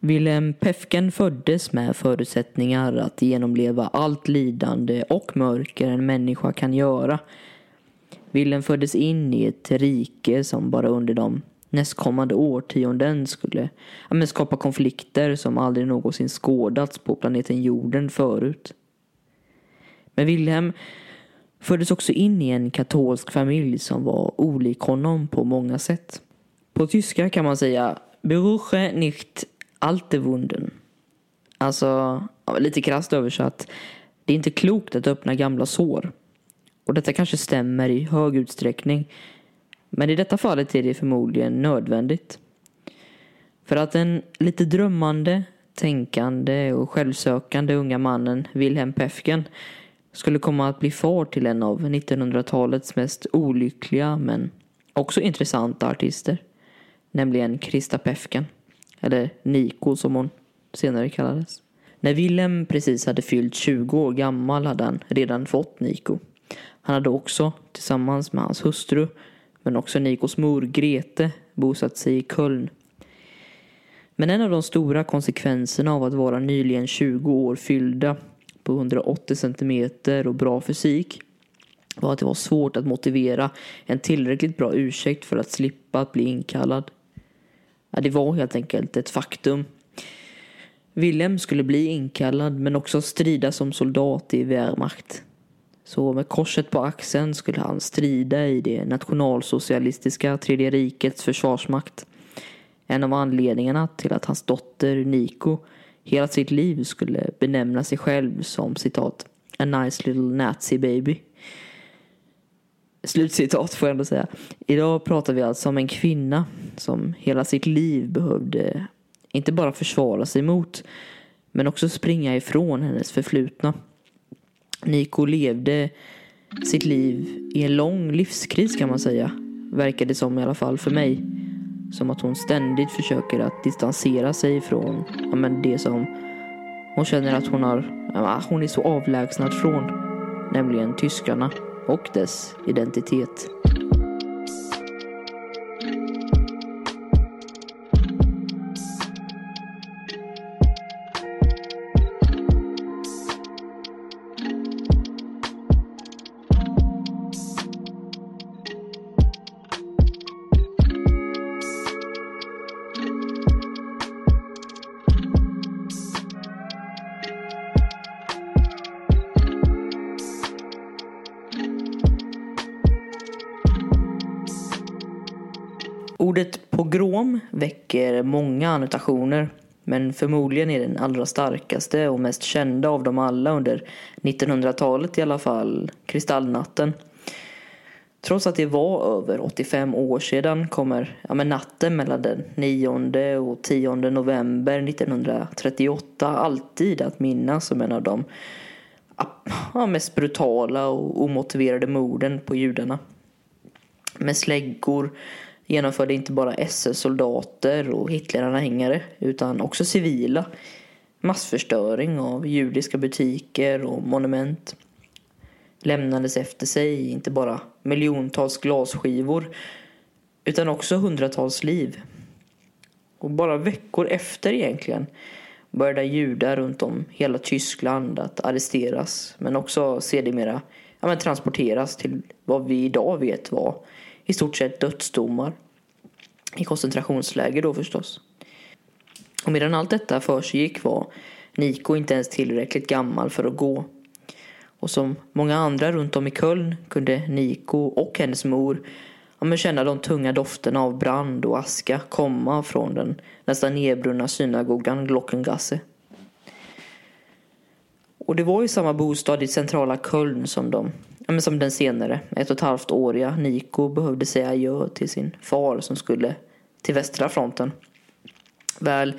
Wilhelm Pefken föddes med förutsättningar att genomleva allt lidande och mörker en människa kan göra. Wilhelm föddes in i ett rike som bara under de nästkommande årtionden skulle ja, skapa konflikter som aldrig någonsin skådats på planeten jorden förut. Men Wilhelm föddes också in i en katolsk familj som var olik honom på många sätt. På tyska kan man säga Beruche nicht Altewunden. Alltså, lite krasst översatt. Det är inte klokt att öppna gamla sår. Och detta kanske stämmer i hög utsträckning. Men i detta fallet är det förmodligen nödvändigt. För att den lite drömmande, tänkande och självsökande unga mannen Wilhelm Pefken skulle komma att bli far till en av 1900-talets mest olyckliga men också intressanta artister. Nämligen Krista Pefken. Eller Niko som hon senare kallades. När Wilhelm precis hade fyllt 20 år gammal hade han redan fått Niko. Han hade också tillsammans med hans hustru men också Nikos mor Grete bosatt sig i Köln. Men en av de stora konsekvenserna av att vara nyligen 20 år fyllda på 180 centimeter och bra fysik var att det var svårt att motivera en tillräckligt bra ursäkt för att slippa att bli inkallad. Ja, det var helt enkelt ett faktum. Wilhelm skulle bli inkallad men också strida som soldat i Wehrmacht. Så med korset på axeln skulle han strida i det nationalsocialistiska tredje rikets försvarsmakt. En av anledningarna till att hans dotter Niko hela sitt liv skulle benämna sig själv som citat A nice little nazi baby. Slutcitat får jag ändå säga. Idag pratar vi alltså om en kvinna som hela sitt liv behövde eh, inte bara försvara sig mot men också springa ifrån hennes förflutna. Niko levde sitt liv i en lång livskris kan man säga. Verkade som i alla fall för mig. Som att hon ständigt försöker att distansera sig från ja, men det som hon känner att hon, har, ja, hon är så avlägsnad från. Nämligen tyskarna och dess identitet. Väcker många annotationer men förmodligen är den allra starkaste och mest kända av dem alla under 1900-talet i alla fall kristallnatten. Trots att det var över 85 år sedan kommer ja, men natten mellan den 9 och 10 november 1938 alltid att minnas som en av de ja, mest brutala och omotiverade morden på judarna. Med släggor genomförde inte bara SS-soldater och Hitleranhängare utan också civila. Massförstöring av judiska butiker och monument lämnades efter sig inte bara miljontals glasskivor utan också hundratals liv. Och bara veckor efter egentligen började judar runt om hela Tyskland att arresteras men också sedermera ja, men transporteras till vad vi idag vet var i stort sett dödsdomar. I koncentrationsläger då förstås. Och medan allt detta för sig gick var Niko inte ens tillräckligt gammal för att gå. Och som många andra runt om i Köln kunde Niko och hennes mor ja, känna de tunga dofterna av brand och aska komma från den nästan nedbrunna synagogan Glockengasse. Och det var i samma bostad i centrala Köln som de men som den senare, ett och ett halvt åriga Niko behövde säga adjö till sin far som skulle till västra fronten. Väl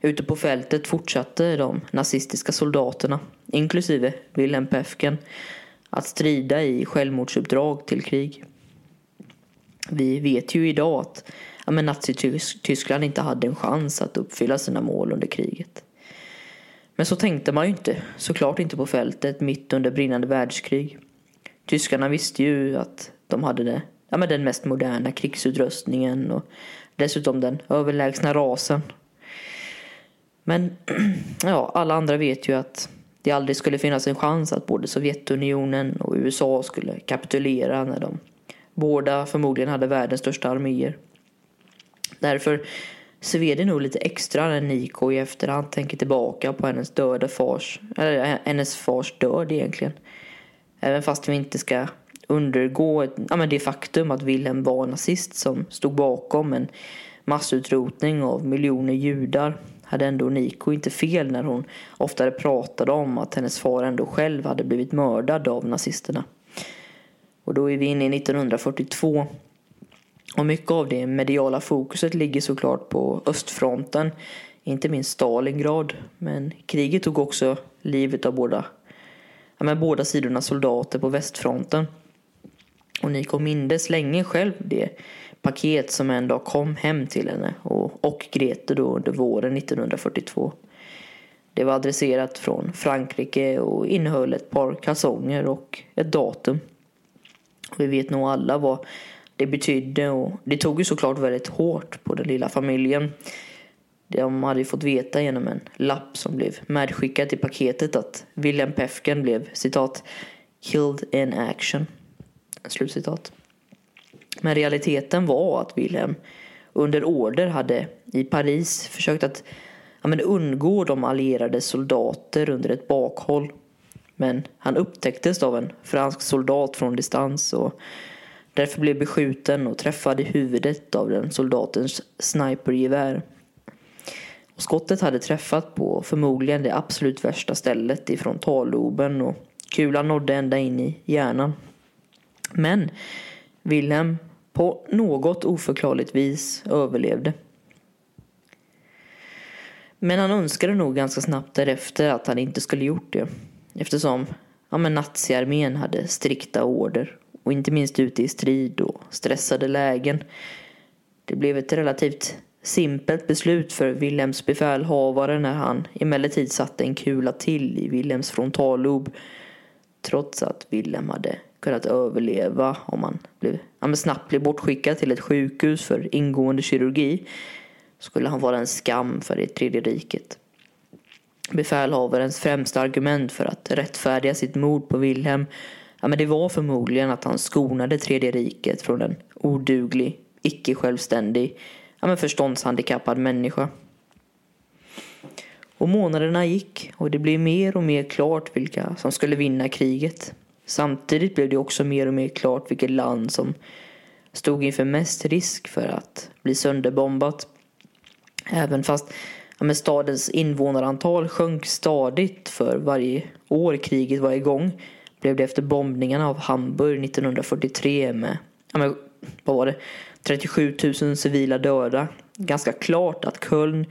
ute på fältet fortsatte de nazistiska soldaterna, inklusive Wilhelm Pefken, att strida i självmordsuppdrag till krig. Vi vet ju idag att ja, Nazityskland inte hade en chans att uppfylla sina mål under kriget. Men så tänkte man ju inte, såklart inte på fältet mitt under brinnande världskrig. Tyskarna visste ju att de hade det, ja, men den mest moderna krigsutrustningen och dessutom den överlägsna rasen. Men ja, alla andra vet ju att det aldrig skulle finnas en chans att både Sovjetunionen och USA skulle kapitulera när de båda förmodligen hade världens största arméer. Därför sved det nog lite extra när Niko i efterhand tänker tillbaka på hennes döda fars, eller eh, hennes fars död egentligen. Även fast vi inte ska undergå ett, ja, men det faktum att Wilhelm var nazist som stod bakom en massutrotning av miljoner judar hade ändå Niko inte fel när hon oftare pratade om att hennes far ändå själv hade blivit mördad av nazisterna. Och då är vi inne i 1942 och mycket av det mediala fokuset ligger såklart på östfronten, inte minst Stalingrad. Men kriget tog också livet av båda, ja, men båda sidorna soldater på västfronten. Och Niko mindes länge själv det paket som en dag kom hem till henne och, och Grete då under våren 1942. Det var adresserat från Frankrike och innehöll ett par kalsonger och ett datum. Vi vet nog alla vad det betydde och det tog ju såklart väldigt hårt på den lilla familjen. De hade ju fått veta genom en lapp som blev medskickad i paketet att William Pefken blev citat killed in action. Slutcitat. Men realiteten var att Wilhelm under order hade i Paris försökt att ja, men undgå de allierade soldater under ett bakhåll. Men han upptäcktes av en fransk soldat från distans och därför blev beskjuten och träffad i huvudet av den soldatens snipergevär. Och skottet hade träffat på förmodligen det absolut värsta stället i frontalloben och kulan nådde ända in i hjärnan. Men Wilhelm på något oförklarligt vis överlevde. Men han önskade nog ganska snabbt därefter att han inte skulle gjort det. Eftersom ja, men naziarmén hade strikta order. Och inte minst ute i strid och stressade lägen. Det blev ett relativt simpelt beslut för Wilhelms befälhavare när han emellertid satte en kula till i Wilhelms frontallob. Trots att Wilhelm hade kunnat överleva om han blev, han snabbt blev bortskickad till ett sjukhus för ingående kirurgi skulle han vara en skam för det tredje riket. Befälhavarens främsta argument för att rättfärdiga sitt mord på Wilhelm ja, men det var förmodligen att han skonade tredje riket från en oduglig, icke-självständig, ja, men förståndshandikappad människa. Och månaderna gick och det blev mer och mer klart vilka som skulle vinna kriget. Samtidigt blev det också mer och mer klart vilket land som stod inför mest risk för att bli sönderbombat. Även fast ja, men stadens invånarantal sjönk stadigt för varje år kriget var igång blev det efter bombningarna av Hamburg 1943 med ja, men, vad var det, 37 000 civila döda ganska klart att Köln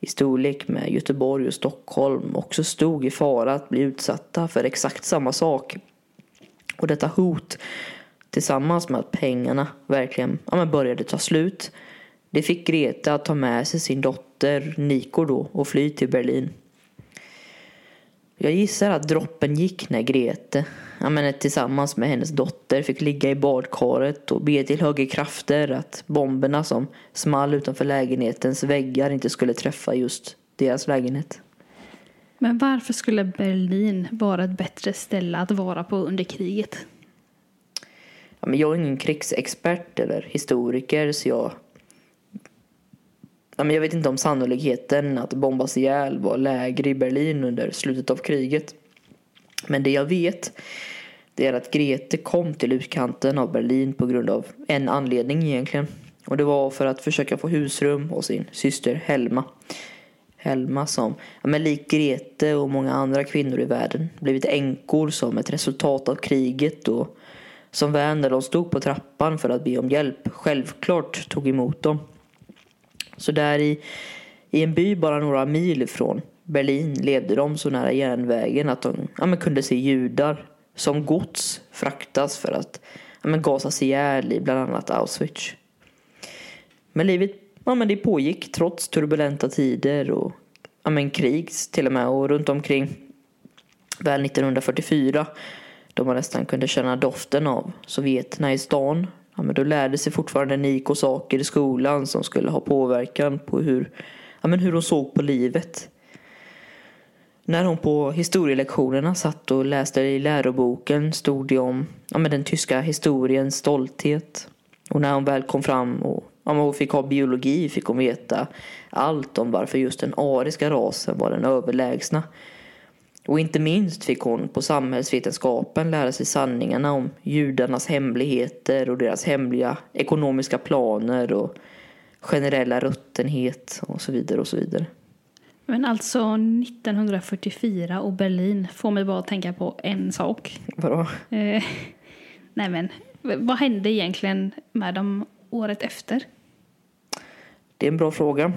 i storlek med Göteborg och Stockholm också stod i fara att bli utsatta för exakt samma sak. Och detta hot tillsammans med att pengarna verkligen ja, började ta slut det fick Greta att ta med sig sin dotter Niko då och fly till Berlin. Jag gissar att droppen gick när Grete, ja, men tillsammans med hennes dotter, fick ligga i badkaret och be till högre krafter att bomberna som small utanför lägenhetens väggar inte skulle träffa just deras lägenhet. Men varför skulle Berlin vara ett bättre ställe att vara på under kriget? Ja, men jag är ingen krigsexpert eller historiker så jag Ja, men jag vet inte om sannolikheten att bombas ihjäl var lägre i Berlin under slutet av kriget. Men det jag vet det är att Grete kom till utkanten av Berlin på grund av en anledning egentligen. Och det var för att försöka få husrum hos sin syster Helma. Helma som, ja, men lik Grete och många andra kvinnor i världen, blivit änkor som ett resultat av kriget och som vän när de stod på trappan för att be om hjälp självklart tog emot dem. Så där i, i en by bara några mil från Berlin levde de så nära järnvägen att de ja, men kunde se judar som gods fraktas för att ja, men gasas ihjäl i bland annat Auschwitz. Men livet ja, men det pågick trots turbulenta tider och ja, men krig till och med och runt omkring väl 1944 då man nästan kunde känna doften av sovjeterna i stan ja, men då lärde sig fortfarande Niko saker i skolan som skulle ha påverkan på hur ja, men hur hon såg på livet. När hon på historielektionerna satt och läste i läroboken stod det om ja, den tyska historiens stolthet. Och när hon väl kom fram och ja, hon fick ha biologi fick hon veta allt om varför just den ariska rasen var den överlägsna. Och inte minst fick hon på samhällsvetenskapen lära sig sanningarna om judarnas hemligheter och deras hemliga ekonomiska planer och generella ruttenhet och så vidare och så vidare. Men alltså 1944 och Berlin får mig bara att tänka på en sak. Vadå? Eh, nej men, vad hände egentligen med dem året efter? Det är en bra fråga.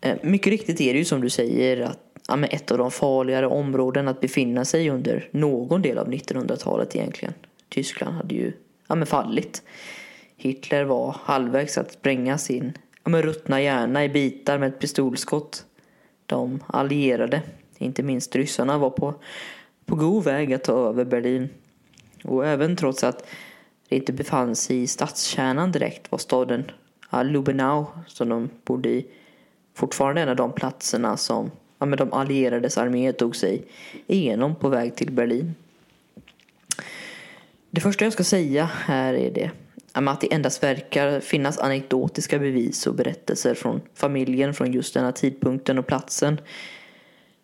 Eh, mycket riktigt är det ju som du säger att ja, ett av de farligare områden att befinna sig under någon del av 1900-talet egentligen. Tyskland hade ju ja, men fallit. Hitler var halvvägs att spränga sin ja, men ruttna hjärna i bitar med ett pistolskott. De allierade, inte minst ryssarna, var på, på god väg att ta över Berlin. Och även trots att det inte befann sig i stadskärnan direkt var staden Lubenau, som de bodde i, fortfarande en av de platserna som ja, men de allierades armé tog sig igenom på väg till Berlin. Det första jag ska säga här är det att det endast verkar finnas anekdotiska bevis och berättelser från familjen från just denna tidpunkten och platsen.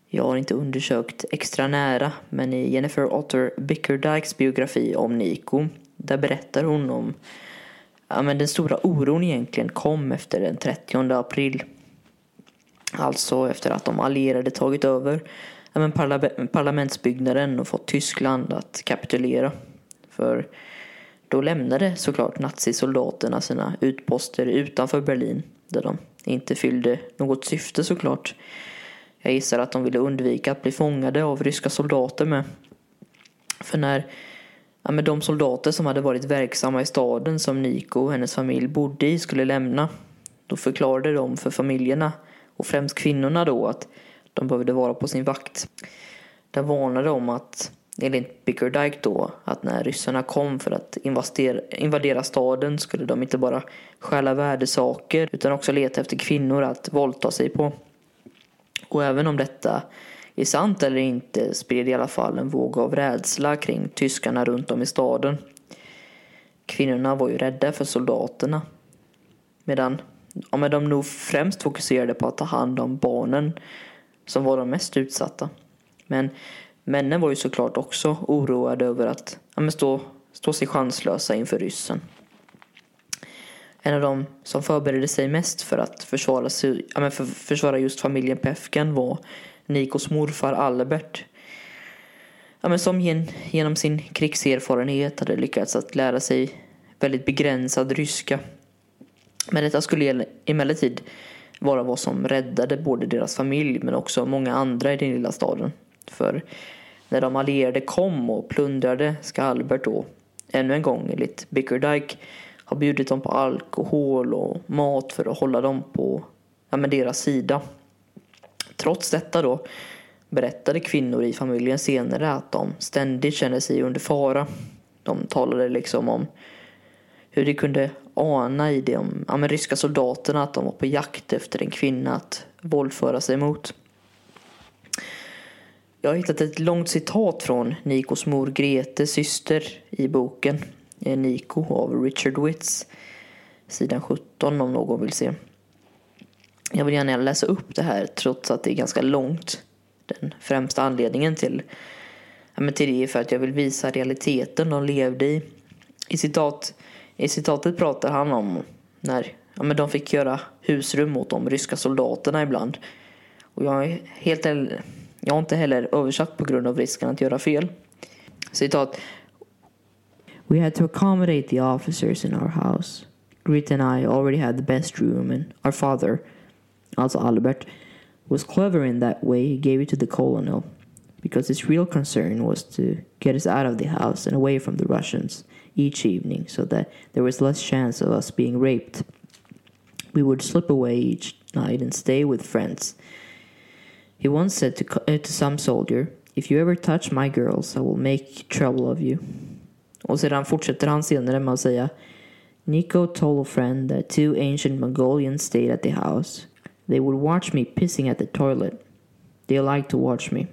Jag har inte undersökt extra nära, men i Jennifer Otter Bickerdikes biografi om Nico, där berättar hon om ja, men den stora oron egentligen kom efter den 30 april. Alltså efter att de allierade tagit över ja, men parlamentsbyggnaden och fått Tyskland att kapitulera. För då lämnade såklart nazisoldaterna sina utposter utanför Berlin där de inte fyllde något syfte såklart. Jag gissar att de ville undvika att bli fångade av ryska soldater med. För när ja, men de soldater som hade varit verksamma i staden som Niko och hennes familj bodde i skulle lämna, då förklarade de för familjerna och främst kvinnorna då att de behövde vara på sin vakt. De varnade om att enligt Bickerdike då att när ryssarna kom för att invadera staden skulle de inte bara stjäla värdesaker utan också leta efter kvinnor att våldta sig på. Och även om detta är sant eller inte spred i alla fall en våg av rädsla kring tyskarna runt om i staden. Kvinnorna var ju rädda för soldaterna. Medan ja, men de nog främst fokuserade på att ta hand om barnen som var de mest utsatta. Men männen var ju såklart också oroade över att ja, men stå, stå sig chanslösa inför ryssen. En av de som förberedde sig mest för att försvara, sig, ja, men för, försvara just familjen Pefken var Nikos morfar Albert. Ja, men som gen, genom sin krigserfarenhet hade lyckats att lära sig väldigt begränsad ryska. Men detta skulle emellertid vara vad som räddade både deras familj men också många andra i den lilla staden. För när de allierade kom och plundrade ska Albert då ännu en gång enligt Bickerdike ha bjudit dem på alkohol och mat för att hålla dem på ja, men deras sida. Trots detta då berättade kvinnor i familjen senare att de ständigt kände sig under fara. De talade liksom om hur de kunde ana i de ryska soldaterna att de var på jakt efter en kvinna att våldföra sig mot. Jag har hittat ett långt citat från Nikos mor Grete, syster i boken eh, Niko av Richard Witts. Sidan 17 om någon vill se. Jag vill gärna läsa upp det här trots att det är ganska långt. Den främsta anledningen till, ja, till det är för att jag vill visa realiteten de levde i. I, citat, i citatet pratar han om när ja, men de fick göra husrum åt de ryska soldaterna ibland. Och jag, är helt, jag har inte heller översatt på grund av risken att göra fel. Citat. We had to accommodate the officers in our house. Grit and I already had the best room and our father also Albert, was clever in that way he gave it to the colonel, because his real concern was to get us out of the house and away from the Russians each evening so that there was less chance of us being raped. We would slip away each night and stay with friends. He once said to, uh, to some soldier, If you ever touch my girls I will make trouble of you. Och sedan fortsätter han senare med att säga Nico told a friend that two ancient Mongolians stayed at the house They would watch me pissing at the toilet. They liked to watch me.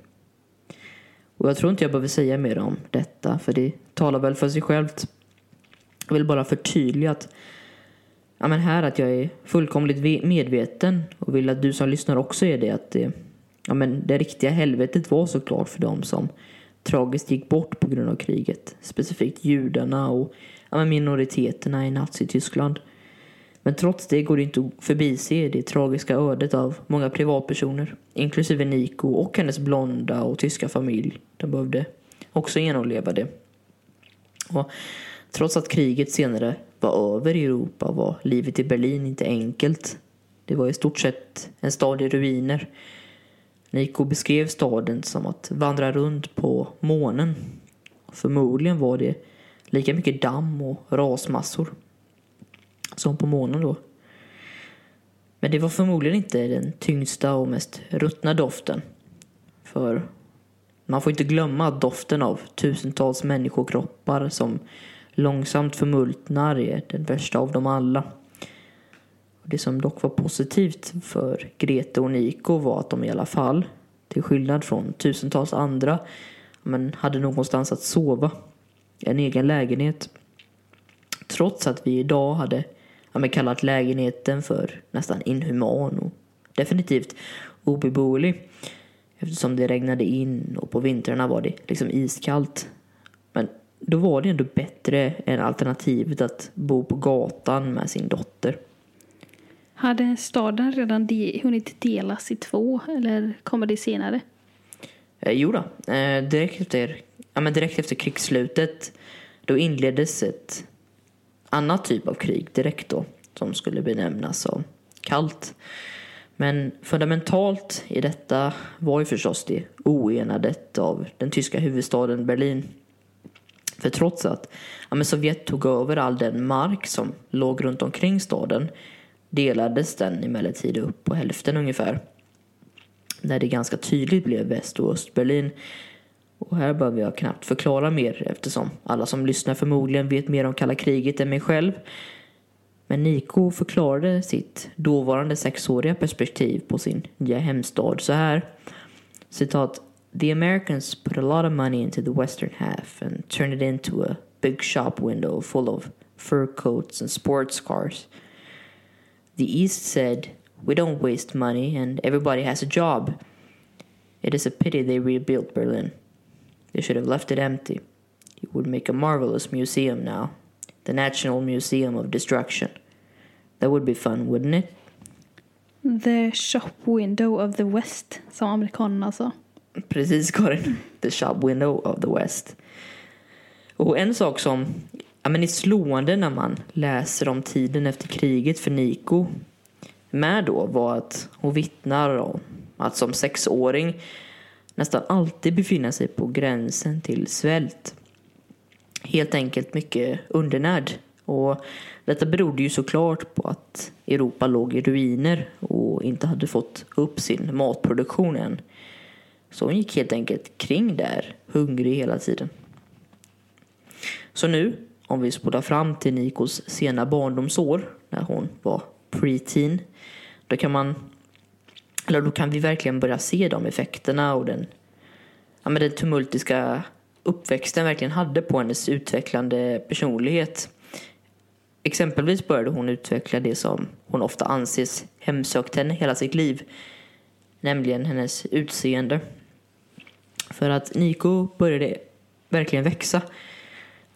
Och jag tror inte jag behöver säga mer om detta, för det talar väl för sig självt. Jag vill bara förtydliga att ja, men här att jag är fullkomligt medveten och vill att du som lyssnar också är det. Att det, ja, men det riktiga helvetet var såklart för dem som tragiskt gick bort på grund av kriget. Specifikt judarna och ja, men minoriteterna i Nazityskland. Men trots det går det inte att förbise det tragiska ödet av många privatpersoner, inklusive Nico och hennes blonda och tyska familj. De behövde också genomleva det. Och trots att kriget senare var över i Europa var livet i Berlin inte enkelt. Det var i stort sett en stad i ruiner. Nico beskrev staden som att vandra runt på månen. Förmodligen var det lika mycket damm och rasmassor som på månen då. Men det var förmodligen inte den tyngsta och mest ruttna doften. För man får inte glömma att doften av tusentals människokroppar som långsamt förmultnar är den värsta av dem alla. Det som dock var positivt för Grete och Niko var att de i alla fall, till skillnad från tusentals andra, men hade någonstans att sova. En egen lägenhet. Trots att vi idag hade ja, men kallat lägenheten för nästan inhuman och definitivt obeboelig. Eftersom det regnade in och på vintrarna var det liksom iskallt. Men då var det ändå bättre än alternativet att bo på gatan med sin dotter. Hade staden redan de, hunnit delas i två eller kommer det senare? Eh, jo då, eh, direkt, efter, ja, men direkt efter krigsslutet då inleddes ett annat typ av krig direkt då som skulle benämnas som kallt. Men fundamentalt i detta var ju förstås det oenadet av den tyska huvudstaden Berlin. För trots att ja, men Sovjet tog över all den mark som låg runt omkring staden delades den emellertid upp på hälften ungefär. När det ganska tydligt blev Väst och Östberlin. Och här behöver jag knappt förklara mer eftersom alla som lyssnar förmodligen vet mer om kalla kriget än mig själv. Men Niko förklarade sitt dåvarande sexåriga perspektiv på sin nya hemstad så här. Citat. The Americans put a lot of money into the western half and turned it into a big shop window full of fur coats and sports cars. The East said, We don't waste money and everybody has a job. It is a pity they rebuilt Berlin. They should have left it empty. It would make a marvelous museum now. The National Museum of Destruction. That would be fun, wouldn't it? The shop window of the West, som amerikanerna sa. Precis Karin. The shop window of the West. Och en sak som ja, men är slående när man läser om tiden efter kriget för Niko med då var att hon vittnar om att som sexåring nästan alltid befinna sig på gränsen till svält. Helt enkelt mycket undernärd. Och detta berodde ju såklart på att Europa låg i ruiner och inte hade fått upp sin matproduktion än. Så hon gick helt enkelt kring där, hungrig hela tiden. Så nu, om vi spolar fram till Nikos sena barndomsår, när hon var preteen, då kan man eller då kan vi verkligen börja se de effekterna och den, ja, men den tumultiska uppväxten verkligen hade på hennes utvecklande personlighet. Exempelvis började hon utveckla det som hon ofta anses hemsökt henne hela sitt liv, nämligen hennes utseende. För att Niko började verkligen växa.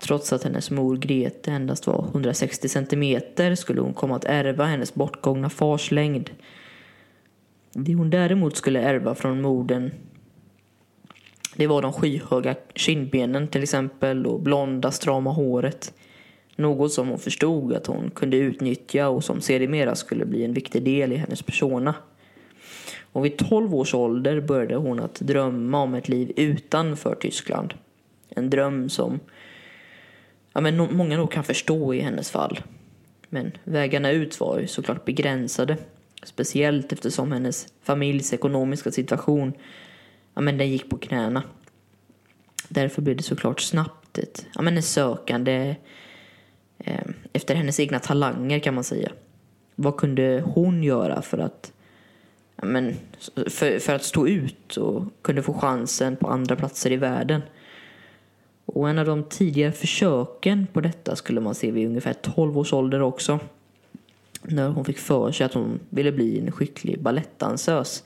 Trots att hennes mor Grete endast var 160 centimeter skulle hon komma att ärva hennes bortgångna fars längd. Det hon däremot skulle ärva från modern det var de skyhöga kindbenen till exempel och blonda strama håret. Något som hon förstod att hon kunde utnyttja och som sedermera skulle bli en viktig del i hennes persona. Och vid 12 års ålder började hon att drömma om ett liv utanför Tyskland. En dröm som ja, men många nog kan förstå i hennes fall. Men vägarna ut var ju såklart begränsade. Speciellt eftersom hennes familjs ekonomiska situation ja, men den gick på knäna. Därför blev det såklart snabbt ett ja, men en sökande eh, efter hennes egna talanger kan man säga. Vad kunde hon göra för att ja, men, för, för att stå ut och kunde få chansen på andra platser i världen. Och en av de tidigare försöken på detta skulle man se vid ungefär 12 års ålder också. När hon fick för sig att hon ville bli en skicklig balettdansös.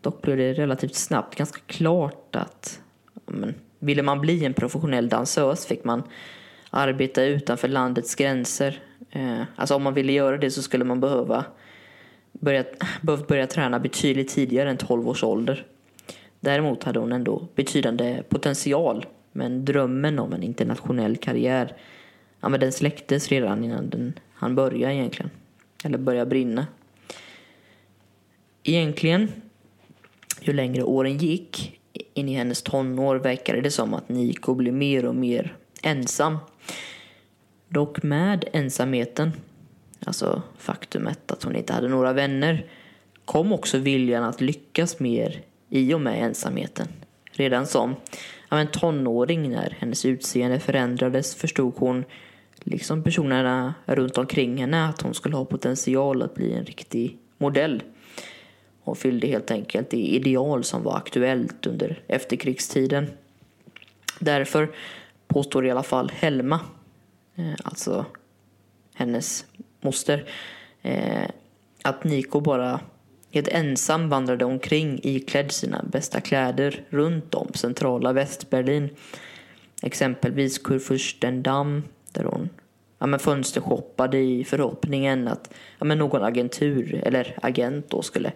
Dock blev det relativt snabbt ganska klart att men, ville man bli en professionell dansös fick man arbeta utanför landets gränser. Eh, alltså om man ville göra det så skulle man behöva börja, behövt börja träna betydligt tidigare än 12 års ålder. Däremot hade hon ändå betydande potential men drömmen om en internationell karriär ja, men den släcktes redan innan den han började egentligen. Eller började brinna. Egentligen, ju längre åren gick in i hennes tonår verkade det som att Niko blev mer och mer ensam. Dock med ensamheten, alltså faktumet att hon inte hade några vänner, kom också viljan att lyckas mer i och med ensamheten. Redan som ja, en tonåring när hennes utseende förändrades förstod hon, liksom personerna runt omkring henne, att hon skulle ha potential att bli en riktig modell. Hon fyllde helt enkelt det ideal som var aktuellt under efterkrigstiden. Därför påstår i alla fall Helma, eh, alltså hennes moster, eh, att Niko bara helt ensam vandrade omkring iklädd sina bästa kläder runt om centrala Västberlin. Exempelvis Kurfürstendamm där hon ja, men fönstershoppade i förhoppningen att ja, men någon agentur eller agent då skulle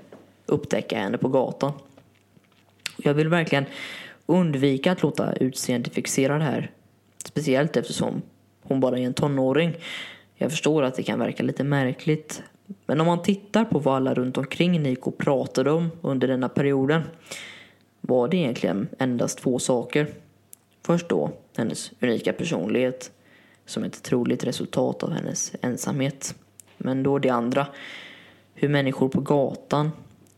upptäcka henne på gatan. Jag vill verkligen undvika att låta utseendet fixera det här. Speciellt eftersom hon bara är en tonåring. Jag förstår att det kan verka lite märkligt. Men om man tittar på vad alla runt omkring Niko pratade om under denna perioden var det egentligen endast två saker. Först då hennes unika personlighet som ett troligt resultat av hennes ensamhet. Men då det andra, hur människor på gatan,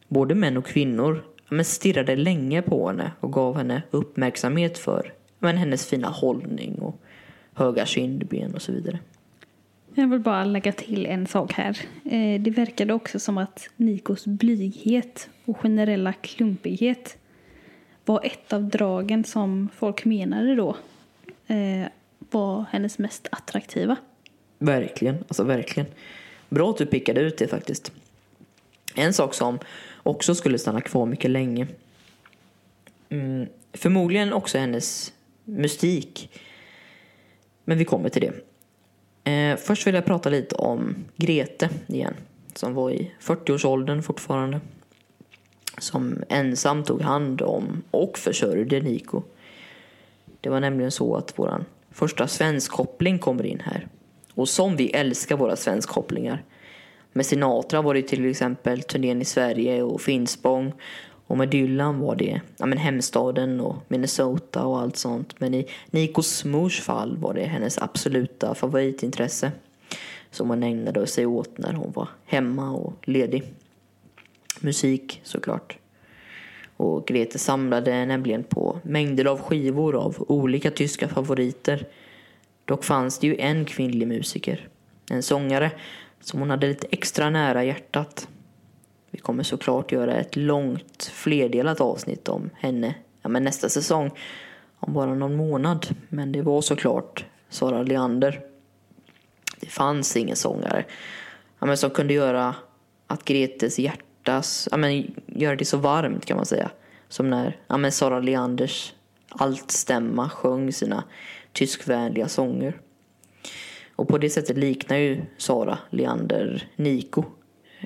både män och kvinnor, men stirrade länge på henne och gav henne uppmärksamhet för men hennes fina hållning och höga kindben och så vidare. Jag vill bara lägga till en sak här. Eh, det verkade också som att Nikos blyghet och generella klumpighet var ett av dragen som folk menade då eh, var hennes mest attraktiva. Verkligen, alltså verkligen. Bra att du pickade ut det faktiskt. En sak som också skulle stanna kvar mycket länge. Mm, förmodligen också hennes mystik. Men vi kommer till det. Eh, först vill jag prata lite om Grete igen. Som var i 40-årsåldern fortfarande. Som ensam tog hand om och försörjde Niko. Det var nämligen så att vår första svenskkoppling kommer in här. Och som vi älskar våra svenskkopplingar. Med Sinatra var det till exempel turnén i Sverige och Finspång. Och med Dylan var det ja, men hemstaden och Minnesota och allt sånt. Men i Nikos mors fall var det hennes absoluta favoritintresse. Som hon ägnade sig åt när hon var hemma och ledig. Musik såklart. Och Grete samlade nämligen på mängder av skivor av olika tyska favoriter. Dock fanns det ju en kvinnlig musiker. En sångare som hon hade lite extra nära hjärtat. Vi kommer såklart göra ett långt flerdelat avsnitt om henne ja, men nästa säsong. Om bara någon månad. Men det var såklart Sara Leander. Det fanns ingen sångare ja, men som kunde göra att Gretes hjärtas, ja, men göra det så varmt kan man säga. Som när ja, men Sara Leanders altstämma sjöng sina tyskvänliga sånger. Och på det sättet liknar ju Sara Leander Niko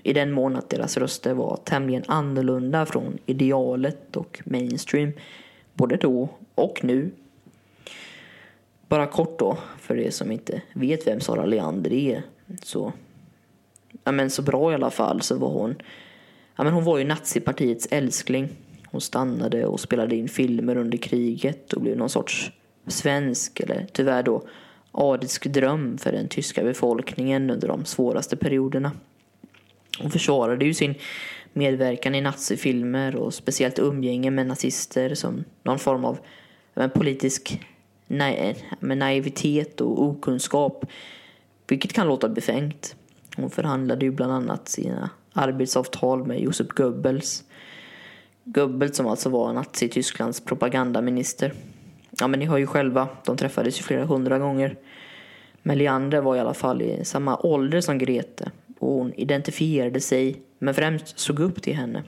i den mån att deras röster var tämligen annorlunda från idealet och mainstream både då och nu. Bara kort då, för er som inte vet vem Sara Leander är. Så, ja men så bra i alla fall så var hon, ja men hon var ju nazipartiets älskling. Hon stannade och spelade in filmer under kriget och blev någon sorts svensk, eller tyvärr då adisk dröm för den tyska befolkningen under de svåraste perioderna. Hon försvarade ju sin medverkan i nazifilmer och speciellt umgänge med nazister som någon form av men, politisk na med naivitet och okunskap. Vilket kan låta befängt. Hon förhandlade ju bland annat sina arbetsavtal med Josef Goebbels. Goebbels som alltså var Nazitysklands propagandaminister. Ja men ni hör ju själva, de träffades ju flera hundra gånger. Men Leander var i alla fall i samma ålder som Grete och hon identifierade sig men främst såg upp till henne.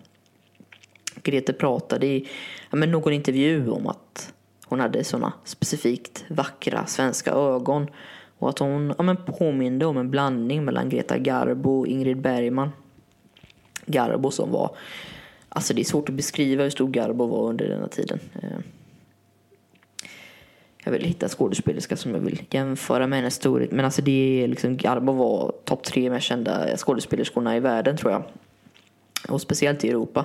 Grete pratade i ja, men någon intervju om att hon hade sådana specifikt vackra svenska ögon och att hon ja, men påminde om en blandning mellan Greta Garbo och Ingrid Bergman. Garbo som var, alltså det är svårt att beskriva hur stor Garbo var under denna tiden. Eh, jag vill hitta skådespelerska som jag vill jämföra med hennes storhet. Men alltså det är liksom, Garbo var topp tre mest kända skådespelerskorna i världen tror jag. Och speciellt i Europa.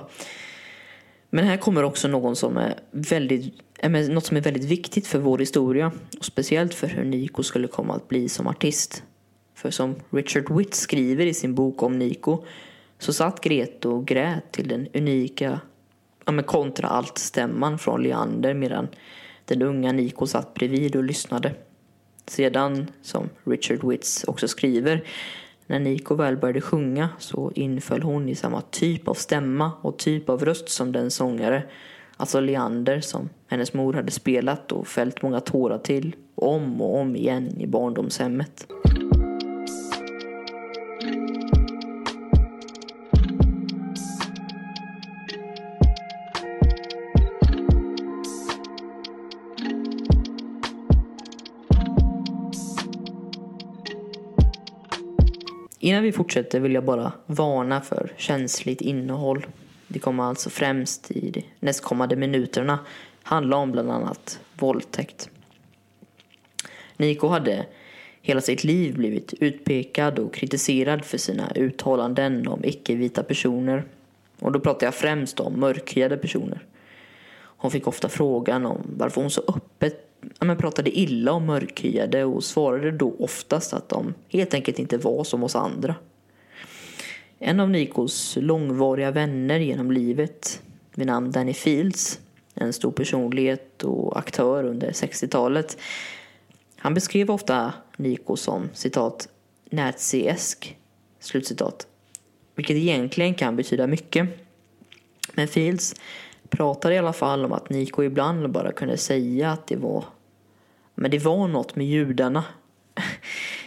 Men här kommer också någon som är väldigt, något som är väldigt viktigt för vår historia. Och speciellt för hur Nico skulle komma att bli som artist. För som Richard Witt skriver i sin bok om Nico så satt Grete och grät till den unika ja, men kontra allt-stämman från Leander medan den unga Nico satt bredvid och lyssnade. Sedan, som Richard Witts också skriver, när Nico väl började sjunga så inföll hon i samma typ av stämma och typ av röst som den sångare, alltså Leander, som hennes mor hade spelat och fällt många tårar till om och om igen i barndomshemmet. Innan vi fortsätter vill jag bara varna för känsligt innehåll. Det kommer alltså främst i de nästkommande minuterna handla om bland annat våldtäkt. Niko hade hela sitt liv blivit utpekad och kritiserad för sina uttalanden om icke-vita personer. Och då pratar jag främst om mörkhyade personer. Hon fick ofta frågan om varför hon så öppet men pratade illa om mörkhyade och svarade då oftast att de helt enkelt inte var som oss andra. En av Nikos långvariga vänner genom livet vid namn Danny Fields, en stor personlighet och aktör under 60-talet, han beskrev ofta Niko som citat naziesk, slutcitat, vilket egentligen kan betyda mycket. Men Fields pratade i alla fall om att Niko ibland bara kunde säga att det var men det var något med judarna.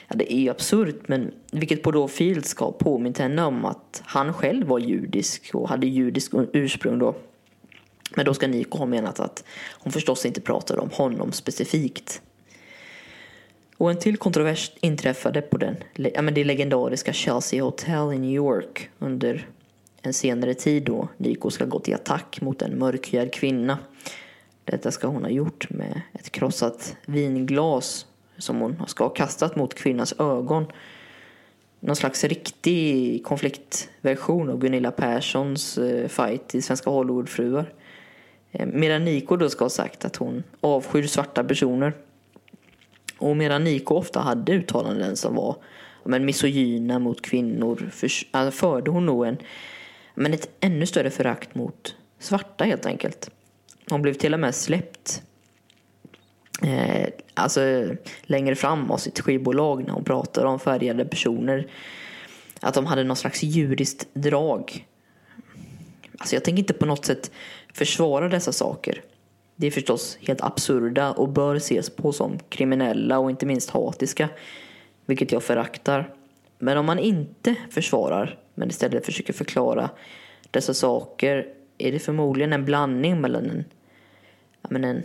Ja, det är ju absurt, men vilket på då Fields ska ha påmint henne om att han själv var judisk och hade judisk ursprung då. Men då ska Niko ha menat att hon förstås inte pratade om honom specifikt. Och en till kontrovers inträffade på den, ja, men det legendariska Chelsea Hotel i New York under en senare tid då Niko ska gå till attack mot en mörkhyad kvinna. Detta ska hon ha gjort med ett krossat vinglas som hon ska ha kastat mot kvinnans ögon. Någon slags riktig konfliktversion av Gunilla Perssons eh, fight i Svenska Hollywoodfruar. Eh, medan Niko då ska ha sagt att hon avskyr svarta personer. Och medan Niko ofta hade uttalanden som var men misogyna mot kvinnor för, alltså förde hon nog en, men ett ännu större förakt mot svarta helt enkelt. Hon blev till och med släppt eh, alltså längre fram av sitt skivbolag när hon pratade om färgade personer. Att de hade någon slags judiskt drag. Alltså jag tänker inte på något sätt försvara dessa saker. Det är förstås helt absurda och bör ses på som kriminella och inte minst hatiska. Vilket jag föraktar. Men om man inte försvarar men istället försöker förklara dessa saker är det förmodligen en blandning mellan en men en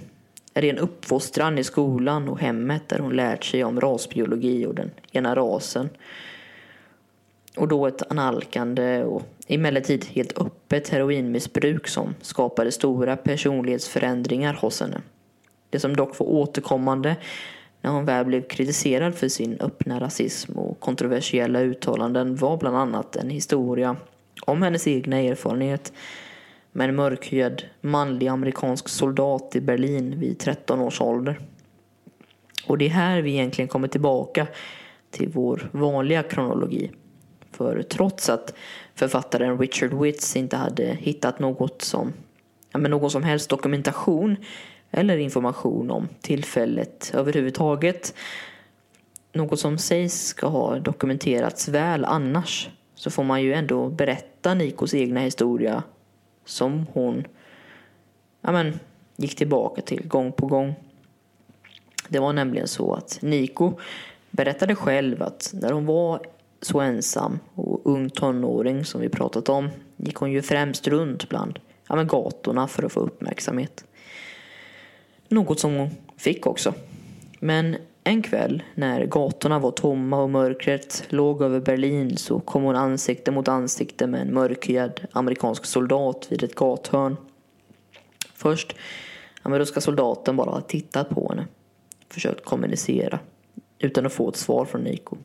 ren uppfostran i skolan och hemmet där hon lärt sig om rasbiologi och den ena rasen. Och då ett analkande och emellertid helt öppet heroinmissbruk som skapade stora personlighetsförändringar hos henne. Det som dock var återkommande när hon väl blev kritiserad för sin öppna rasism och kontroversiella uttalanden var bland annat en historia om hennes egna erfarenhet med en mörkhyad manlig amerikansk soldat i Berlin vid 13 års ålder. Och det är här vi egentligen kommer tillbaka till vår vanliga kronologi. För trots att författaren Richard Witts inte hade hittat något som, ja, men någon som helst dokumentation eller information om tillfället överhuvudtaget. Något som sägs ska ha dokumenterats väl annars så får man ju ändå berätta Nikos egna historia som hon ja, men, gick tillbaka till gång på gång. Det var nämligen så att Niko berättade själv att när hon var så ensam och ung tonåring som vi pratat om gick hon ju främst runt bland ja, men gatorna för att få uppmärksamhet. Något som hon fick också. Men en kväll när gatorna var tomma och mörkret låg över Berlin så kom hon ansikte mot ansikte med en mörkhyad amerikansk soldat vid ett gathörn. Först ja, men då ska soldaten bara ha tittat på henne. Försökt kommunicera utan att få ett svar från Niko.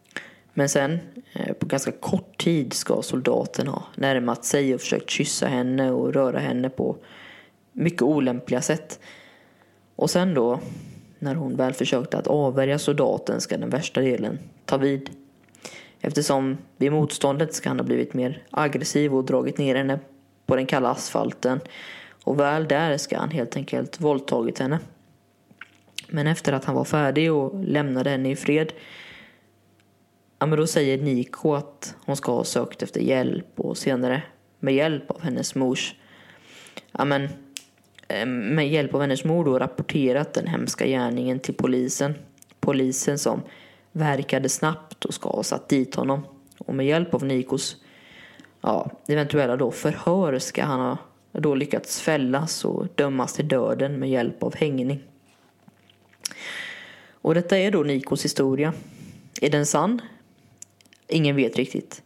Men sen, eh, på ganska kort tid, ska soldaten ha närmat sig och försökt kyssa henne och röra henne på mycket olämpliga sätt. Och sen då, när hon väl försökte att avvärja soldaten ska den värsta delen ta vid. Eftersom vid motståndet ska han ha blivit mer aggressiv och dragit ner henne på den kalla asfalten. Och väl där ska han helt enkelt våldtagit henne. Men efter att han var färdig och lämnade henne i fred Ja, men då säger Niko att hon ska ha sökt efter hjälp och senare med hjälp av hennes mors ja, men, Eh, med hjälp av hennes mor då rapporterat den hemska gärningen till polisen. Polisen som verkade snabbt och ska ha satt dit honom. Och med hjälp av Nikos ja, eventuella då förhör ska han ha då lyckats fällas och dömas till döden med hjälp av hängning. Och detta är då Nikos historia. Är den sann? Ingen vet riktigt.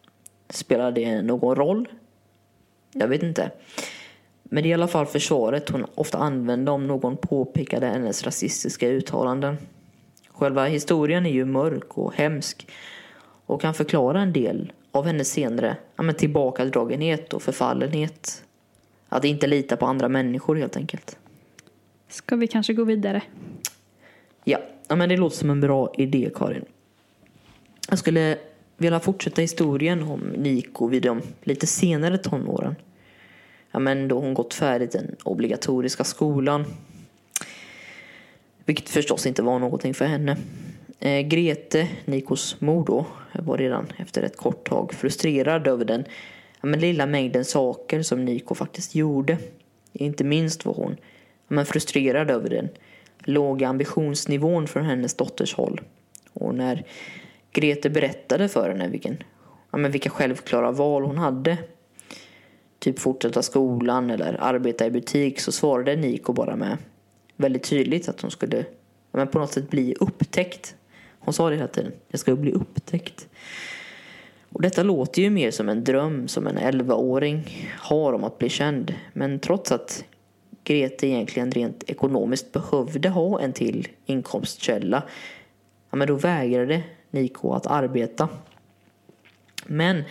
Spelar det någon roll? Jag vet inte. Men det är i alla fall försvaret hon ofta använde om någon påpekade hennes rasistiska uttalanden. Själva historien är ju mörk och hemsk och kan förklara en del av hennes senare ja, tillbakadragenhet och förfallenhet. Att inte lita på andra människor helt enkelt. Ska vi kanske gå vidare? Ja, ja men det låter som en bra idé Karin. Jag skulle vilja fortsätta historien om Niko vid de lite senare tonåren. Ja, men då hon gått färdigt den obligatoriska skolan. Vilket förstås inte var någonting för henne. Eh, Grete, Nikos mor då, var redan efter ett kort tag frustrerad över den ja, men lilla mängden saker som Niko faktiskt gjorde. Inte minst var hon ja, men frustrerad över den låga ambitionsnivån från hennes dotters håll. Och när Grete berättade för henne vilken, ja, men vilka självklara val hon hade. Typ fortsätta skolan eller arbeta i butik så svarade Niko bara med väldigt tydligt att hon skulle men på något sätt bli upptäckt. Hon sa det hela tiden. Jag ska bli upptäckt. Och detta låter ju mer som en dröm som en 11-åring har om att bli känd. Men trots att Grete egentligen rent ekonomiskt behövde ha en till inkomstkälla ja, men då vägrade Niko att arbeta. Men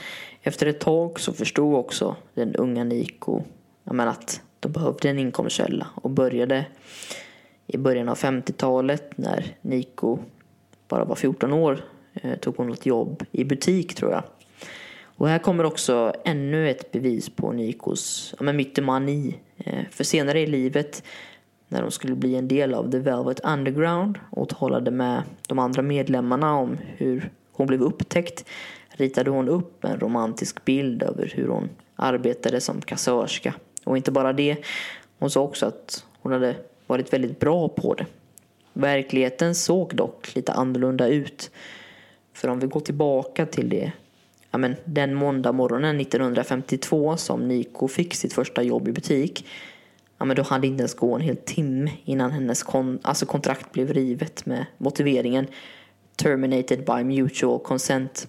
efter ett tag så förstod också den unga Niko att de behövde en inkomstkälla och började i början av 50-talet när Niko bara var 14 år eh, tog hon ett jobb i butik tror jag. Och här kommer också ännu ett bevis på Nikos ja, mytomani. Eh, för senare i livet när hon skulle bli en del av The Velvet Underground och talade med de andra medlemmarna om hur hon blev upptäckt ritade hon upp en romantisk bild över hur hon arbetade som kassörska. Och inte bara det, hon sa också att hon hade varit väldigt bra på det. Verkligheten såg dock lite annorlunda ut. För om vi går tillbaka till det, ja men, den måndag morgonen 1952 som Niko fick sitt första jobb i butik ja, men då hade inte ens gå en hel timme innan hennes kon alltså kontrakt blev rivet med motiveringen terminated by mutual consent.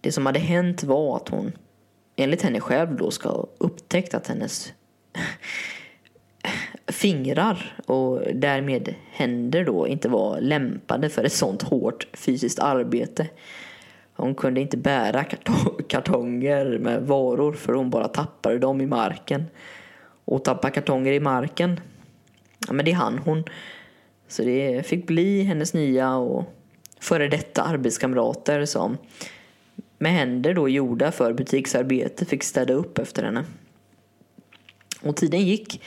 Det som hade hänt var att hon enligt henne själv då ska ha upptäckt att hennes fingrar och därmed händer då inte var lämpade för ett sånt hårt fysiskt arbete. Hon kunde inte bära kartonger med varor för hon bara tappade dem i marken och tappa kartonger i marken. Ja, men det hann hon. Så det fick bli hennes nya och före detta arbetskamrater som med händer då gjorda för butiksarbete fick städa upp efter henne. Och tiden gick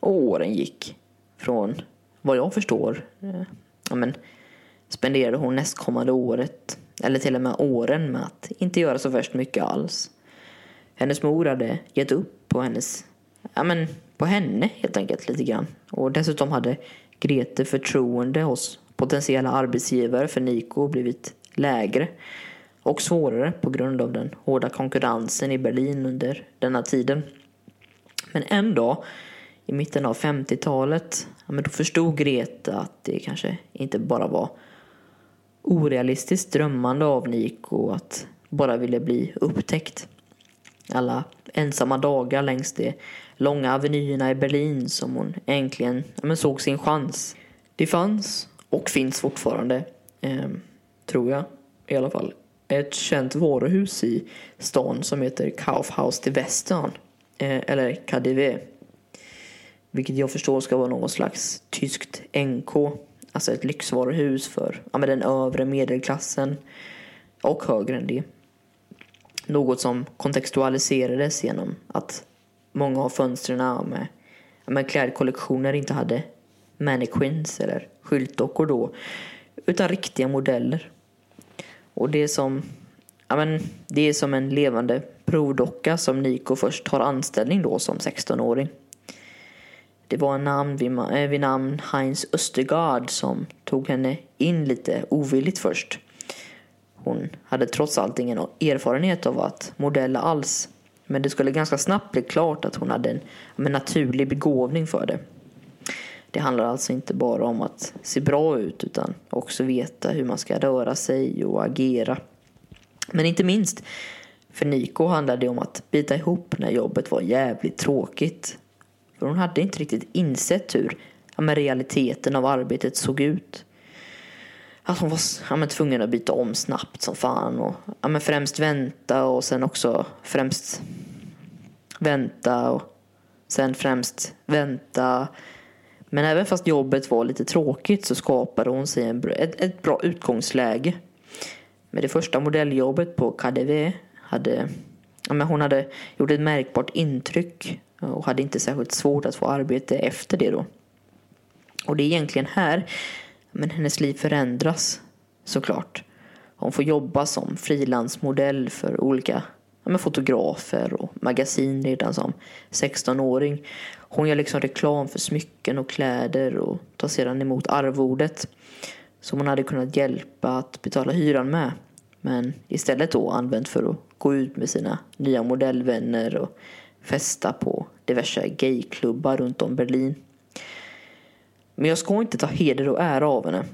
och åren gick. Från vad jag förstår eh, ja, men, spenderade hon nästkommande året eller till och med åren med att inte göra så värst mycket alls. Hennes mor hade gett upp på hennes, ja men på henne helt enkelt lite grann. Och dessutom hade Grete förtroende hos potentiella arbetsgivare för Niko blivit lägre och svårare på grund av den hårda konkurrensen i Berlin under denna tiden. Men en dag i mitten av 50-talet ja, men då förstod Greta att det kanske inte bara var orealistiskt drömmande av Niko att bara ville bli upptäckt. Alla ensamma dagar längs de långa avenyerna i Berlin som hon äntligen ja, men såg sin chans. Det fanns, och finns fortfarande, eh, tror jag i alla fall, ett känt varuhus i stan som heter Kaufhaus till Western, eh, eller KDV. Vilket jag förstår ska vara någon slags tyskt NK, alltså ett lyxvaruhus för ja, den övre medelklassen och högre än det. Något som kontextualiserades genom att många av fönstren med, med klädkollektioner inte hade mannequins eller skyltdockor då, utan riktiga modeller. Och det är som, ja men, det är som en levande provdocka som Niko först tar anställning då som 16-åring. Det var en namn vid, eh, vid namn Heinz Östergaard som tog henne in lite ovilligt först. Hon hade trots allt ingen erfarenhet av att modella alls. Men det skulle ganska snabbt bli klart att hon hade en, en naturlig begåvning för det. Det handlar alltså inte bara om att se bra ut utan också veta hur man ska röra sig och agera. Men inte minst för Niko handlade det om att bita ihop när jobbet var jävligt tråkigt. För hon hade inte riktigt insett hur ja, men realiteten av arbetet såg ut. Att hon var ja, men tvungen att byta om snabbt som fan och ja, men främst vänta och sen också främst vänta och sen främst vänta men även fast jobbet var lite tråkigt så skapade hon sig en, ett, ett bra utgångsläge. Med det första modelljobbet på KDV hade ja, men hon hade gjort ett märkbart intryck och hade inte särskilt svårt att få arbete efter det då. Och det är egentligen här men hennes liv förändras såklart. Hon får jobba som frilansmodell för olika ja, fotografer och magasin redan som 16-åring. Hon gör liksom reklam för smycken och kläder och tar sedan emot arvodet som hon hade kunnat hjälpa att betala hyran med. Men istället då använt för att gå ut med sina nya modellvänner och festa på diverse gayklubbar runt om Berlin. Men jag ska inte ta heder och ära av henne.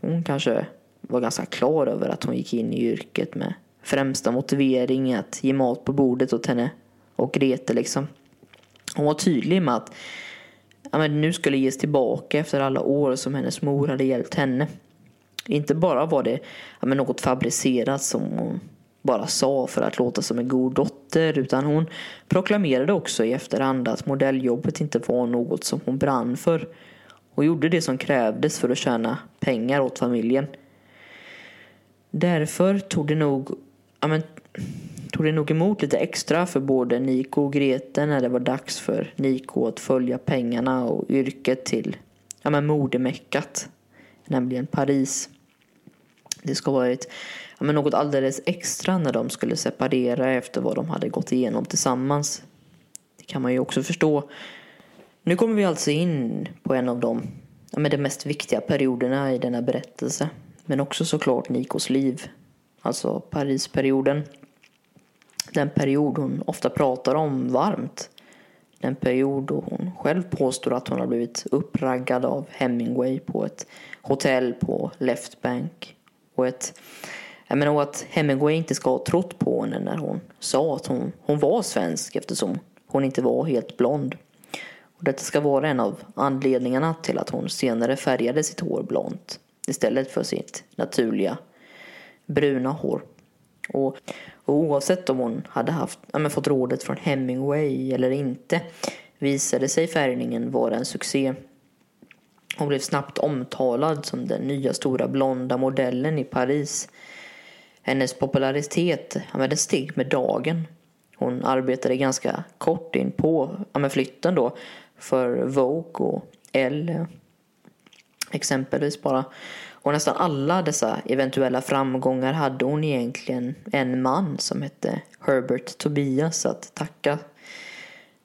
Hon kanske var ganska klar över att hon gick in i yrket med främsta motivering att ge mat på bordet åt henne och Grete liksom. Hon var tydlig med att ja, men nu skulle ges tillbaka efter alla år som hennes mor hade hjälpt henne. Inte bara var det ja, men något fabricerat som hon bara sa för att låta som en god dotter utan hon proklamerade också i efterhand att modelljobbet inte var något som hon brann för och gjorde det som krävdes för att tjäna pengar åt familjen. Därför tog det nog ja, men, tog det nog emot lite extra för både Niko och Grete när det var dags för Niko att följa pengarna och yrket till ja, men modemeckat, nämligen Paris. Det ska ha varit ja, men något alldeles extra när de skulle separera efter vad de hade gått igenom tillsammans. Det kan man ju också förstå. Nu kommer vi alltså in på en av de, ja, men de mest viktiga perioderna i denna berättelse. Men också såklart Nikos liv alltså Parisperioden. Den period hon ofta pratar om varmt. Den period då hon själv påstår att hon har blivit uppraggad av Hemingway på ett hotell på Left Bank. Och, ett, jag menar, att Hemingway inte ska ha trott på henne när hon sa att hon, hon var svensk eftersom hon inte var helt blond. Och detta ska vara en av anledningarna till att hon senare färgade sitt hår blont istället för sitt naturliga bruna hår. Och, och oavsett om hon hade haft, ja, men fått rådet från Hemingway eller inte visade sig färgningen vara en succé. Hon blev snabbt omtalad som den nya stora blonda modellen i Paris. Hennes popularitet ja, den steg med dagen. Hon arbetade ganska kort in på ja, men flytten då för Vogue och Elle. Exempelvis bara. Och nästan alla dessa eventuella framgångar hade hon egentligen en man som hette Herbert Tobias att tacka.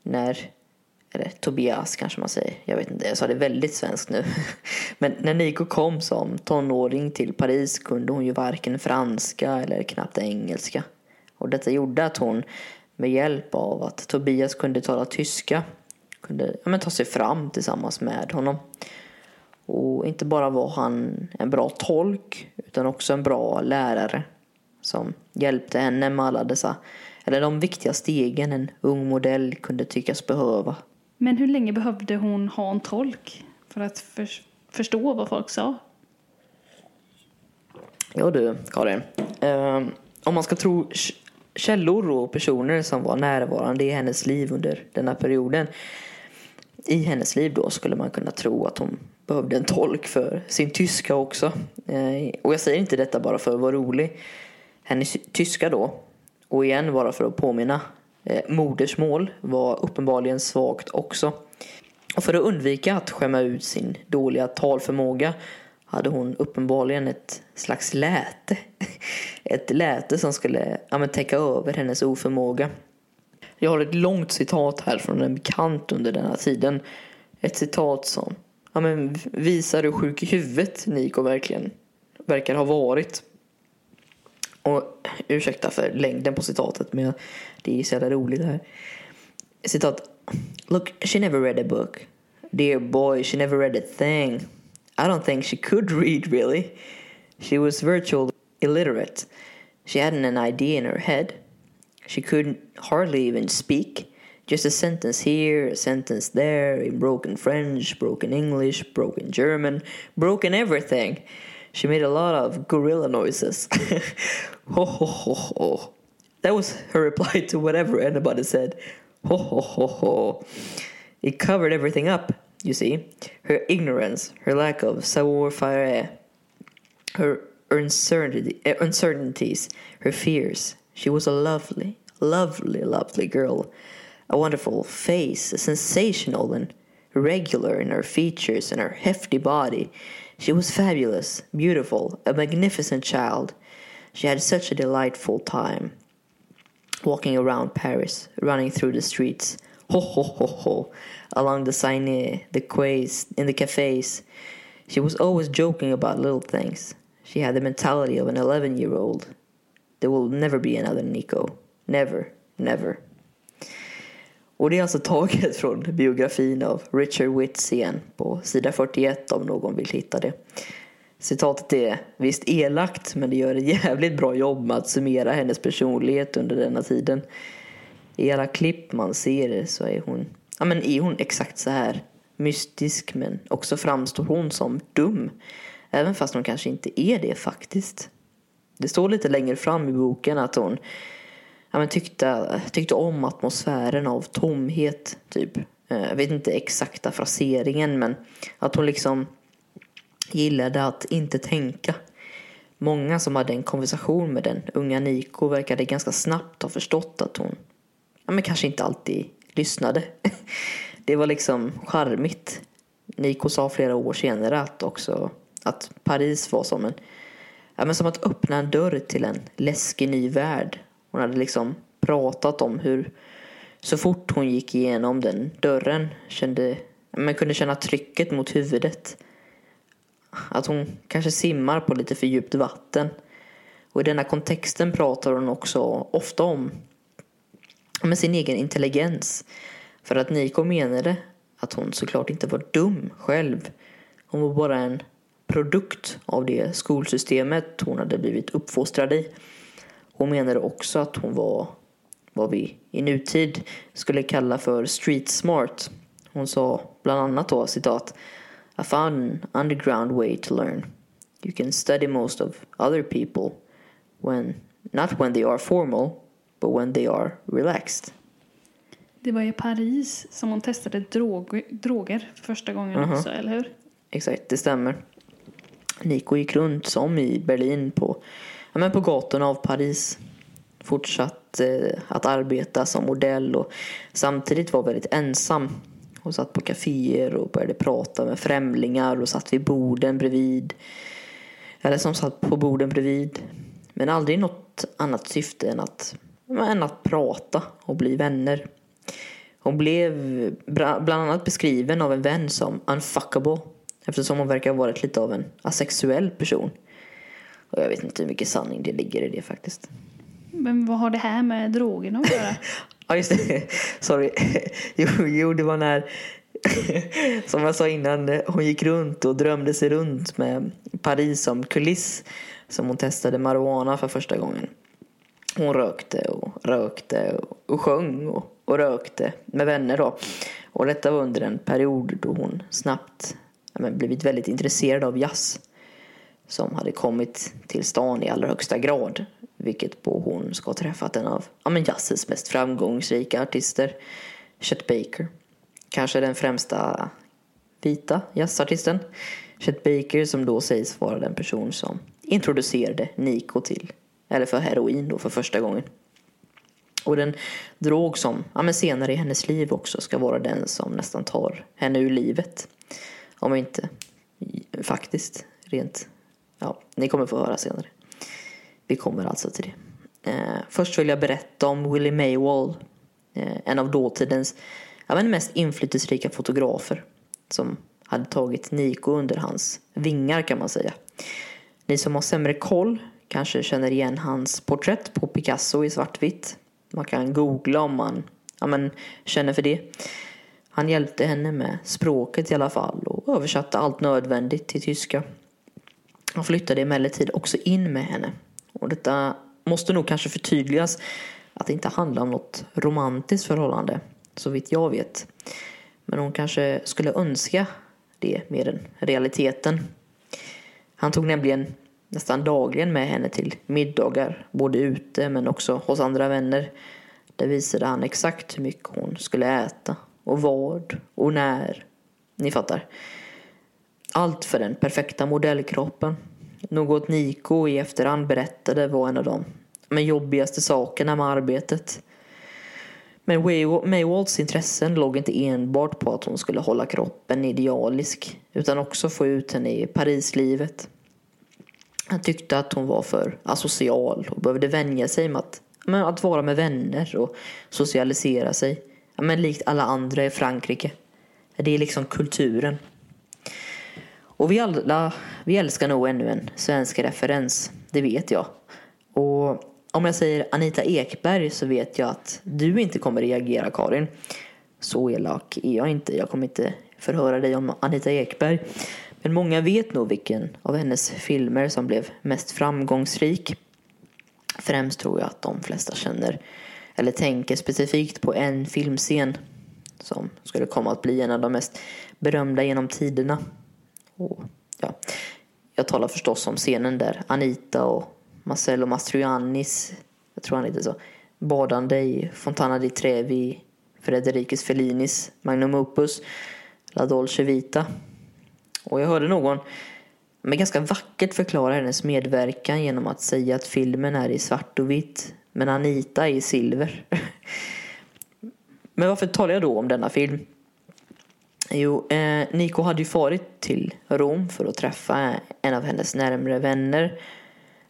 När, eller Tobias kanske man säger, jag vet inte, jag sa det väldigt svenskt nu. Men när Nico kom som tonåring till Paris kunde hon ju varken franska eller knappt engelska. Och detta gjorde att hon med hjälp av att Tobias kunde tala tyska kunde ja, men, ta sig fram tillsammans med honom. Och inte bara var han en bra tolk utan också en bra lärare som hjälpte henne med alla dessa, eller de viktiga stegen en ung modell kunde tyckas behöva. Men hur länge behövde hon ha en tolk för att för, förstå vad folk sa? Ja du, Karin. Eh, om man ska tro källor och personer som var närvarande i hennes liv under denna perioden. I hennes liv då skulle man kunna tro att hon behövde en tolk för sin tyska också. Eh, och jag säger inte detta bara för att vara rolig. Hennes tyska då, och igen bara för att påminna, eh, modersmål var uppenbarligen svagt också. Och för att undvika att skämma ut sin dåliga talförmåga hade hon uppenbarligen ett slags läte. Ett läte som skulle ja, täcka över hennes oförmåga. Jag har ett långt citat här från en bekant under denna tiden. Ett citat som ja, men visar hur sjuk i huvudet Niko verkligen verkar ha varit. Och ursäkta för längden på citatet men det är så jävla roligt det här. Citat. Look, she never read a book. Dear boy, she never read a thing. I don't think she could read really. She was virtually illiterate. She hadn't an idea in her head. She couldn't hardly even speak. Just a sentence here, a sentence there, in broken French, broken English, broken German, broken everything. She made a lot of gorilla noises. ho ho ho ho. That was her reply to whatever anybody said. Ho ho ho ho. It covered everything up, you see. Her ignorance, her lack of savoir-faire, her uncertainty, uh, uncertainties, her fears. She was a lovely, lovely, lovely girl a wonderful face, sensational and regular in her features and her hefty body. She was fabulous, beautiful, a magnificent child. She had such a delightful time walking around Paris, running through the streets, ho ho ho ho, along the Seine, the quays, in the cafes. She was always joking about little things. She had the mentality of an 11 year old. There will never be another Nico. Never, never. Och det är alltså taget från biografin av Richard Whitsian på sida 41 om någon vill hitta det. Citatet är visst elakt men det gör ett jävligt bra jobb med att summera hennes personlighet under denna tiden. I alla klipp man ser så är hon, ja men är hon exakt så här mystisk men också framstår hon som dum. Även fast hon kanske inte är det faktiskt. Det står lite längre fram i boken att hon ja, men tyckte, tyckte om atmosfären av tomhet, typ. Eh, jag vet inte exakta fraseringen, men att hon liksom gillade att inte tänka. Många som hade en konversation med den unga Niko verkade ganska snabbt ha förstått att hon ja, men kanske inte alltid lyssnade. Det var liksom charmigt. Niko sa flera år senare att också att Paris var som en ja, men som att öppna en dörr till en läskig ny värld hon hade liksom pratat om hur så fort hon gick igenom den dörren kände men kunde känna trycket mot huvudet. Att hon kanske simmar på lite för djupt vatten. Och i denna kontexten pratar hon också ofta om med sin egen intelligens. För att Niko menade att hon såklart inte var dum själv. Hon var bara en produkt av det skolsystemet hon hade blivit uppfostrad i. Hon menade också att hon var vad vi i nutid skulle kalla för street smart. Hon sa bland annat då citat I found an underground way to learn. You can study most of other people when not when they are formal but when they are relaxed. Det var i Paris som hon testade drog droger för första gången uh -huh. också, eller hur? Exakt, det stämmer. Nico gick runt som i Berlin på ja, men på gatorna av Paris. Fortsatt eh, att arbeta som modell och samtidigt var väldigt ensam. Hon satt på kaféer och började prata med främlingar och satt vid borden bredvid. Eller som satt på borden bredvid. Men aldrig något annat syfte än att, än att prata och bli vänner. Hon blev bland annat beskriven av en vän som unfuckable eftersom hon verkar ha varit lite av en asexuell person. Och jag vet inte hur mycket sanning det ligger i det faktiskt. Men vad har det här med drogerna att göra? Ja, just det. Sorry. Jo, jo, det var när, som jag sa innan, hon gick runt och drömde sig runt med Paris som kuliss som hon testade marijuana för första gången. Hon rökte och rökte och sjöng och, och rökte med vänner då. Och detta var under en period då hon snabbt ja, blivit väldigt intresserad av jazz som hade kommit till stan i allra högsta grad. Vilket på hon ska ha träffat en av ja, men jazzens mest framgångsrika artister, Chet Baker. Kanske den främsta vita jazzartisten. Chet Baker som då sägs vara den person som introducerade Nico till, eller för heroin då för första gången. Och den drog som ja, men senare i hennes liv också ska vara den som nästan tar henne ur livet. Om inte faktiskt rent, ja, ni kommer få höra senare. Vi kommer alltså till det. Eh, först vill jag berätta om Willie Maywall. Eh, en av dåtidens ja, men mest inflytelserika fotografer. Som hade tagit Nico under hans vingar kan man säga. Ni som har sämre koll kanske känner igen hans porträtt på Picasso i svartvitt. Man kan googla om man ja, men, känner för det. Han hjälpte henne med språket i alla fall och översatte allt nödvändigt till tyska. Han flyttade emellertid också in med henne och detta måste nog kanske förtydligas att det inte handlar om något romantiskt förhållande, så vitt jag vet. Men hon kanske skulle önska det mer än realiteten. Han tog nämligen nästan dagligen med henne till middagar, både ute men också hos andra vänner. Där visade han exakt hur mycket hon skulle äta och vad och när. Ni fattar. Allt för den perfekta modellkroppen. Något Niko i efterhand berättade var en av de men jobbigaste sakerna med arbetet. Men Maywalls intressen låg inte enbart på att hon skulle hålla kroppen idealisk utan också få ut henne i Parislivet. Han tyckte att hon var för asocial och behövde vänja sig med att, med att vara med vänner och socialisera sig. Men likt alla andra i Frankrike. Det är liksom kulturen. Och vi alla, vi älskar nog ännu en svensk referens. Det vet jag. Och om jag säger Anita Ekberg så vet jag att du inte kommer reagera Karin. Så elak är jag inte. Jag kommer inte förhöra dig om Anita Ekberg. Men många vet nog vilken av hennes filmer som blev mest framgångsrik. Främst tror jag att de flesta känner eller tänker specifikt på en filmscen som skulle komma att bli en av de mest berömda genom tiderna. Och, ja, jag talar förstås om scenen där Anita och Marcello Mastroiannis, jag tror han heter så, badande i Fontana di Trevi, Fredericis Fellinis Magnum Opus, La Dolce Vita. Och jag hörde någon men ganska vackert förklara hennes medverkan genom att säga att filmen är i svart och vitt men Anita är i silver. men varför talar jag då om denna film? Jo, eh, Nico hade ju farit till Rom för att träffa en av hennes närmre vänner.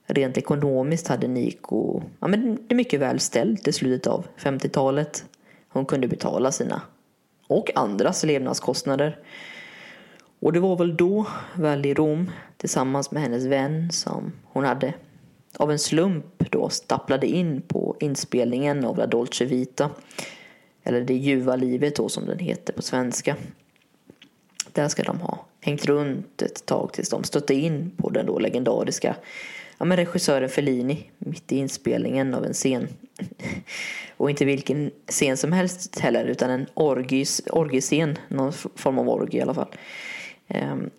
Rent ekonomiskt hade Nico ja, men det mycket väl ställt i slutet av 50-talet. Hon kunde betala sina och andras levnadskostnader. Och det var väl då, väl i Rom, tillsammans med hennes vän som hon hade av en slump då stapplade in på inspelningen av La Dolce Vita. Eller Det ljuva livet då som den heter på svenska. Där ska de ha hängt runt ett tag tills de stötte in på den då legendariska ja, men regissören Fellini mitt i inspelningen av en scen. Och inte vilken scen som helst heller utan en orgis, orgiescen, någon form av orgie i alla fall. Ehm,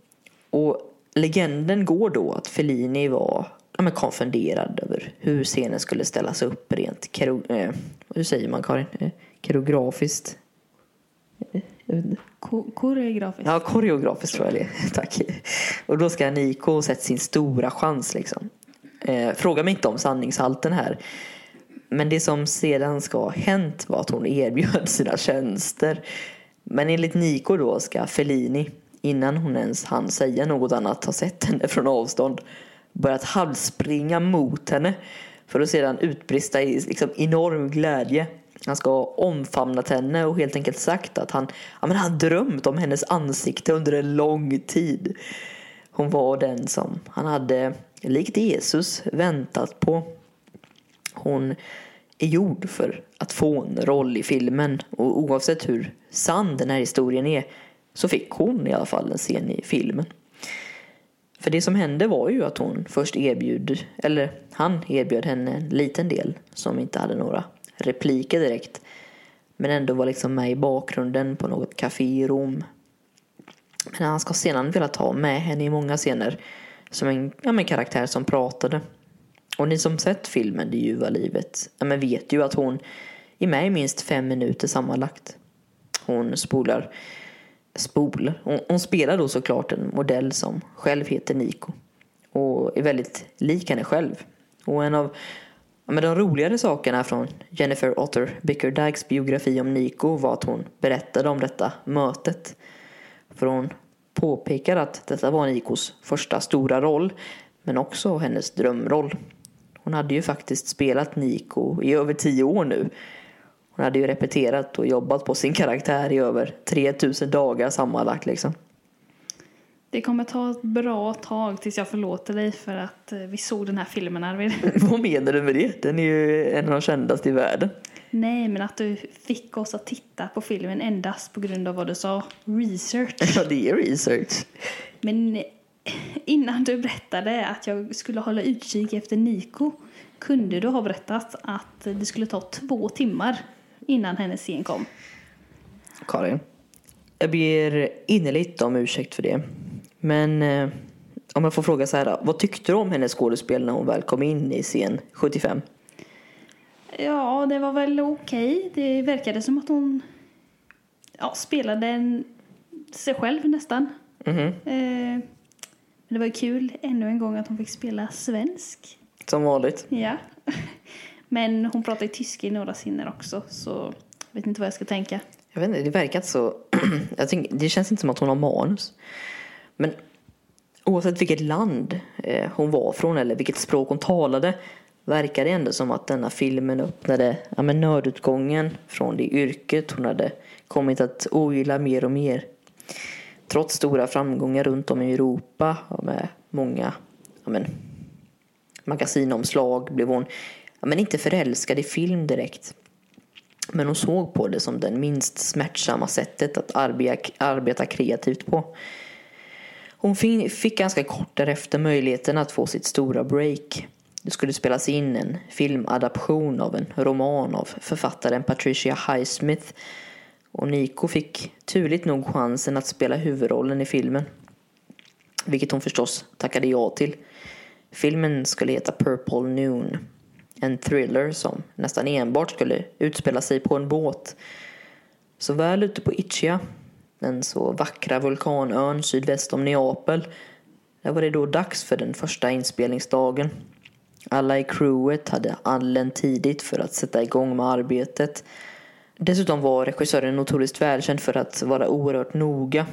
och legenden går då att Fellini var ja, men konfunderad över hur scenen skulle ställas upp rent kero, eh, hur säger man Karin? Eh, koreografiskt. Eh, eh, Ko koreografiskt? Ja, koreografiskt tror jag det Tack. Och då ska Niko ha sett sin stora chans liksom. Eh, fråga mig inte om sanningshalten här. Men det som sedan ska ha hänt var att hon erbjöd sina tjänster Men enligt Niko då ska Fellini, innan hon ens hann säga något annat, ha sett henne från avstånd, börjat halvspringa mot henne för att sedan utbrista i liksom enorm glädje. Han ska ha omfamnat henne och helt enkelt sagt att han, ja, men han drömt om hennes ansikte under en lång tid. Hon var den som han hade, likt Jesus, väntat på. Hon är gjord för att få en roll i filmen och oavsett hur sann den här historien är så fick hon i alla fall en scen i filmen. För det som hände var ju att hon först erbjöd, eller han erbjöd henne en liten del som inte hade några repliker direkt. Men ändå var liksom med i bakgrunden på något café i Rom. Men han ska sedan vilja ta med henne i många scener som en, ja, en karaktär som pratade. Och ni som sett filmen Det ljuva livet ja, men vet ju att hon är med i minst fem minuter sammanlagt. Hon spolar spolar. Hon, hon spelar då såklart en modell som själv heter Nico och är väldigt lik henne själv. Och en av men de roligare sakerna från Jennifer Otter Bickerdikes biografi om Nico var att hon berättade om detta mötet. För hon påpekar att detta var Nikos första stora roll men också hennes drömroll. Hon hade ju faktiskt spelat Nico i över tio år nu hon hade ju repeterat och jobbat på sin karaktär i över 3000 dagar sammanlagt liksom. Det kommer ta ett bra tag tills jag förlåter dig för att eh, vi såg den här filmen Arvid. Vad menar du med det? Den är ju en av de kändaste i världen. Nej, men att du fick oss att titta på filmen endast på grund av vad du sa. Research. Ja, det är research. Men eh, innan du berättade att jag skulle hålla utkik efter Niko kunde du ha berättat att det skulle ta två timmar innan hennes scen kom. Karin, jag ber innerligt om ursäkt för det. Men eh, om jag får fråga så här, vad tyckte du om hennes skådespel när hon väl kom in i scen 75? Ja, det var väl okej. Okay. Det verkade som att hon ja, spelade en, sig själv nästan. Mm -hmm. eh, men det var ju kul ännu en gång att hon fick spela svensk. Som vanligt. Ja. Men hon pratar ju tyska i några scener också så jag vet inte vad jag ska tänka. Jag vet inte, det verkar inte så... jag tänker, det känns inte som att hon har manus. Men oavsett vilket land eh, hon var från eller vilket språk hon talade verkar det ändå som att denna filmen öppnade ja, men nödutgången från det yrket hon hade kommit att ogilla mer och mer. Trots stora framgångar runt om i Europa och med många ja, men, magasinomslag blev hon ja, men inte förälskad i film direkt. Men hon såg på det som det minst smärtsamma sättet att arbeta, kreativt på. Hon fick ganska kort därefter möjligheten att få sitt stora break. Det skulle spelas in en filmadaption av en roman av författaren Patricia Highsmith och Nico fick turligt nog chansen att spela huvudrollen i filmen. Vilket hon förstås tackade ja till. Filmen skulle heta Purple Noon en thriller som nästan enbart skulle utspela sig på en båt. Så väl ute på Ichia den så vackra vulkanön sydväst om Neapel, där var det då dags för den första inspelningsdagen. Alla i crewet hade anlänt tidigt för att sätta igång med arbetet. Dessutom var regissören notoriskt välkänd för att vara oerhört noga.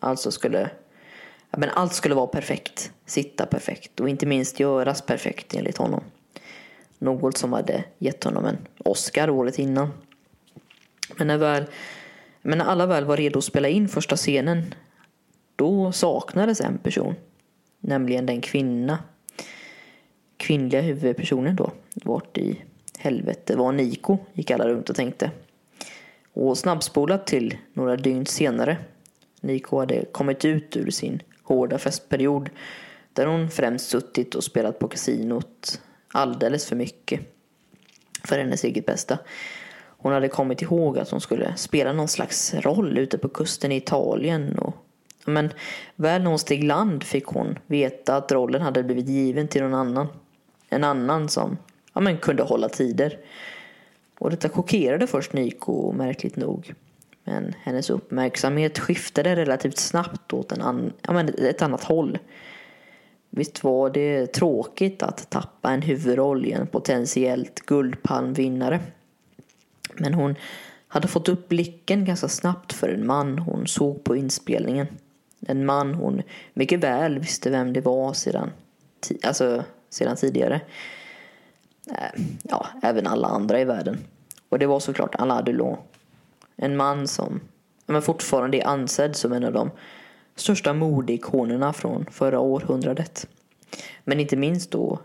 Alltså skulle, ja, men allt skulle vara perfekt, sitta perfekt och inte minst göras perfekt enligt honom. Något som hade gett honom en Oscar året innan. Men när, väl, men när alla väl var redo att spela in första scenen då saknades en person. Nämligen den kvinna. Kvinnliga huvudpersonen då. Vart i helvete var Niko? Gick alla runt och tänkte. Och snabbspolat till några dygn senare. Niko hade kommit ut ur sin hårda festperiod. Där hon främst suttit och spelat på kasinot alldeles för mycket för hennes eget bästa. Hon hade kommit ihåg att hon skulle spela någon slags roll ute på kusten i Italien. Och, men väl när hon steg land fick hon veta att rollen hade blivit given till någon annan. En annan som ja, men kunde hålla tider. Och detta chockerade först Niko märkligt nog. Men hennes uppmärksamhet skiftade relativt snabbt åt en an, ja, men ett annat håll. Visst var det tråkigt att tappa en huvudroll i en potentiellt guldpalmvinnare. Men hon hade fått upp blicken ganska snabbt för en man hon såg på inspelningen. En man hon mycket väl visste vem det var sedan, alltså, sedan tidigare. Äh, ja, även alla andra i världen. Och det var såklart Alain Delon. En man som men fortfarande är ansedd som en av de största modeikonerna från förra århundradet. Men inte minst då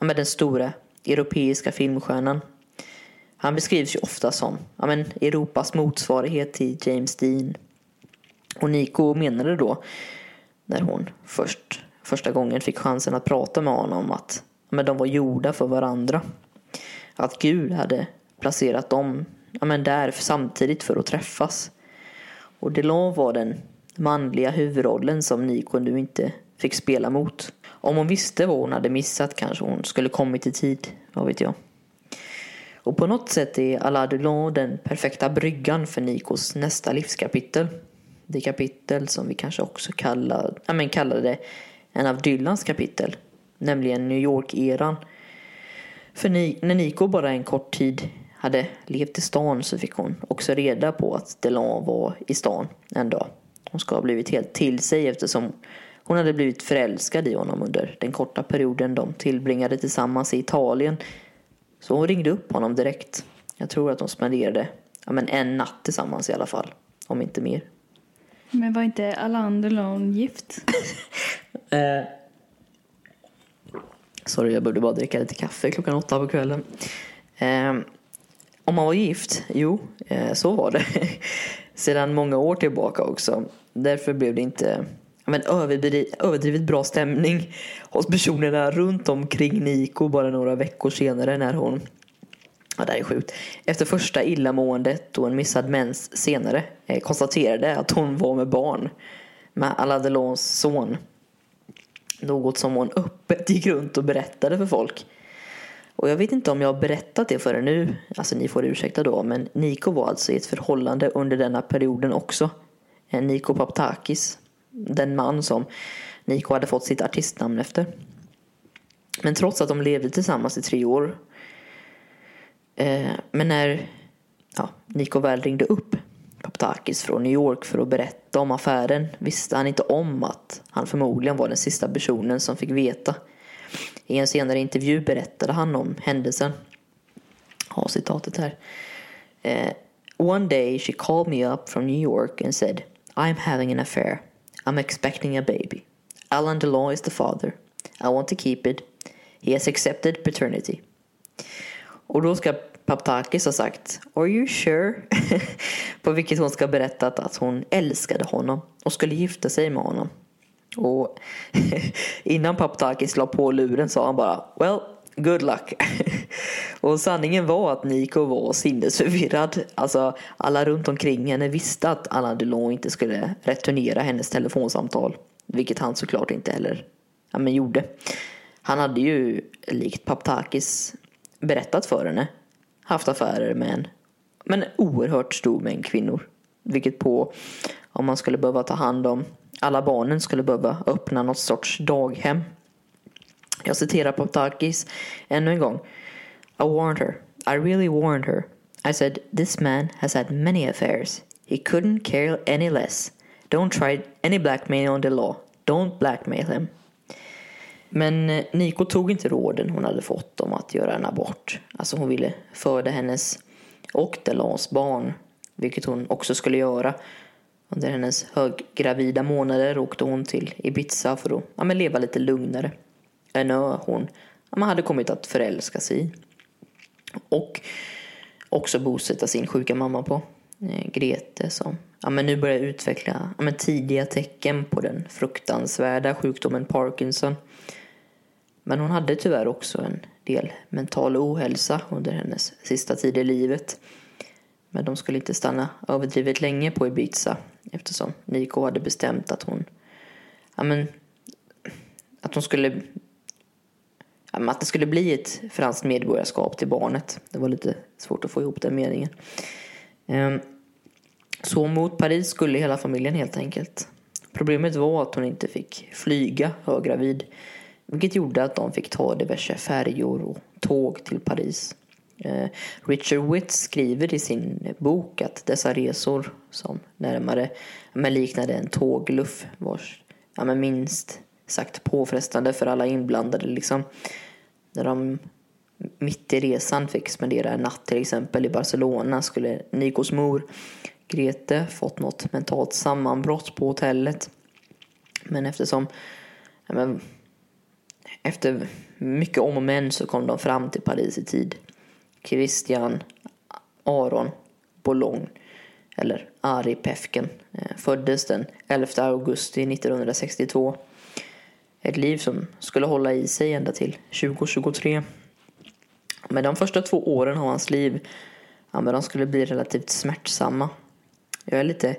med den stora europeiska filmstjärnan. Han beskrivs ju ofta som ja, men, Europas motsvarighet till James Dean. Och Nico menade då, när hon först, första gången fick chansen att prata med honom, att men, de var gjorda för varandra. Att Gud hade placerat dem ja, men, där samtidigt för att träffas. Och Delon var den manliga huvudrollen som Nico nu inte fick spela mot. Om hon visste vad hon hade missat kanske hon skulle kommit i tid, vad vet jag. Och på något sätt är Alain Delon den perfekta bryggan för Nikos nästa livskapitel. Det kapitel som vi kanske också kallar, ja, men kallade en av Dylans kapitel, nämligen New York-eran. För ni, när Nico bara en kort tid hade levt i stan så fick hon också reda på att Delon var i stan en dag. Hon ska ha blivit helt till sig eftersom hon hade blivit förälskad i honom under den korta perioden de tillbringade tillsammans i Italien. Så hon ringde upp honom direkt. Jag tror att de spenderade ja, men en natt tillsammans i alla fall, om inte mer. Men var inte Alain Delon gift? eh, sorry, jag borde bara dricka lite kaffe klockan åtta på kvällen. Eh, om man var gift? Jo, eh, så var det. Sedan många år tillbaka också. Därför blev det inte men, överdrivet bra stämning hos personerna runt omkring Niko bara några veckor senare när hon Ja, det här är sjukt. Efter första illamåendet och en missad mens senare eh, konstaterade att hon var med barn med Aladelons son. Något som hon öppet gick runt och berättade för folk. Och jag vet inte om jag har berättat det för er nu, alltså ni får ursäkta då, men Niko var alltså i ett förhållande under denna perioden också. Eh, Niko Paptakis, den man som Niko hade fått sitt artistnamn efter. Men trots att de levde tillsammans i tre år. Eh, men när ja, Niko väl ringde upp Paptakis från New York för att berätta om affären visste han inte om att han förmodligen var den sista personen som fick veta i en senare intervju berättade han om händelsen. Ja, citatet här. Eh, one day she called me up from New York and said I'm having an affair. I'm expecting a baby. Alan DeLaw is the father. I want to keep it. He has accepted paternity. Och då ska Paptakis ha sagt Are you sure? På vilket hon ska ha berättat att hon älskade honom och skulle gifta sig med honom. Och innan Paptakis la på luren sa han bara Well, good luck. och sanningen var att Nico var sinnesförvirrad. Alltså alla runt omkring henne visste att Alain Delon inte skulle returnera hennes telefonsamtal. Vilket han såklart inte heller ja, men gjorde. Han hade ju likt Paptakis berättat för henne haft affärer med en, men en oerhört stor mängd kvinnor. Vilket på om man skulle behöva ta hand om alla barnen skulle behöva öppna något sorts daghem. Jag citerar Poptakis ännu en gång. I warned her. I really warned her. I said, this man has had many affairs. He couldn't care any less. Don't try any blackmail on the law. Don't blackmail him. Men eh, Niko tog inte råden hon hade fått om att göra en abort. Alltså hon ville föda hennes och Delans barn, vilket hon också skulle göra. Under hennes höggravida månader åkte hon till Ibiza för att ja, men leva lite lugnare. En ö hon man hade kommit att förälska sig i. Och också bosätta sin sjuka mamma på. Eh, Grete som ja, men nu börjar utveckla ja, men tidiga tecken på den fruktansvärda sjukdomen Parkinson. Men hon hade tyvärr också en del mental ohälsa under hennes sista tid i livet. Men de skulle inte stanna överdrivet länge på Ibiza eftersom Nico hade bestämt att hon ja, men, att hon skulle att det skulle bli ett franskt medborgarskap till barnet. Det var lite svårt att få ihop den meningen. Ehm, så mot Paris skulle hela familjen helt enkelt. Problemet var att hon inte fick flyga höggravid vilket gjorde att de fick ta diverse färjor och tåg till Paris. Ehm, Richard Witt skriver i sin bok att dessa resor som närmare men liknade en tågluff vars ja, men minst sagt påfrestande för alla inblandade liksom. När de mitt i resan fick spendera en natt till exempel i Barcelona skulle Nikos mor Grete fått något mentalt sammanbrott på hotellet. Men eftersom ja, men, efter mycket om och men så kom de fram till Paris i tid. Christian Aron Boulogne, eller Ari Pefken, eh, föddes den 11 augusti 1962. Ett liv som skulle hålla i sig ända till 2023. Men de första två åren av hans liv ja, men de skulle bli relativt smärtsamma. Jag är lite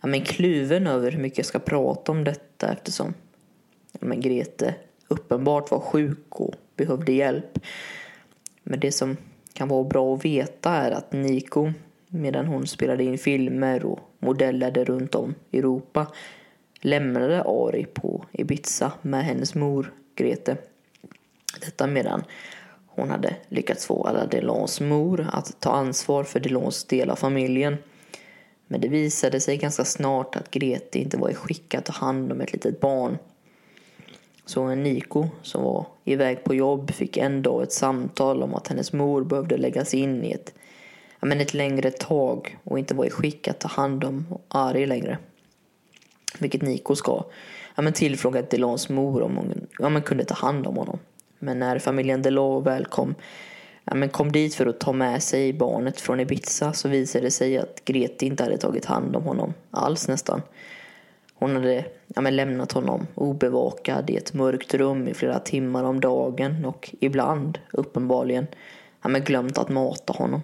ja, men kluven över hur mycket jag ska prata om detta eftersom ja, men Grete uppenbart var sjuk och behövde hjälp. Men det som kan vara bra att veta är att Nico, medan hon spelade in filmer och modellade runt om i Europa, lämnade Ari på Ibiza med hennes mor Grete. Detta medan hon hade lyckats få alla Delons mor att ta ansvar för Delons del av familjen. Men det visade sig ganska snart att Grete inte var i skick att ta hand om ett litet barn. Så Niko, som var iväg på jobb, fick en dag ett samtal om att hennes mor behövde läggas in i ett, ja, men ett längre tag och inte var i skick att ta hand om Ari längre. Vilket Niko ska. Ja, men tillfrågat Delans mor om hon ja, men kunde ta hand om honom. Men när familjen Delon väl kom, ja, men kom dit för att ta med sig barnet från Ibiza så visade det sig att Grete inte hade tagit hand om honom alls nästan. Hon hade ja, men lämnat honom obevakad i ett mörkt rum i flera timmar om dagen och ibland, uppenbarligen, ja, men glömt att mata honom.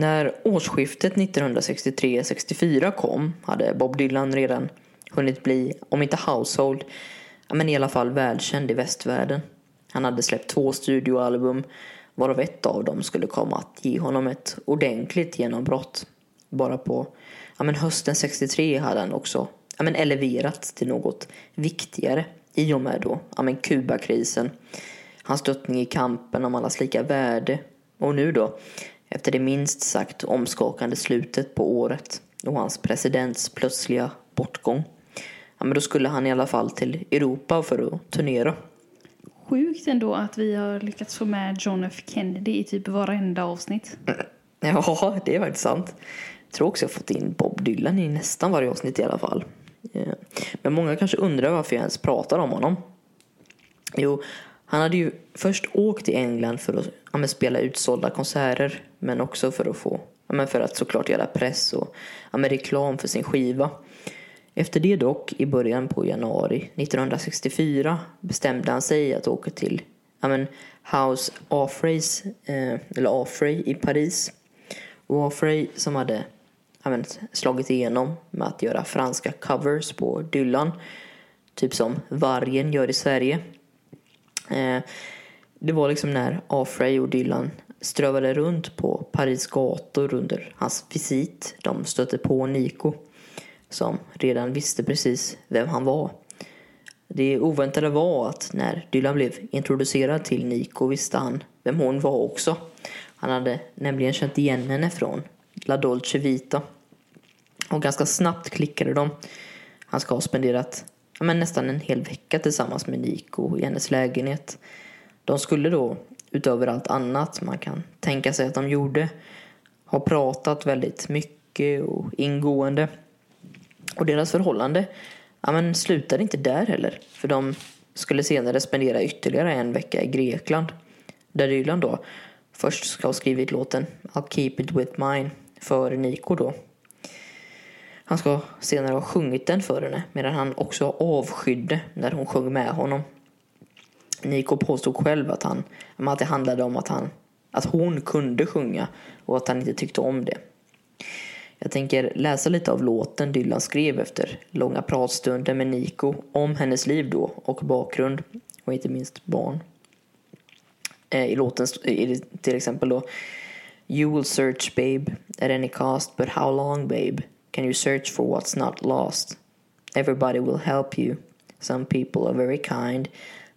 När årsskiftet 1963-64 kom hade Bob Dylan redan hunnit bli, om inte household, men i alla fall välkänd i västvärlden. Han hade släppt två studioalbum varav ett av dem skulle komma att ge honom ett ordentligt genombrott. Bara på ja, men hösten 63 hade han också ja, men eleverats till något viktigare i och med då ja, men Kubakrisen, hans stöttning i kampen om allas lika värde och nu då efter det minst sagt omskakande slutet på året och hans presidents plötsliga bortgång. Ja, men då skulle han i alla fall till Europa för att turnera. Sjukt ändå att vi har lyckats få med John F Kennedy i typ varenda avsnitt. Ja, det är faktiskt sant. Jag tror också jag fått in Bob Dylan i nästan varje avsnitt i alla fall. Eh, men många kanske undrar varför jag ens pratar om honom. Jo, han hade ju först åkt till England för att ja, spela utsålda konserter men också för att få ja, för att såklart göra press och ja, reklam för sin skiva. Efter det dock, i början på januari 1964 bestämde han sig att åka till ja, men, House Offrays, eh, eller Offray i Paris. Och Offray som hade ja, men, slagit igenom med att göra franska covers på Dylan. Typ som Vargen gör i Sverige. Eh, det var liksom när Afray och Dylan strövade runt på Paris gator under hans visit. De stötte på Nico som redan visste precis vem han var. Det oväntade var att när Dylan blev introducerad till Nico visste han vem hon var också. Han hade nämligen känt igen henne från La Dolce Vita. Och ganska snabbt klickade de. Han ska ha spenderat men nästan en hel vecka tillsammans med Nico i hennes lägenhet. De skulle då, utöver allt annat man kan tänka sig att de gjorde, ha pratat väldigt mycket och ingående. Och deras förhållande ja, men slutade inte där heller. För de skulle senare spendera ytterligare en vecka i Grekland. Där Dylan då först ska ha skrivit låten I'll keep it with mine för Nico då. Han ska senare ha sjungit den för henne medan han också avskydde när hon sjöng med honom. Nico påstod själv att, han, att det handlade om att, han, att hon kunde sjunga och att han inte tyckte om det. Jag tänker läsa lite av låten Dylan skrev efter långa pratstunder med Nico om hennes liv då och bakgrund och inte minst barn. Eh, I låten är det till exempel då You will search babe at any cost but how long babe? Can you search for what's not lost? Everybody will help you. Some people are very kind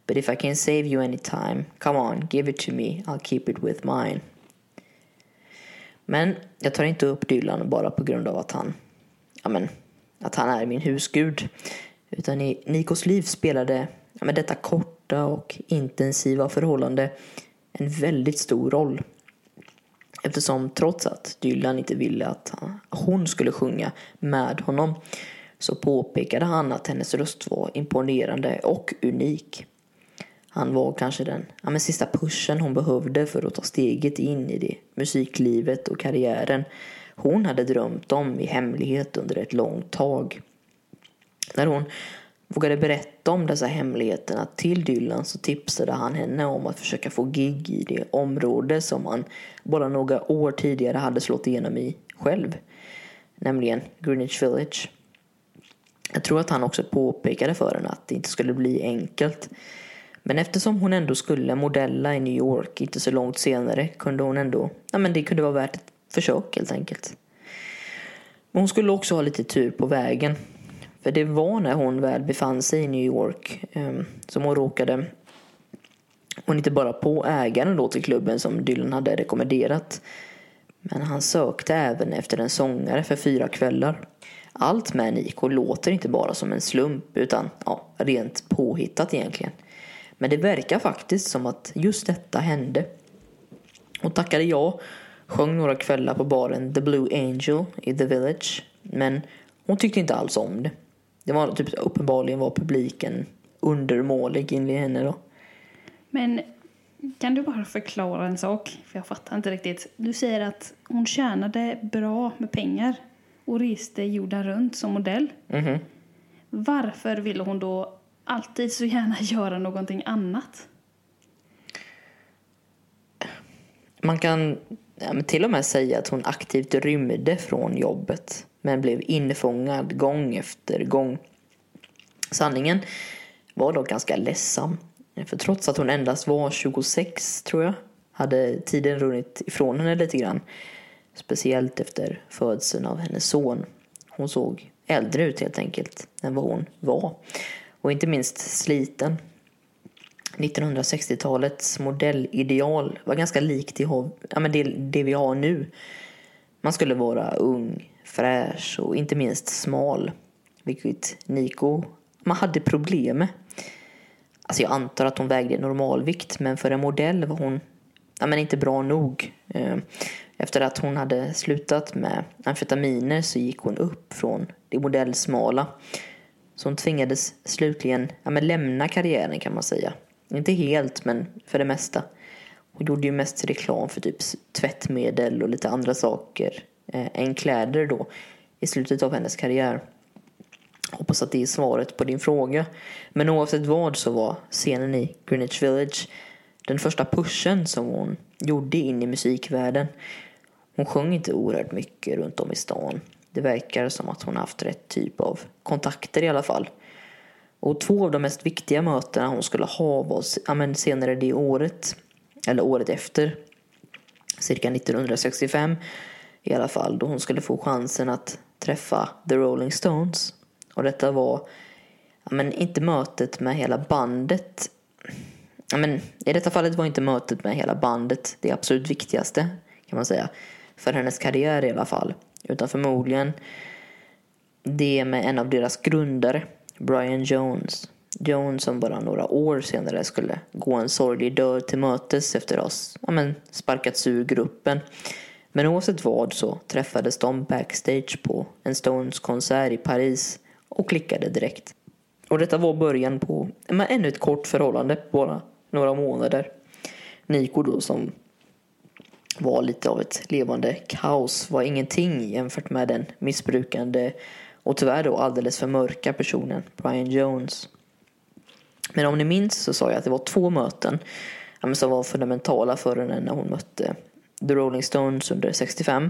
but if I can save you any time, come on, give it to me, I'll keep it with mine. Men jag tar inte upp Dylan bara på grund av att han, ja men, att han är min husgud. Utan i Nikos liv spelade ja men, detta korta och intensiva förhållande en väldigt stor roll. Eftersom trots att Dylan inte ville att hon skulle sjunga med honom så påpekade han att hennes röst var imponerande och unik. Han var kanske den ja, men sista pushen hon behövde för att ta steget in i det musiklivet och karriären hon hade drömt om i hemlighet under ett långt tag. När hon vågade berätta om dessa hemligheterna till Dylan så tipsade han henne om att försöka få gig i det område som han bara några år tidigare hade slått igenom i själv. Nämligen Greenwich Village. Jag tror att han också påpekade för henne att det inte skulle bli enkelt. Men eftersom hon ändå skulle modella i New York inte så långt senare kunde hon ändå, ja men det kunde vara värt ett försök helt enkelt. Men hon skulle också ha lite tur på vägen. För det var när hon väl befann sig i New York ehm, som hon råkade hon inte bara på ägaren då till klubben som Dylan hade rekommenderat. Men han sökte även efter en sångare för fyra kvällar. Allt med Nico låter inte bara som en slump utan ja, rent påhittat egentligen. Men det verkar faktiskt som att just detta hände. Hon tackade ja, sjöng några kvällar på baren The Blue Angel i The Village. Men hon tyckte inte alls om det. Det var typ uppenbarligen var publiken undermålig enligt henne då. Men kan du bara förklara en sak? För jag fattar inte riktigt. Du säger att hon tjänade bra med pengar och reste jorden runt som modell. Mm -hmm. Varför ville hon då alltid så gärna göra någonting annat? Man kan till och med säga att hon aktivt rymde från jobbet men blev infångad gång efter gång. Sanningen var dock ganska ledsam. För trots att hon endast var 26 tror jag hade tiden runnit ifrån henne lite grann. Speciellt efter födseln av hennes son. Hon såg äldre ut helt enkelt än vad hon var. Och inte minst sliten. 1960-talets modellideal var ganska likt det, ja, men det, det vi har nu. Man skulle vara ung, fräsch och inte minst smal. Vilket Nico man hade problem med. Alltså jag antar att hon vägde normalvikt men för en modell var hon ja, men inte bra nog. Eh, efter att hon hade slutat med amfetaminer så gick hon upp från det modellsmala så hon tvingades slutligen ja, men lämna karriären kan man säga. Inte helt, men för det mesta. Hon gjorde ju mest reklam för typ tvättmedel och lite andra saker Eh, än kläder då i slutet av hennes karriär. Hoppas att det är svaret på din fråga. Men oavsett vad så var scenen i Greenwich Village den första pushen som hon gjorde in i musikvärlden. Hon sjöng inte oerhört mycket runt om i stan. Det verkar som att hon haft rätt typ av kontakter i alla fall. Och två av de mest viktiga mötena hon skulle ha var ja, men senare det året, eller året efter, cirka 1965 i alla fall, då hon skulle få chansen att träffa The Rolling Stones. Och detta var, ja, men inte mötet med hela bandet. Ja, men I detta fallet var inte mötet med hela bandet det absolut viktigaste, kan man säga. För hennes karriär i alla fall. Utan förmodligen det med en av deras grundare, Brian Jones. Jones som bara några år senare skulle gå en sorglig död till mötes efter oss ja, men, sparkats ur gruppen. Men oavsett vad så träffades de backstage på en Stones-konsert i Paris och klickade direkt. Och detta var början på men, ännu ett kort förhållande, bara några månader. Nico då som var lite av ett levande kaos, var ingenting jämfört med den missbrukande och tyvärr då alldeles för mörka personen Brian Jones. Men om ni minns så sa jag att det var två möten som var fundamentala för henne när hon mötte The Rolling Stones under 65.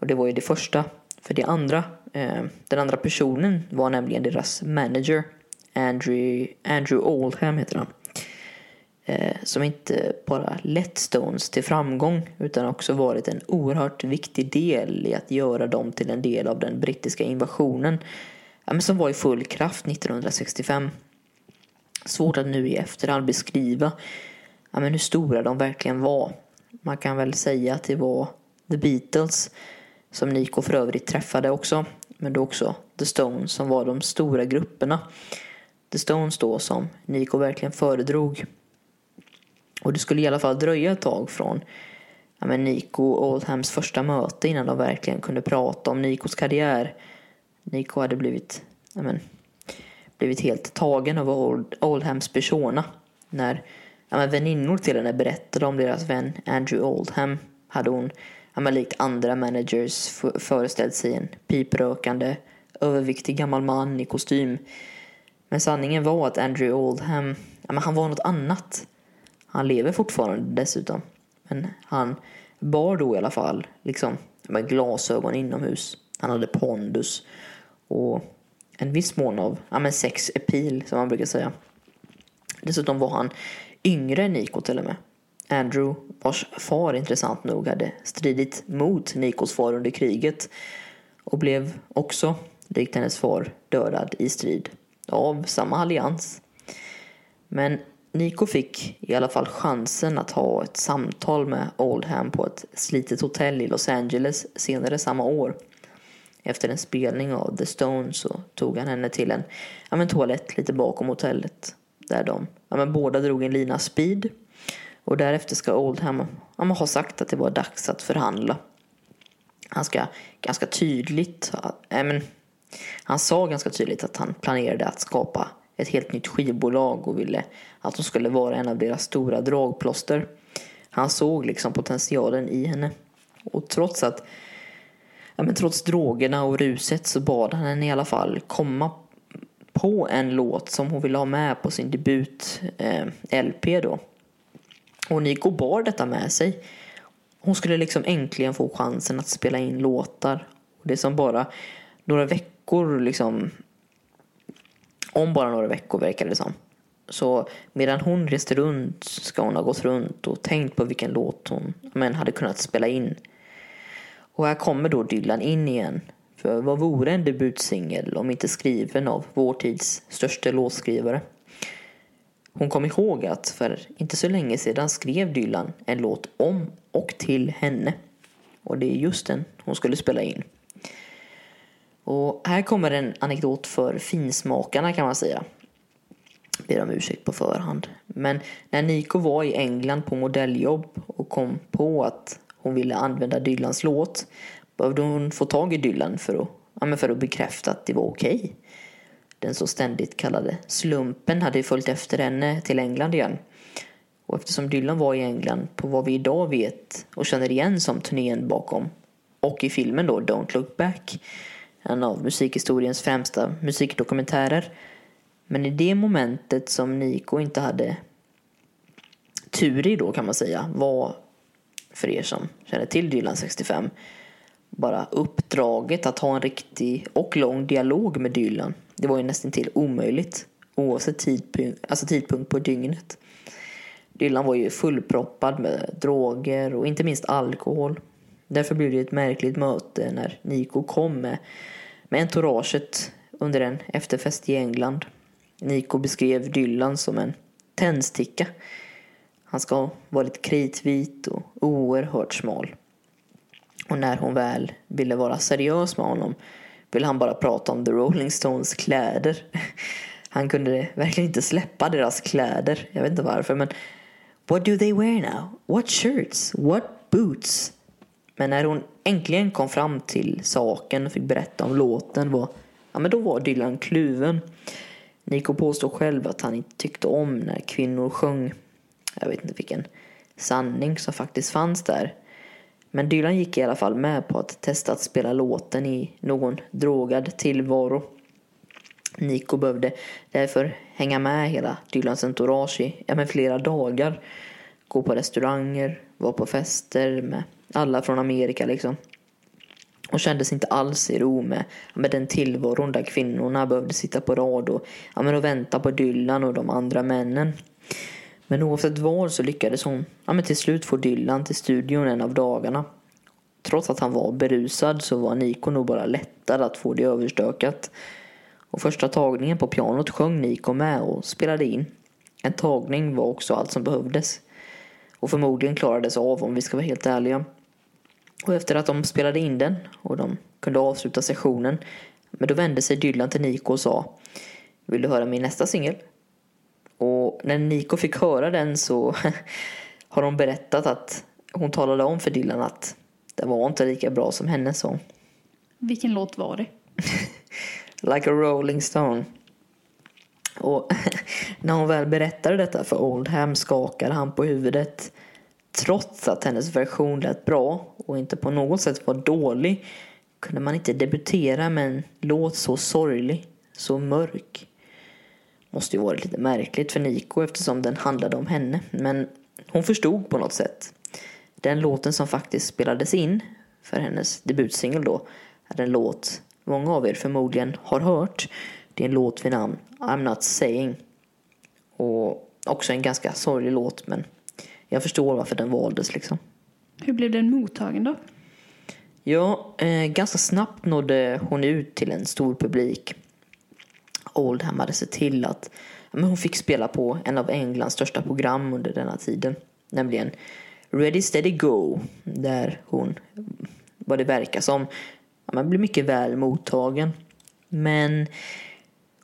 Och det var ju det första. För det andra, eh, den andra personen var nämligen deras manager Andrew, Andrew Oldham heter han. eh, som inte bara lett Stones till framgång utan också varit en oerhört viktig del i att göra dem till en del av den brittiska invasionen ja, men som var i full kraft 1965. Svårt att nu i efterhand beskriva ja, men hur stora de verkligen var. Man kan väl säga att det var The Beatles som Nico för övrigt träffade också. Men då också The Stones som var de stora grupperna. The Stones då som Nico verkligen föredrog. Och det skulle i alla fall dröja ett tag från ja, men Nico och Oldhams första möte innan de verkligen kunde prata om Nicos karriär. Nico hade blivit, ja, men, blivit helt tagen av Old, Oldhams persona. När ja, men, väninnor till henne berättade om deras vän Andrew Oldham hade hon ja, men, likt andra managers föreställt sig en piprökande, överviktig gammal man i kostym. Men sanningen var att Andrew Oldham, ja, men, han var något annat. Han lever fortfarande dessutom. Men han bar då i alla fall liksom, med glasögon inomhus. Han hade pondus och en viss mån av ja, men sex appeal som man brukar säga. Dessutom var han yngre än Nico till och med. Andrew, vars far intressant nog hade stridit mot Nikos far under kriget och blev också, likt hennes far, dödad i strid av samma allians. Men Nico fick i alla fall chansen att ha ett samtal med Oldham på ett slitet hotell i Los Angeles senare samma år. Efter en spelning av The Stones så tog han henne till en ja, men toalett lite bakom hotellet. Där de ja, men båda drog en lina speed. Och därefter ska Oldham ja, ha sagt att det var dags att förhandla. Han ska ganska tydligt, ja, men, han sa ganska tydligt att han planerade att skapa ett helt nytt skivbolag och ville att hon skulle vara en av deras stora dragplåster. Han såg liksom potentialen i henne. Och trots att ja, men trots drogerna och ruset så bad han henne i alla fall komma på en låt som hon ville ha med på sin debut-LP eh, då. Och Nico bar detta med sig. Hon skulle liksom äntligen få chansen att spela in låtar. Och det som bara några veckor liksom om bara några veckor verkar det som. Så medan hon reste runt ska hon ha gått runt och tänkt på vilken låt hon men, hade kunnat spela in. Och här kommer då Dylan in igen. För vad vore en debutsingel om inte skriven av vår tids största låtskrivare? Hon kom ihåg att för inte så länge sedan skrev Dylan en låt om och till henne. Och det är just den hon skulle spela in. Och här kommer en anekdot för finsmakarna kan man säga. Ber om ursäkt på förhand. Men när Nico var i England på modelljobb och kom på att hon ville använda Dylans låt behövde hon få tag i Dylan för att, ja, för att bekräfta att det var okej. Okay. Den så ständigt kallade slumpen hade följt efter henne till England igen. Och eftersom Dylan var i England på vad vi idag vet och känner igen som turnén bakom och i filmen då Don't Look Back en av musikhistoriens främsta musikdokumentärer. Men i det momentet som Nico inte hade tur i då kan man säga var, för er som känner till Dylan 65, bara uppdraget att ha en riktig och lång dialog med Dylan. Det var ju nästan till omöjligt oavsett tidpunkt, alltså tidpunkt på dygnet. Dylan var ju fullproppad med droger och inte minst alkohol. Därför blev det ett märkligt möte när Nico kom med, med entouraget under en efterfest i England. Nico beskrev Dylan som en tändsticka. Han ska ha varit kritvit och oerhört smal. Och när hon väl ville vara seriös med honom ville han bara prata om The Rolling Stones kläder. Han kunde verkligen inte släppa deras kläder. Jag vet inte varför men What do they wear now? What shirts? What boots? Men när hon äntligen kom fram till saken och fick berätta om låten var, ja, men då var Dylan kluven. Nico påstår själv att han inte tyckte om när kvinnor sjöng. Jag vet inte vilken sanning som faktiskt fanns där. Men Dylan gick i alla fall med på att testa att spela låten i någon drogad tillvaro. Nico behövde därför hänga med hela Dylans entourage i ja, men flera dagar. Gå på restauranger, vara på fester med alla från Amerika liksom. Och kändes inte alls i ro med, med den tillvaron där kvinnorna behövde sitta på rad och, ja, men och vänta på Dylan och de andra männen. Men oavsett vad så lyckades hon ja, men till slut få Dylan till studion en av dagarna. Trots att han var berusad så var Niko nog bara lättad att få det överstökat. Och första tagningen på pianot sjöng Niko med och spelade in. En tagning var också allt som behövdes. Och förmodligen klarades av om vi ska vara helt ärliga. Och efter att de spelade in den och de kunde avsluta sessionen men då vände sig Dylan till Niko och sa Vill du höra min nästa singel? Och när Nico fick höra den så har hon berättat att hon talade om för Dylan att det var inte lika bra som hennes sång. Vilken låt var det? like a rolling stone. Och när hon väl berättade detta för Oldham skakade han på huvudet. Trots att hennes version lät bra och inte på något sätt var dålig kunde man inte debutera med en låt så sorglig, så mörk. Måste ju varit lite märkligt för Nico eftersom den handlade om henne. Men hon förstod på något sätt. Den låten som faktiskt spelades in för hennes debutsingel då är en låt många av er förmodligen har hört. Det är en låt vid namn I'm not saying. Och också en ganska sorglig låt men jag förstår varför den valdes liksom. Hur blev den mottagen då? Ja, eh, ganska snabbt nådde hon ut till en stor publik. Oldham hade sett till att men hon fick spela på en av Englands största program under denna tiden. Nämligen Ready Steady Go. Där hon, vad det verkar som, ja, man blev mycket väl mottagen. Men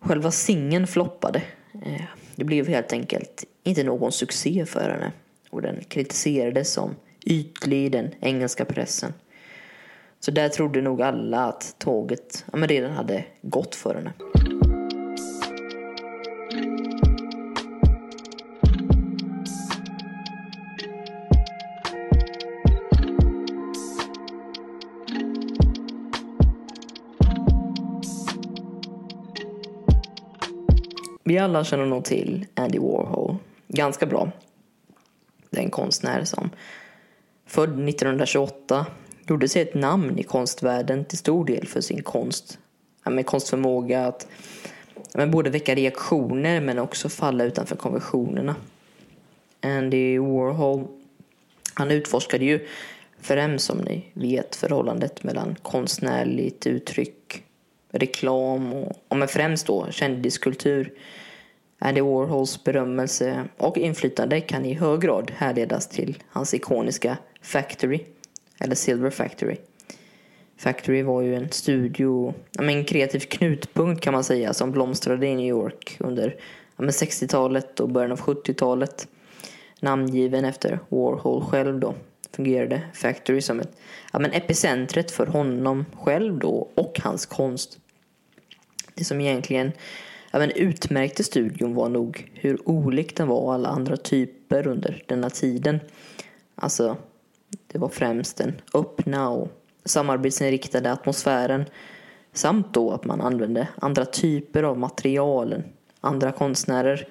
själva singeln floppade. Eh, det blev helt enkelt inte någon succé för henne. Och den kritiserades som ytlig i den engelska pressen. Så där trodde nog alla att tåget ja, men redan hade gått för henne. Vi alla känner nog till Andy Warhol ganska bra. Det är en konstnär som född 1928 gjorde sig ett namn i konstvärlden till stor del för sin konst. med konstförmåga att men både väcka reaktioner men också falla utanför konventionerna. Andy Warhol han utforskade ju främst som ni vet förhållandet mellan konstnärligt uttryck, reklam och, och men främst då kändiskultur. Andy Warhols berömmelse och inflytande kan i hög grad härledas till hans ikoniska Factory eller Silver Factory. Factory var ju en studio, en kreativ knutpunkt kan man säga som blomstrade i New York under 60-talet och början av 70-talet. Namngiven efter Warhol själv då fungerade Factory som ett ja, men epicentret för honom själv då och hans konst. Det som egentligen ja, men utmärkte studion var nog hur olik den var alla andra typer under denna tiden. Alltså det var främst den öppna och samarbetsinriktade atmosfären samt då att man använde andra typer av materialen, andra konstnärer.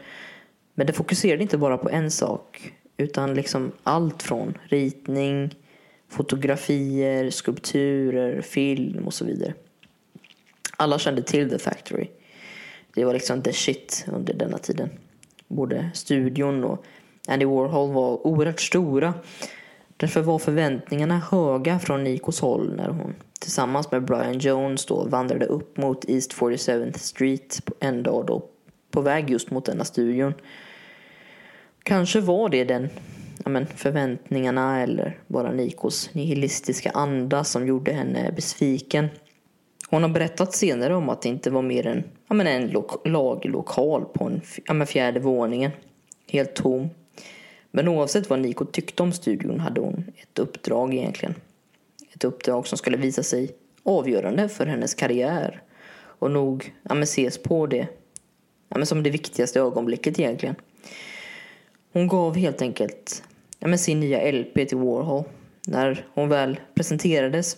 Men det fokuserade inte bara på en sak utan liksom allt från ritning, fotografier, skulpturer, film och så vidare. Alla kände till The Factory. Det var liksom the shit under denna tiden. Både studion och Andy Warhol var oerhört stora Därför var förväntningarna höga från Nikos håll när hon tillsammans med Brian Jones då vandrade upp mot East 47th Street en dag då på väg just mot denna studion. Kanske var det den ja men, förväntningarna eller bara Nikos nihilistiska anda som gjorde henne besviken. Hon har berättat senare om att det inte var mer än ja men, en lo laglokal på en ja men, fjärde våningen. Helt tom. Men oavsett vad Nico tyckte om studion hade hon ett uppdrag egentligen. Ett uppdrag som skulle visa sig avgörande för hennes karriär. Och nog ja, men ses på det ja, men som det viktigaste ögonblicket egentligen. Hon gav helt enkelt ja, men sin nya LP till Warhol när hon väl presenterades.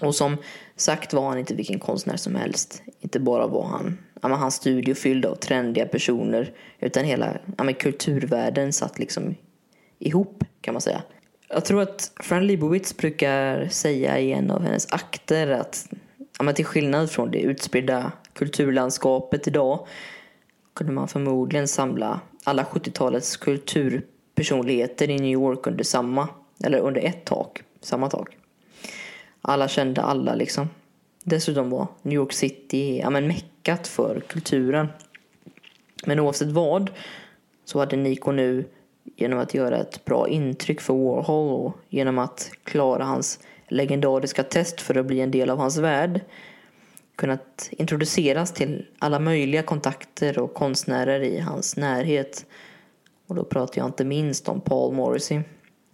Och som sagt var han inte vilken konstnär som helst. Inte bara var han ja, hans studio fylld av trendiga personer utan hela ja, men kulturvärlden satt liksom ihop kan man säga. Jag tror att Fran Lebowitz brukar säga i en av hennes akter att ja, men till skillnad från det utspridda kulturlandskapet idag kunde man förmodligen samla alla 70-talets kulturpersonligheter i New York under samma, eller under ett tak, samma tak. Alla kände alla liksom. Dessutom var New York City ja, men meckat för kulturen. Men oavsett vad så hade Nico nu genom att göra ett bra intryck för Warhol och genom att klara hans legendariska test för att bli en del av hans värld kunnat introduceras till alla möjliga kontakter och konstnärer i hans närhet. Och då pratar jag inte minst om Paul Morrissey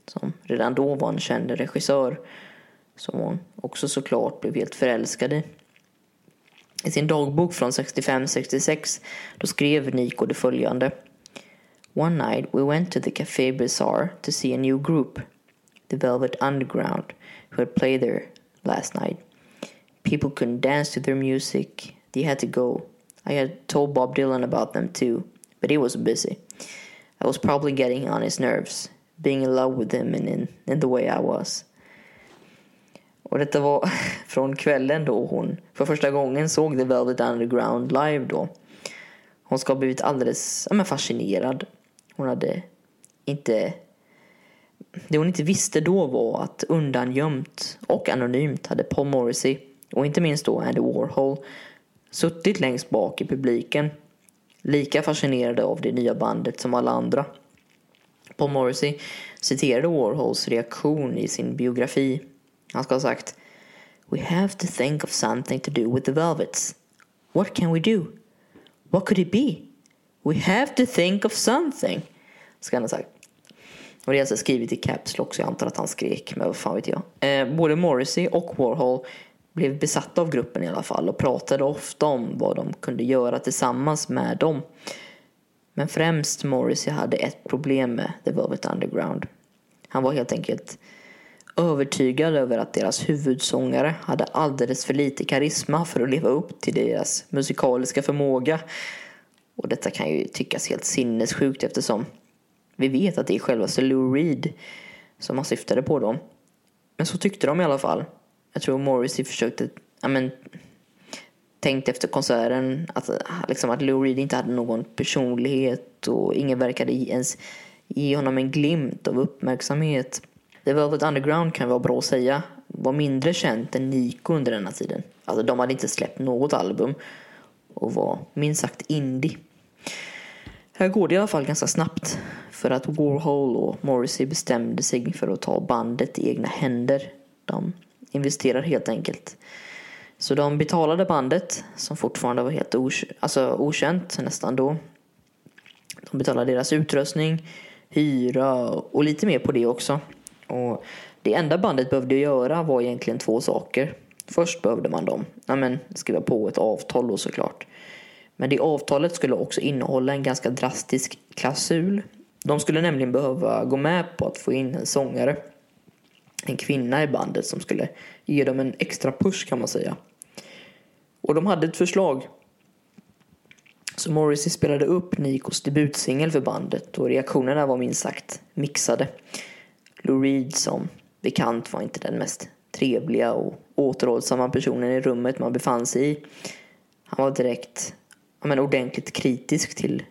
som redan då var en känd regissör som hon också såklart blev helt förälskad i. I sin dagbok från 65-66 då skrev Nico det följande. One night we went to the Café Bazaar to see a new group, the Velvet Underground, who had played there last night. People couldn't dance to their music. They had to go. I had told Bob Dylan about them too, but he was busy. I was probably getting on his nerves, being in love with him and in, in the way I was. Och detta var från kvällen då hon för första gången såg The Velvet Underground live då. Hon ska ha blivit alldeles ja, fascinerad. Hon hade inte... Det hon inte visste då var att undangömt och anonymt hade Paul Morrissey och inte minst då Andy Warhol suttit längst bak i publiken. Lika fascinerade av det nya bandet som alla andra. Paul Morrissey citerade Warhols reaktion i sin biografi han ska ha sagt We have to think of something to do with the Velvets. What can we do? What could it be? We have to think of something. Ska han ha sagt. Och det är alltså skrivet i caps lock så jag antar att han skrek, men vad fan vet jag. Eh, både Morrissey och Warhol blev besatta av gruppen i alla fall och pratade ofta om vad de kunde göra tillsammans med dem. Men främst Morrissey hade ett problem med The Velvet Underground. Han var helt enkelt övertygad över att deras huvudsångare hade alldeles för lite karisma för att leva upp till deras musikaliska förmåga. Och detta kan ju tyckas helt sinnessjukt eftersom vi vet att det är självaste Lou Reed som han syftade på dem. Men så tyckte de i alla fall. Jag tror Morrissey försökte, ja men, tänkte efter konserten att, liksom att Lou Reed inte hade någon personlighet och ingen verkade ens ge honom en glimt av uppmärksamhet. The Velvet Underground kan vara bra att säga var mindre känt än Nico under denna tiden. Alltså de hade inte släppt något album och var minst sagt indie. Här går det i alla fall ganska snabbt för att Warhol och Morrissey bestämde sig för att ta bandet i egna händer. De investerar helt enkelt. Så de betalade bandet, som fortfarande var helt alltså okänt nästan då. De betalade deras utrustning, hyra och lite mer på det också. Och det enda bandet behövde göra var egentligen två saker. Först behövde man dem, ja, men, skriva på ett avtal då såklart. Men det avtalet skulle också innehålla en ganska drastisk klausul. De skulle nämligen behöva gå med på att få in en sångare. En kvinna i bandet som skulle ge dem en extra push kan man säga. Och de hade ett förslag. Så Morrissey spelade upp Nikos debutsingel för bandet och reaktionerna var minst sagt mixade. Lou Reed som bekant var inte den mest trevliga och återhållsamma personen i rummet man befann sig i. Han var direkt ja, men ordentligt kritisk till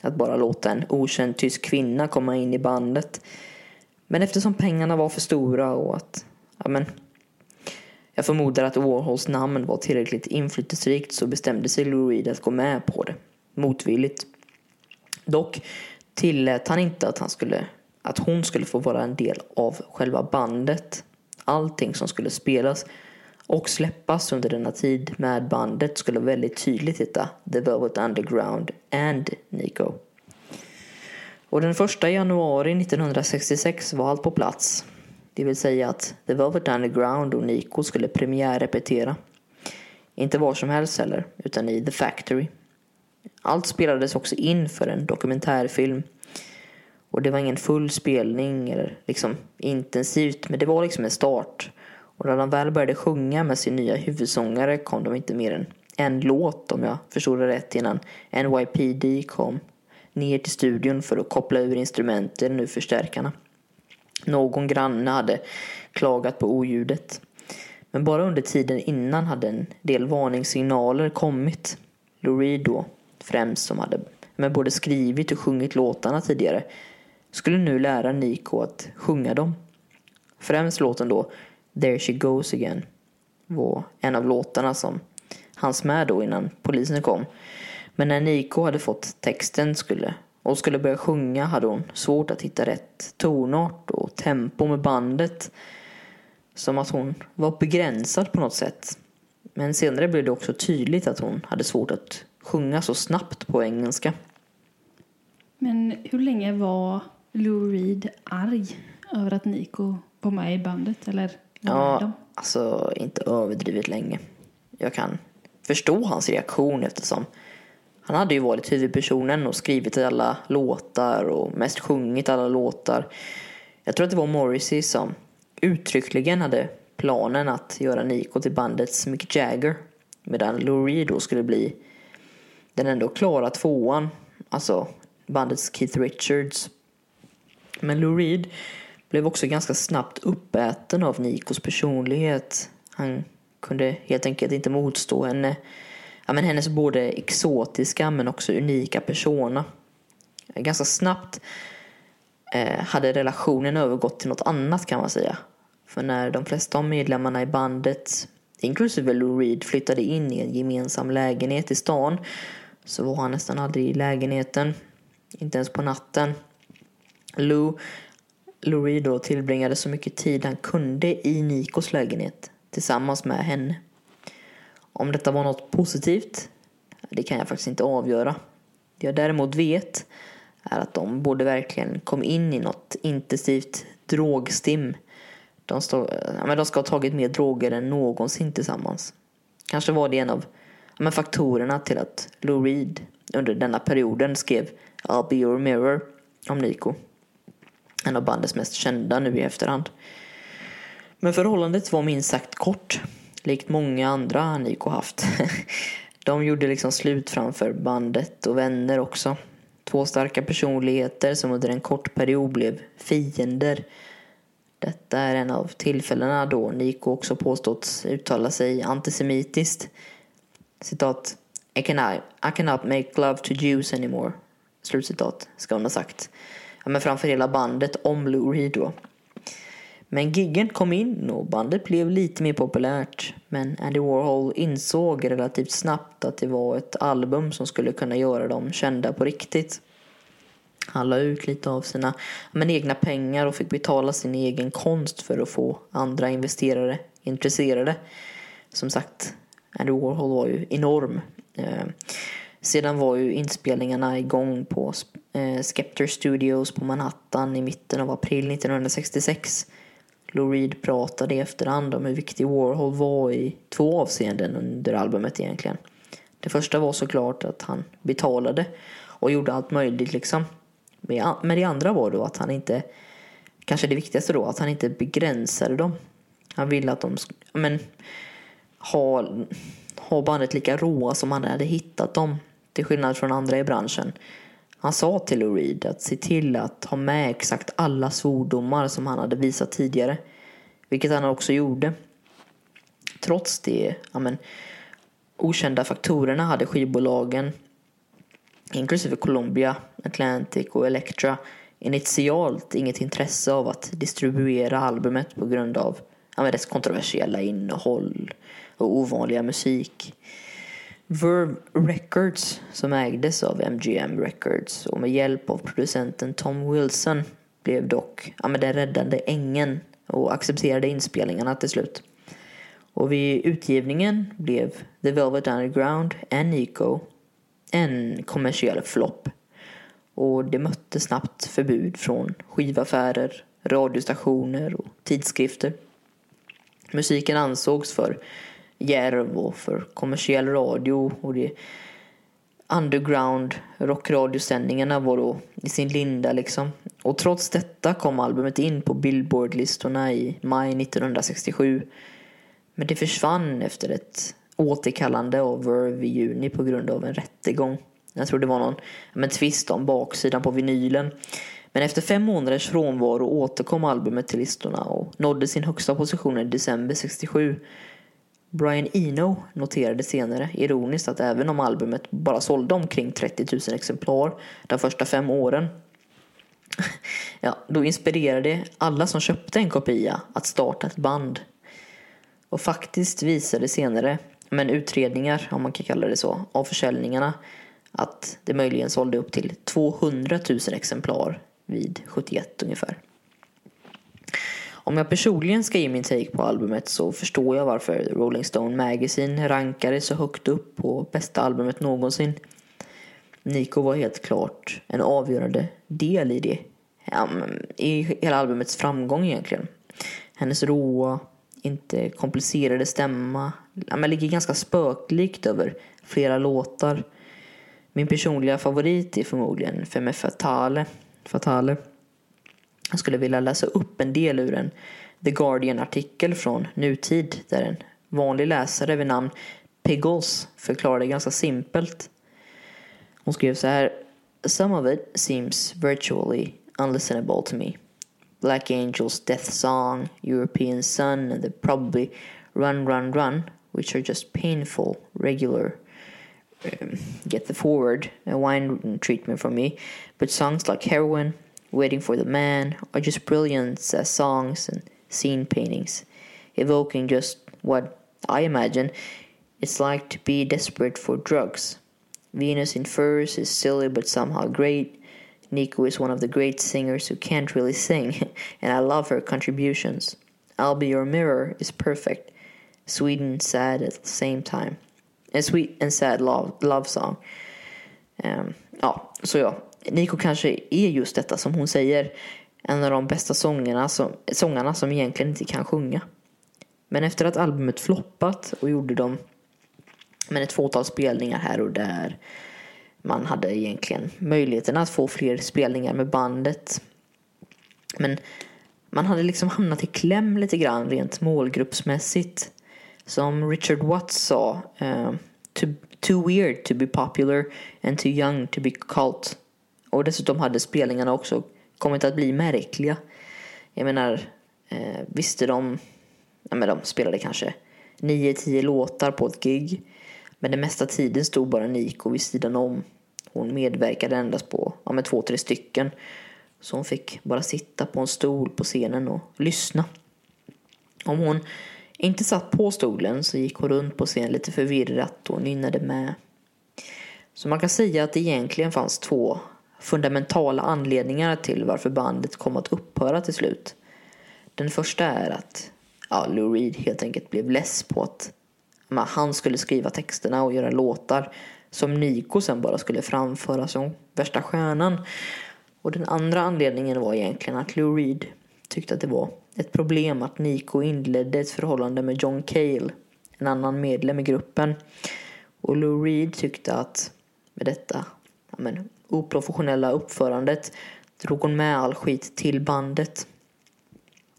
att bara låta en okänd tysk kvinna komma in i bandet. Men eftersom pengarna var för stora och att ja, men, jag förmodar att Warhols namn var tillräckligt inflytelserikt så bestämde sig Lou Reed att gå med på det. Motvilligt. Dock tillät han inte att han skulle att hon skulle få vara en del av själva bandet. Allting som skulle spelas och släppas under denna tid med bandet skulle väldigt tydligt heta The Velvet Underground and Nico. Och den första januari 1966 var allt på plats. Det vill säga att The Velvet Underground och Nico skulle premiärrepetera. Inte var som helst heller, utan i The Factory. Allt spelades också in för en dokumentärfilm och det var ingen full spelning eller liksom intensivt, men det var liksom en start. Och när de väl började sjunga med sin nya huvudsångare kom de inte mer än en låt, om jag förstod det rätt, innan NYPD kom ner till studion för att koppla ur instrumenten ur förstärkarna. Någon granne hade klagat på oljudet. Men bara under tiden innan hade en del varningssignaler kommit. Lou Reed då, främst som hade men både skrivit och sjungit låtarna tidigare, skulle nu lära Nico att sjunga dem. Främst låten då There She Goes Again var en av låtarna som hans med då innan polisen kom. Men när Nico hade fått texten skulle, och skulle börja sjunga hade hon svårt att hitta rätt tonart och tempo med bandet. Som att hon var begränsad på något sätt. Men senare blev det också tydligt att hon hade svårt att sjunga så snabbt på engelska. Men hur länge var Lou Reed arg över att Nico var med i bandet? Eller Ja, dem? alltså inte överdrivet länge. Jag kan förstå hans reaktion eftersom han hade ju varit huvudpersonen och skrivit alla låtar och mest sjungit alla låtar. Jag tror att det var Morrissey som uttryckligen hade planen att göra Nico till bandets Mick Jagger. Medan Lou Reed då skulle bli den ändå klara tvåan. Alltså bandets Keith Richards. Men Lou Reed blev också ganska snabbt uppäten av Nikos personlighet. Han kunde helt enkelt inte motstå henne. Ja, men hennes både exotiska men också unika persona. Ganska snabbt eh, hade relationen övergått till något annat kan man säga. För när de flesta av medlemmarna i bandet, inklusive Lou Reed, flyttade in i en gemensam lägenhet i stan så var han nästan aldrig i lägenheten. Inte ens på natten. Lou, Lou Reed då tillbringade så mycket tid han kunde i Nikos lägenhet tillsammans med henne. Om detta var något positivt, det kan jag faktiskt inte avgöra. Det jag däremot vet är att de borde verkligen kom in i något intensivt drogstim. De, stå, men de ska ha tagit mer droger än någonsin tillsammans. Kanske var det en av men faktorerna till att Lou Reed under denna perioden skrev I'll be your mirror om Nico. En av bandets mest kända nu i efterhand. Men förhållandet var minst sagt kort. Likt många andra Aniko haft. De gjorde liksom slut framför bandet och vänner också. Två starka personligheter som under en kort period blev fiender. Detta är en av tillfällena då Niko också påståtts uttala sig antisemitiskt. Citat. I cannot, I cannot make love to Jews anymore. Slutcitat, ska hon ha sagt. Ja, men framför hela bandet om Lou Reed då. Men giggen kom in och bandet blev lite mer populärt. Men Andy Warhol insåg relativt snabbt att det var ett album som skulle kunna göra dem kända på riktigt. Han la ut lite av sina men, egna pengar och fick betala sin egen konst för att få andra investerare intresserade. Som sagt, Andy Warhol var ju enorm. Eh, sedan var ju inspelningarna igång på eh, Skepter Studios på Manhattan i mitten av april 1966. Lou Reed pratade i efterhand om hur viktig Warhol var i två avseenden under albumet egentligen. Det första var såklart att han betalade och gjorde allt möjligt liksom. Men det andra var då att han inte, kanske det viktigaste då, att han inte begränsade dem. Han ville att de men, ha, ha bandet lika råa som han hade hittat dem. Till skillnad från andra i branschen. Han sa till Lou Reed att se till att ha med exakt alla svordomar som han hade visat tidigare. Vilket han också gjorde. Trots de ja okända faktorerna hade skivbolagen inklusive Columbia, Atlantic och Elektra initialt inget intresse av att distribuera albumet på grund av ja, men, dess kontroversiella innehåll och ovanliga musik. Verve Records, som ägdes av MGM Records och med hjälp av producenten Tom Wilson blev dock ja, men den räddande ängen och accepterade inspelningarna till slut. Och vid utgivningen blev The Velvet Underground and Nico en kommersiell flopp. Och det mötte snabbt förbud från skivaffärer, radiostationer och tidskrifter. Musiken ansågs för järv och för kommersiell radio och det underground rockradiosändningarna var då i sin linda liksom. Och trots detta kom albumet in på Billboard-listorna i maj 1967. Men det försvann efter ett återkallande av Verve i juni på grund av en rättegång. Jag tror det var någon men, om baksidan på vinylen. Men efter fem månaders frånvaro återkom albumet till listorna och nådde sin högsta position i december 67. Brian Eno noterade senare, ironiskt, att även om albumet bara sålde omkring 30 000 exemplar de första fem åren ja, då inspirerade alla som köpte en kopia att starta ett band. Och faktiskt visade senare, men utredningar om man kan kalla det så, av försäljningarna att det möjligen sålde upp till 200 000 exemplar vid 71 ungefär. Om jag personligen ska ge min take på albumet så förstår jag varför Rolling Stone Magazine rankade så högt upp på bästa albumet någonsin. Nico var helt klart en avgörande del i det. Ja, I hela albumets framgång egentligen. Hennes råa, inte komplicerade stämma ja, men ligger ganska spöklikt över flera låtar. Min personliga favorit är förmodligen Femme Fatale. Fatale. Jag skulle vilja läsa upp en del ur en The Guardian-artikel från nutid där en vanlig läsare vid namn Piggles förklarade ganska simpelt. Hon skrev så här. Some of it seems virtually unlistenable to me. Black Angel's Death Song, European Sun, and the probably Run Run Run, which are just painful, regular um, get the forward a wine treatment from me. But songs like Heroin, Waiting for the Man are just brilliant as songs and scene paintings, evoking just what I imagine it's like to be desperate for drugs. Venus in Furs is silly but somehow great. Nico is one of the great singers who can't really sing, and I love her contributions. I'll Be Your Mirror is perfect, sweet and sad at the same time. A sweet and sad love, love song. Um, ja, så ja. Nico kanske är just detta som hon säger. En av de bästa sångerna som, sångarna som egentligen inte kan sjunga. Men efter att albumet floppat och gjorde de men ett fåtal spelningar här och där. Man hade egentligen möjligheten att få fler spelningar med bandet. Men man hade liksom hamnat i kläm lite grann rent målgruppsmässigt. Som Richard Watts sa, uh, too, weird to be popular and too young to be cult. Och dessutom hade spelningarna också kommit att bli märkliga. Jag menar, eh, visste de, ja men de spelade kanske 9-10 låtar på ett gig. Men den mesta tiden stod bara Niko vid sidan om. Hon medverkade endast på ja, med två, tre stycken. Så hon fick bara sitta på en stol på scenen och lyssna. Om hon inte satt på stolen så gick hon runt på scenen lite förvirrat och nynnade med. Så man kan säga att det egentligen fanns två fundamentala anledningar till varför bandet kom att upphöra till slut. Den första är att ja, Lou Reed helt enkelt blev less på att men, han skulle skriva texterna och göra låtar som Nico sen bara skulle framföra som värsta stjärnan. Och den andra anledningen var egentligen att Lou Reed tyckte att det var ett problem att Nico inledde ett förhållande med John Cale, en annan medlem i gruppen. Och Lou Reed tyckte att med detta ja, men, oprofessionella uppförandet drog hon med all skit till bandet.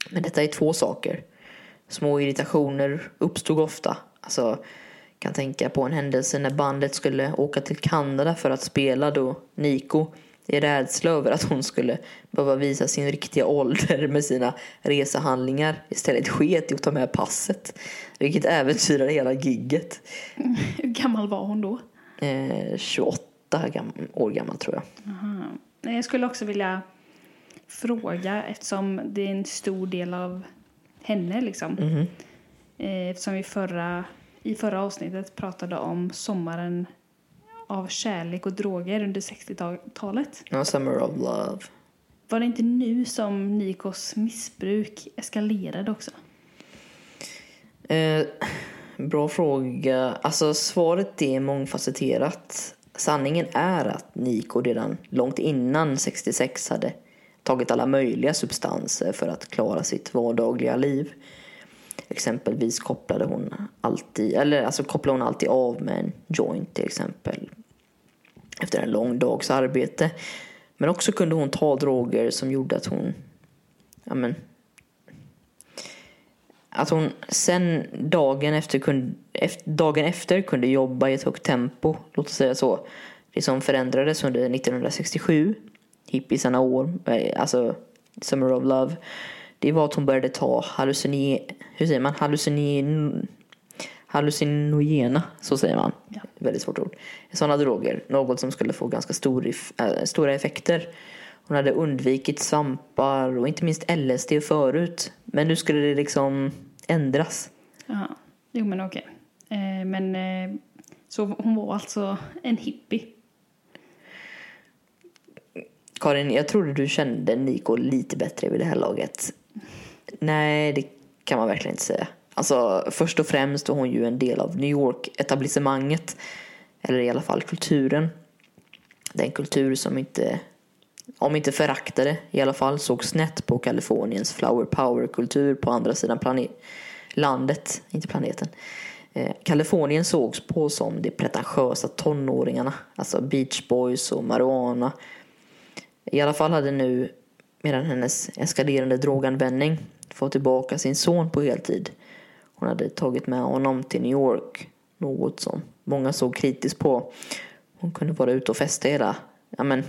Men detta är två saker. Små irritationer uppstod ofta. Alltså, kan tänka på en händelse när bandet skulle åka till Kanada för att spela då Nico i rädsla över att hon skulle behöva visa sin riktiga ålder med sina resehandlingar istället sket i att ta med passet. Vilket äventyrade hela gigget. Hur gammal var hon då? Eh, 28 gam år gammal tror jag. Aha. Jag skulle också vilja fråga eftersom det är en stor del av henne liksom. Mhm. Eh, Eftersom vi förra, i förra avsnittet pratade om sommaren av kärlek och droger under 60-talet. Ja, Summer of Love. Var det inte nu som Nikos missbruk eskalerade också? Eh, bra fråga. Alltså svaret är mångfacetterat. Sanningen är att Nico redan långt innan 66 hade tagit alla möjliga substanser för att klara sitt vardagliga liv. Exempelvis kopplade hon alltid, eller alltså kopplade hon alltid av med en joint till exempel. Efter en lång dags arbete. Men också kunde hon ta droger som gjorde att hon, ja men, att hon sen dagen efter, kunde, efter, dagen efter kunde jobba i ett högt tempo, låt oss säga så. Det som förändrades under 1967, hippisarna år, eh, alltså Summer of Love, det var att hon började ta hallucin... hur säger man, Hallucin hallucinogena, så säger man. Ja. Väldigt svårt ord. Sådana droger, något som skulle få ganska stor, äh, stora effekter. Hon hade undvikit svampar och inte minst LSD förut. Men nu skulle det liksom ändras. Jaha. Jo men okej. Eh, men eh, så hon var alltså en hippie. Karin, jag trodde du kände Nico lite bättre vid det här laget. Nej, det kan man verkligen inte säga. Alltså, först och främst var hon ju en del av New York-etablissemanget. Eller i alla fall kulturen. Den kultur som inte, om inte föraktade, i alla fall såg snett på Kaliforniens flower power-kultur på andra sidan planet, landet, inte planeten. Eh, Kalifornien sågs på som de pretentiösa tonåringarna, alltså Beach Boys och marijuana. I alla fall hade nu, medan hennes eskalerande droganvändning, fått tillbaka sin son på heltid. Hon hade tagit med honom till New York, något som många såg kritiskt på. Hon kunde vara ute och festa hela, ja men,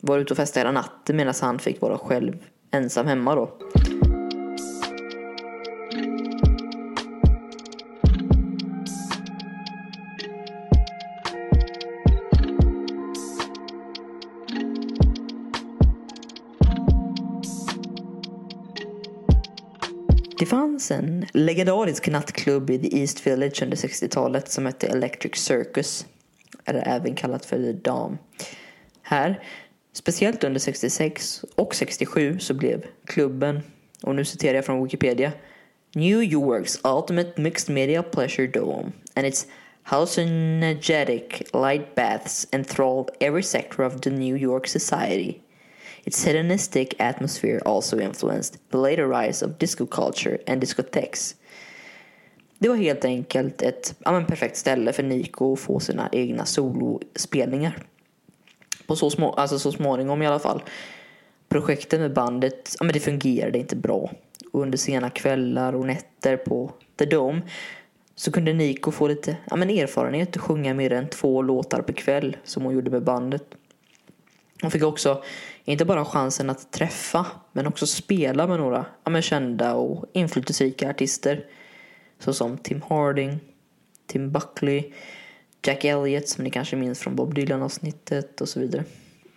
vara ute och festa hela natten medan han fick vara själv ensam hemma då. Det fanns en legendarisk nattklubb i The East Village under 60-talet som hette Electric Circus. Eller även kallat för The Dam. Här, speciellt under 66 och 67 så blev klubben, och nu citerar jag från Wikipedia, New York's ultimate mixed media pleasure dome and its hallucinogenic light baths enthralled every sector of the New York society. Its hedonistic atmosphere also influenced the later rise of disco culture and discotheques. Det var helt enkelt ett ja, men perfekt ställe för Nico att få sina egna solospelningar. På så, små, alltså så småningom i alla fall. Projektet med bandet, ja, men det fungerade inte bra. Och under sena kvällar och nätter på The Dome så kunde Nico få lite ja, men erfarenhet och sjunga mer än två låtar per kväll som hon gjorde med bandet. Hon fick också inte bara chansen att träffa men också spela med några ja, kända och inflytelserika artister såsom Tim Harding, Tim Buckley, Jack Elliott som ni kanske minns från Bob Dylan-avsnittet och så vidare.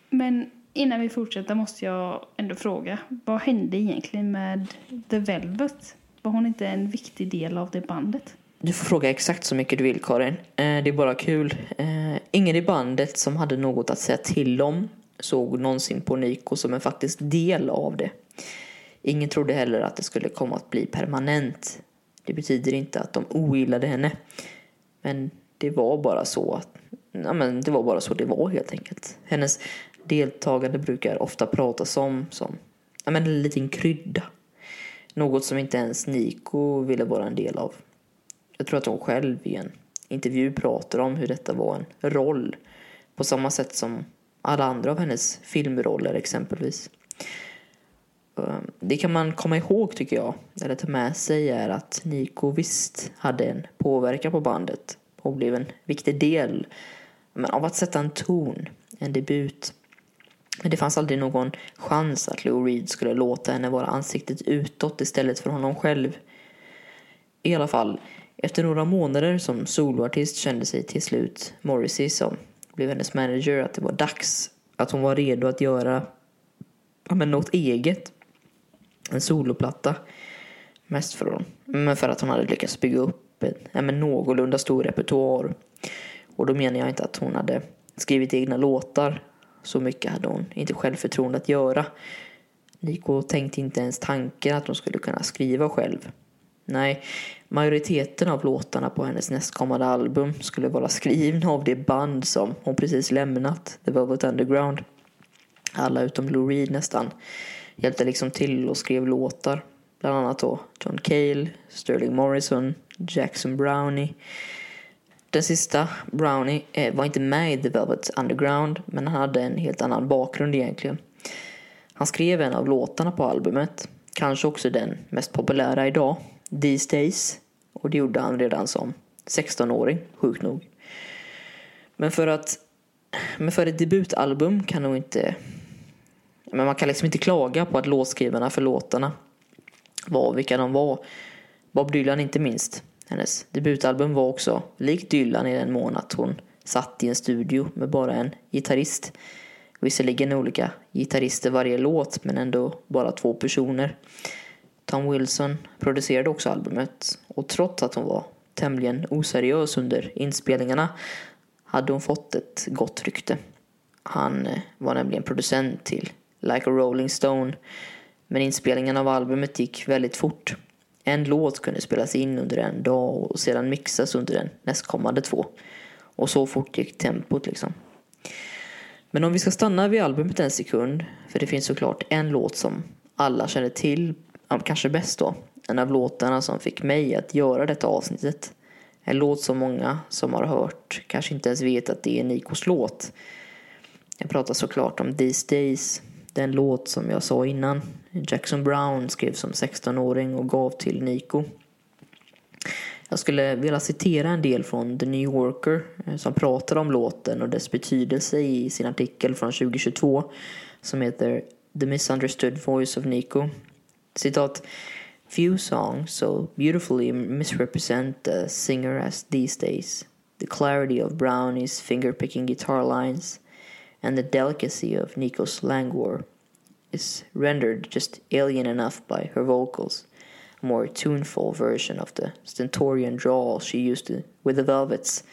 Men innan vi fortsätter måste jag ändå fråga. Vad hände egentligen med The Velvet? Var hon inte en viktig del av det bandet? Du får fråga exakt så mycket du vill Karin. Eh, det är bara kul. Eh, ingen i bandet som hade något att säga till om såg någonsin på Nico som en faktisk del av det. Ingen trodde heller att det skulle komma att bli permanent. Det betyder inte att de ogillade henne. Men det var bara så att ja, men det var bara så det var helt enkelt. Hennes deltagande brukar ofta pratas om som ja, men en liten krydda. Något som inte ens Nico ville vara en del av. Jag tror att hon själv i en intervju pratar om hur detta var en roll. På samma sätt som alla andra av hennes filmroller exempelvis. Ehm, det kan man komma ihåg tycker jag, eller ta med sig är att Nico visst hade en påverkan på bandet och blev en viktig del av att sätta en ton, en debut. Men det fanns aldrig någon chans att Lou Reed skulle låta henne vara ansiktet utåt istället för honom själv. I alla fall, efter några månader som soloartist kände sig till slut Morrissey som blev hennes manager att det var dags att hon var redo att göra ja, men något eget. En soloplatta. Mest för, hon, men för att hon hade lyckats bygga upp en ja, men någorlunda stor repertoar. Och då menar jag inte att hon hade skrivit egna låtar. Så mycket hade hon inte självförtroende att göra. Nico tänkte inte ens tanken att hon skulle kunna skriva själv. Nej, majoriteten av låtarna på hennes nästkommande album skulle vara skrivna av det band som hon precis lämnat, The Velvet Underground. Alla utom Lou Reed nästan hjälpte liksom till och skrev låtar. Bland annat då John Cale, Sterling Morrison, Jackson Brownie. Den sista, Brownie, eh, var inte med i The Velvet Underground men han hade en helt annan bakgrund egentligen. Han skrev en av låtarna på albumet, kanske också den mest populära idag, These Days. Och det gjorde han redan som 16-åring, sjukt nog. Men för att men för ett debutalbum kan nog inte men man kan liksom inte klaga på att låtskrivarna för låtarna var vilka de var. Bob Dylan inte minst. Hennes debutalbum var också likt Dylan i den mån att hon satt i en studio med bara en gitarrist. Visserligen olika gitarrister varje låt men ändå bara två personer. Tom Wilson producerade också albumet och trots att hon var tämligen oseriös under inspelningarna hade hon fått ett gott rykte. Han eh, var nämligen producent till Like a Rolling Stone men inspelningen av albumet gick väldigt fort. En låt kunde spelas in under en dag och sedan mixas under den nästkommande två. Och så fort gick tempot liksom. Men om vi ska stanna vid albumet en sekund, för det finns såklart en låt som alla känner till, kanske bäst då. En av låtarna som fick mig att göra detta avsnittet. En låt som många som har hört kanske inte ens vet att det är Nikos låt. Jag pratar såklart om These Days, den låt som jag sa innan. Jackson Brown skrev som 16-åring och gav till Nico. Jag skulle vilja citera en del från The New Yorker eh, som pratar om låten och dess betydelse i sin artikel från 2022 som heter The Misunderstood Voice of Nico. Citat. Few songs so beautifully misrepresent the singer as these days. The clarity of Brownie's finger-picking guitar lines and the delicacy of Nico's languor is rendered just alien enough by her vocals a more tuneful version of the stentorian drawl she used to with the Velvets.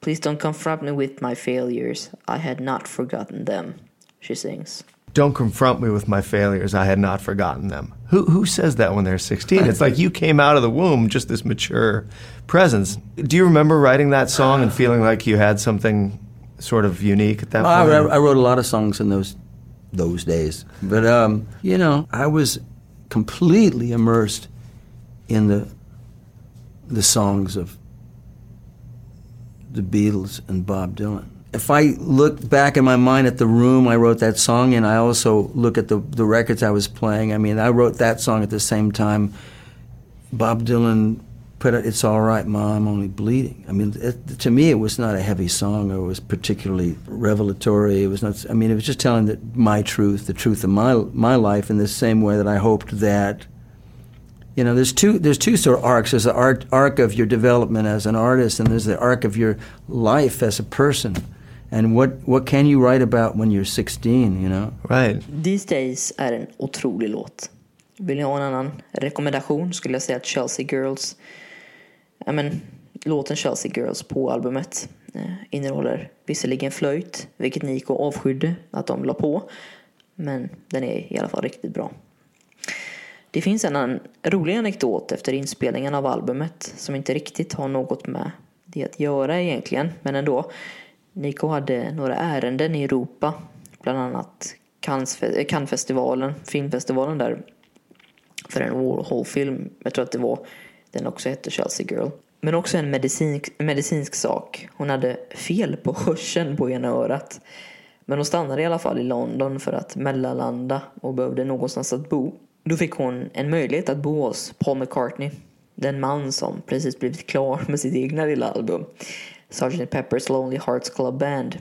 Please don't confront me with my failures. I had not forgotten them, she sings. Don't confront me with my failures. I had not forgotten them. Who, who says that when they're 16? It's like you came out of the womb just this mature presence. Do you remember writing that song and feeling like you had something sort of unique at that I, point? I wrote a lot of songs in those those days, but um, you know, I was completely immersed in the the songs of the Beatles and Bob Dylan. If I look back in my mind at the room I wrote that song in, I also look at the, the records I was playing. I mean, I wrote that song at the same time Bob Dylan put it, It's All Right, Ma, I'm Only Bleeding. I mean, it, to me, it was not a heavy song or it was particularly revelatory. It was not, I mean, it was just telling the, my truth, the truth of my, my life in the same way that I hoped that you know, there's two there's two sort of arcs. There's the arc, arc of your development as an artist, and there's the arc of your life as a person. And what what can you write about when you're 16? You know. right. These Days är en otrolig låt. Vill ni ha en annan rekommendation skulle jag säga att Chelsea Girls, ja men låten Chelsea Girls på albumet eh, innehåller visserligen flöjt, vilket Nico avskydde att de la på, men den är i alla fall riktigt bra. Det finns en, en rolig anekdot efter inspelningen av albumet som inte riktigt har något med det att göra egentligen, men ändå. Nico hade några ärenden i Europa, bland annat eh, Cannesfestivalen, filmfestivalen där, för en Warhol-film. Jag tror att det var, den också hette Chelsea Girl. Men också en medicinsk, medicinsk sak. Hon hade fel på hörseln på ena örat. Men hon stannade i alla fall i London för att mellanlanda och behövde någonstans att bo. Då fick hon en möjlighet att bo hos Paul McCartney. Den man som precis blivit klar med sitt egna lilla album. Sgt. Pepper's Lonely Hearts Club Band.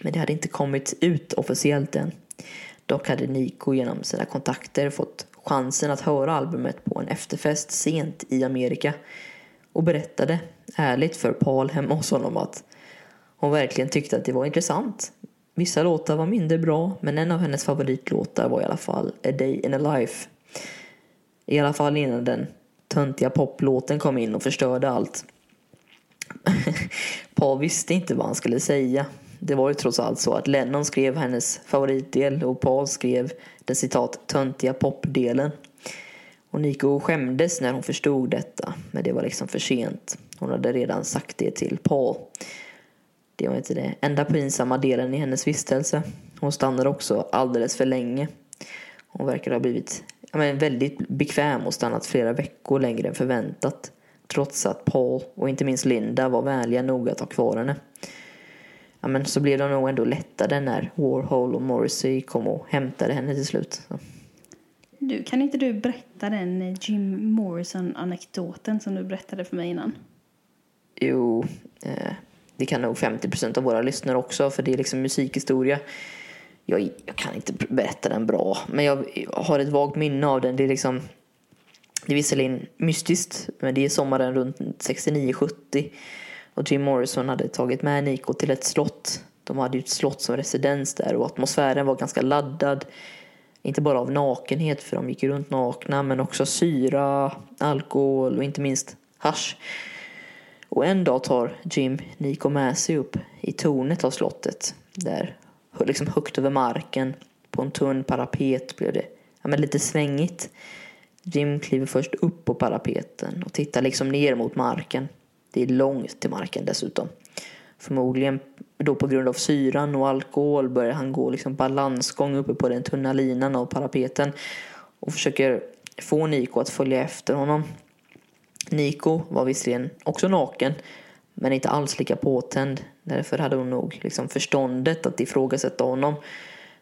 Men det hade inte kommit ut officiellt än. Dock hade Nico genom sina kontakter fått chansen att höra albumet på en efterfest sent i Amerika. Och berättade ärligt för Paul hemma hos honom att hon verkligen tyckte att det var intressant. Vissa låtar var mindre bra, men en av hennes favoritlåtar var i alla fall A Day in a Life. I alla fall innan den töntiga poplåten kom in och förstörde allt. Paul visste inte vad han skulle säga. Det var ju trots allt så att Lennon skrev hennes favoritdel och Paul skrev den citat töntiga popdelen. Och Nico skämdes när hon förstod detta, men det var liksom för sent. Hon hade redan sagt det till Paul. Det var inte det enda pinsamma delen i hennes vistelse. Hon stannade också alldeles för länge. Hon verkar ha blivit ja, men väldigt bekväm och stannat flera veckor längre än förväntat. Trots att Paul och inte minst Linda var vänliga nog att ha kvar henne. Ja, men så blev de nog ändå lättade när Warhol och Morrissey kom och hämtade henne till slut. Så. Du, kan inte du berätta den eh, Jim Morrison-anekdoten som du berättade för mig innan? Jo, eh, det kan nog 50% av våra lyssnare också för det är liksom musikhistoria. Jag, jag kan inte berätta den bra, men jag har ett vagt minne av den. Det är liksom det är visserligen mystiskt, men det är sommaren runt 69-70 och Jim Morrison hade tagit med Nico till ett slott. De hade ju ett slott som residens där och atmosfären var ganska laddad. Inte bara av nakenhet, för de gick runt nakna, men också syra, alkohol och inte minst hash. Och en dag tar Jim Nico med sig upp i tornet av slottet. Där, liksom högt över marken, på en tunn parapet blev det ja, men lite svängigt. Jim kliver först upp på parapeten och tittar liksom ner mot marken. Det är långt till marken dessutom. Förmodligen då på grund av syran och alkohol börjar han gå liksom balansgång uppe på den tunna linan av parapeten och försöker få Niko att följa efter honom. Niko var visserligen också naken men inte alls lika påtänd. Därför hade hon nog liksom förståndet att ifrågasätta honom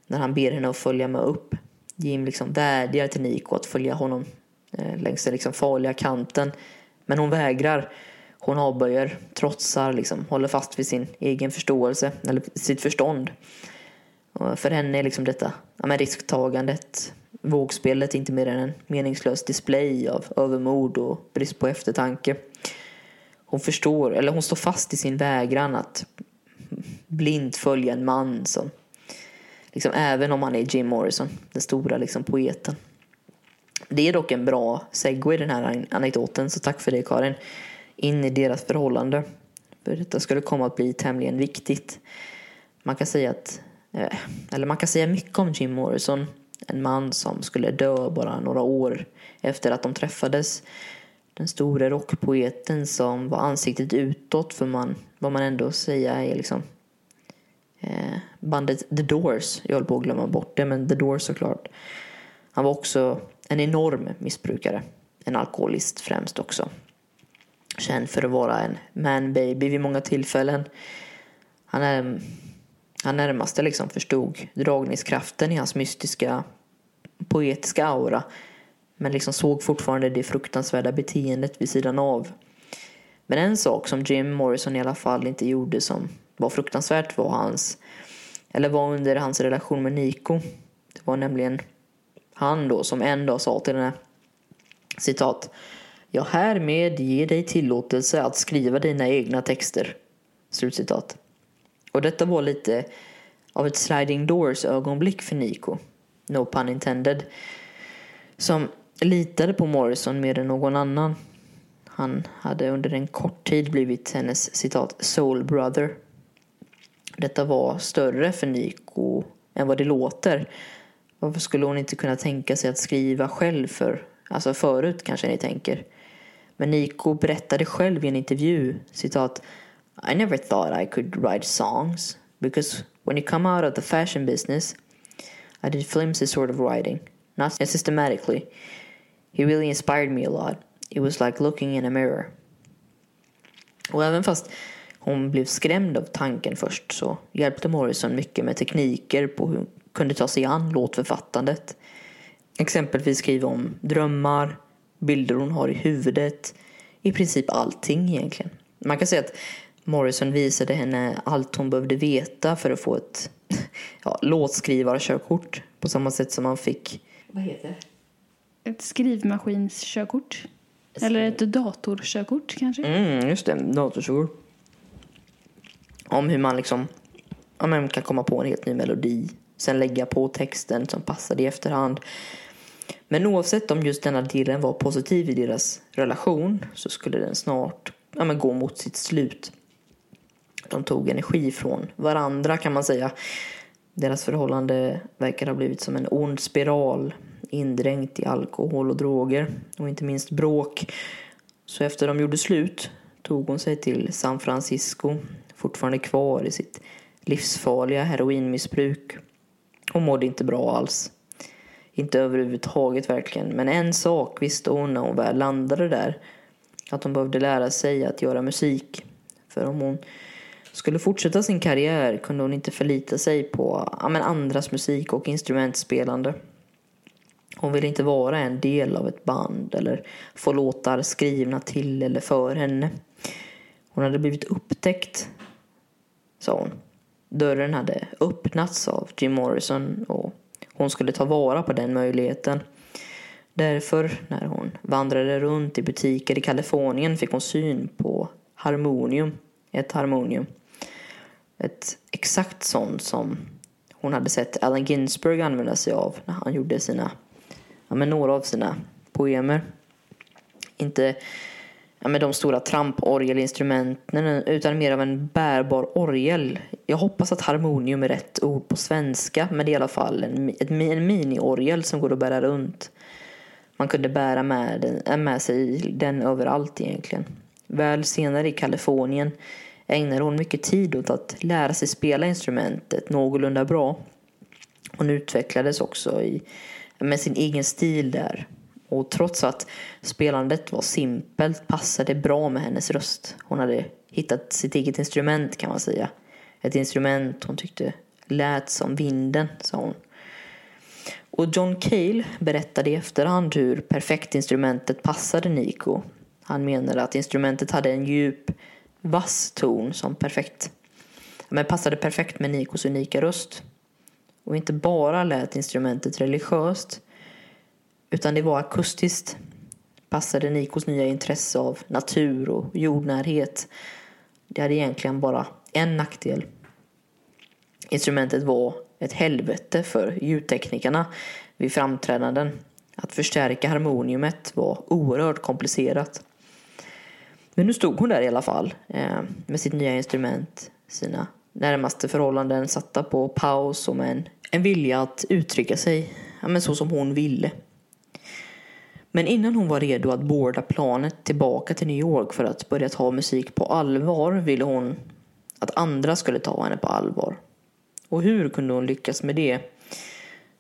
när han ber henne att följa med upp. Jim liksom vädjar till Nico att följa honom eh, längs den liksom farliga kanten. Men hon vägrar. Hon avböjer, trotsar, liksom, håller fast vid sin egen förståelse, eller sitt förstånd. Och för henne är liksom detta ja, men risktagandet, vågspelet inte mer än en meningslös display av övermod och brist på eftertanke. Hon förstår, eller hon står fast i sin vägran att blint följa en man som Liksom, även om han är Jim Morrison, den stora liksom, poeten. Det är dock en bra segway den här anekdoten, så tack för det Karin. In i deras förhållande. För detta skulle komma att bli tämligen viktigt. Man kan säga att, eh, eller man kan säga mycket om Jim Morrison. En man som skulle dö bara några år efter att de träffades. Den store rockpoeten som var ansiktet utåt för man, vad man ändå säga är liksom Eh, bandet The Doors. Jag höll på att glömma bort det, men The Doors såklart. Han var också en enorm missbrukare. En alkoholist främst också. Känd för att vara en man-baby vid många tillfällen. Han, är, han närmaste liksom förstod dragningskraften i hans mystiska poetiska aura. Men liksom såg fortfarande det fruktansvärda beteendet vid sidan av. Men en sak som Jim Morrison i alla fall inte gjorde som var fruktansvärt var hans, eller var under hans relation med Nico. Det var nämligen han då som en dag sa till henne, citat, jag härmed ger dig tillåtelse att skriva dina egna texter. Slutcitat. Och detta var lite av ett sliding doors ögonblick för Nico. No pun intended. Som litade på Morrison mer än någon annan. Han hade under en kort tid blivit hennes citat soul brother detta var större för Niko än vad det låter. Varför skulle hon inte kunna tänka sig att skriva själv för, alltså förut kanske ni tänker. Men Niko berättade själv i en intervju, citat, I never thought I could write songs because when you come out of the fashion business I did flimsy sort of writing, not systematically. He really inspired me a lot. It was like looking in a mirror. Och även fast hon blev skrämd av tanken först så hjälpte Morrison mycket med tekniker på hur hon kunde ta sig an låtförfattandet. Exempelvis skriva om drömmar, bilder hon har i huvudet, i princip allting egentligen. Man kan säga att Morrison visade henne allt hon behövde veta för att få ett ja, låtskrivarkörkort på samma sätt som man fick... Vad heter det? Ett skrivmaskinskörkort. Eller ett datorkörkort kanske? Mm, just det. Datorkörkort. Om hur man liksom ja, men kan komma på en helt ny melodi. Sen lägga på texten som passade i efterhand. Men oavsett om just denna delen var positiv i deras relation så skulle den snart ja, men gå mot sitt slut. De tog energi från varandra kan man säga. Deras förhållande verkar ha blivit som en ond spiral indränkt i alkohol och droger och inte minst bråk. Så efter de gjorde slut tog hon sig till San Francisco fortfarande kvar i sitt livsfarliga heroinmissbruk och mådde inte bra alls. Inte överhuvudtaget verkligen, men en sak visste hon när hon väl landade där. Att hon behövde lära sig att göra musik. För om hon skulle fortsätta sin karriär kunde hon inte förlita sig på ja, men andras musik och instrumentspelande. Hon ville inte vara en del av ett band eller få låtar skrivna till eller för henne. Hon hade blivit upptäckt sa hon. Dörren hade öppnats av Jim Morrison och hon skulle ta vara på den möjligheten. Därför, när hon vandrade runt i butiker i Kalifornien fick hon syn på harmonium, ett harmonium. Ett exakt sånt som hon hade sett Allen Ginsberg använda sig av när han gjorde sina, ja men några av sina poemer. Inte ja, med de stora tramporgelinstrumenten utan mer av en bärbar orgel. Jag hoppas att harmonium är rätt ord på svenska men det är i alla fall en, en miniorgel som går att bära runt. Man kunde bära med, den, äh, med sig den överallt egentligen. Väl senare i Kalifornien ägnade hon mycket tid åt att lära sig spela instrumentet någorlunda bra. Hon utvecklades också i, med sin egen stil där. Och trots att spelandet var simpelt passade det bra med hennes röst. Hon hade hittat sitt eget instrument kan man säga. Ett instrument hon tyckte lät som vinden, sa hon. Och John Cale berättade i efterhand hur perfekt instrumentet passade Nico. Han menade att instrumentet hade en djup, vass ton som perfekt men passade perfekt med Nikos unika röst. Och inte bara lät instrumentet religiöst utan det var akustiskt. Passade Nikos nya intresse av natur och jordnärhet. Det hade egentligen bara en nackdel. Instrumentet var ett helvete för ljudteknikerna vid framträdanden. Att förstärka harmoniumet var oerhört komplicerat. Men nu stod hon där i alla fall eh, med sitt nya instrument, sina närmaste förhållanden satta på paus och med en, en vilja att uttrycka sig ja, men så som hon ville. Men innan hon var redo att boarda planet tillbaka till New York för att börja ta musik på allvar ville hon att andra skulle ta henne på allvar. Och hur kunde hon lyckas med det?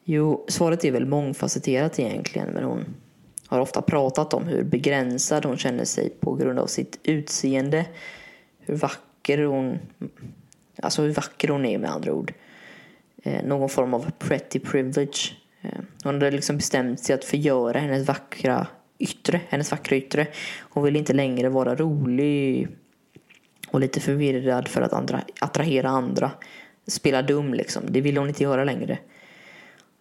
Jo, svaret är väl mångfacetterat egentligen, men hon har ofta pratat om hur begränsad hon känner sig på grund av sitt utseende, hur vacker hon, alltså hur vacker hon är med andra ord. Eh, någon form av pretty privilege. Eh, hon hade liksom bestämt sig att förgöra hennes vackra yttre, hennes vackra yttre. Hon ville inte längre vara rolig och lite förvirrad för att andra, attrahera andra spela dum liksom. Det ville hon inte göra längre.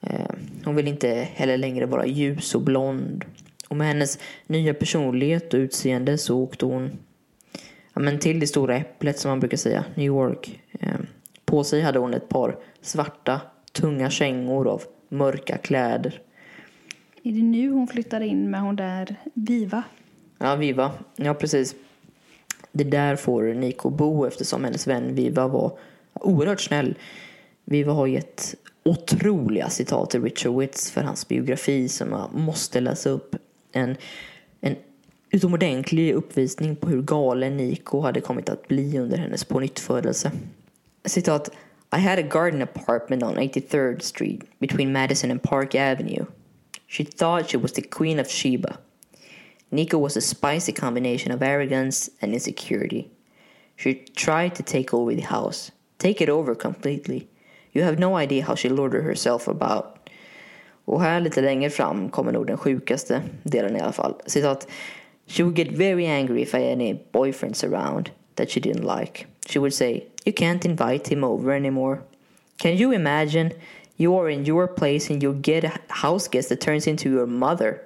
Eh, hon ville inte heller längre vara ljus och blond. Och med hennes nya personlighet och utseende så åkte hon ja, men till det stora äpplet som man brukar säga, New York. Eh, på sig hade hon ett par svarta, tunga kängor av mörka kläder. Är det nu hon flyttar in med hon där Viva? Ja, Viva. Ja, precis. Det där får Nico bo eftersom hennes vän Viva var oerhört snäll. Viva har gett otroliga citat till Richard Witts för hans biografi som jag måste läsa upp. En, en utomordentlig uppvisning på hur galen Nico hade kommit att bli under hennes pånyttfödelse. Citat. I had a garden apartment on 83rd Street between Madison and Park Avenue. She thought she was the queen of Sheba. Nico was a spicy combination of arrogance and insecurity. She tried to take over the house. Take it over completely. You have no idea how she lorded herself about. Och här lite längre fram kommer nog den sjukaste delen i alla fall. Citat. She would get very angry if I had any boyfriends around that she didn't like. She would say, You can't invite him over anymore. Can you imagine? You are in your place and you get a house guest that turns into your mother.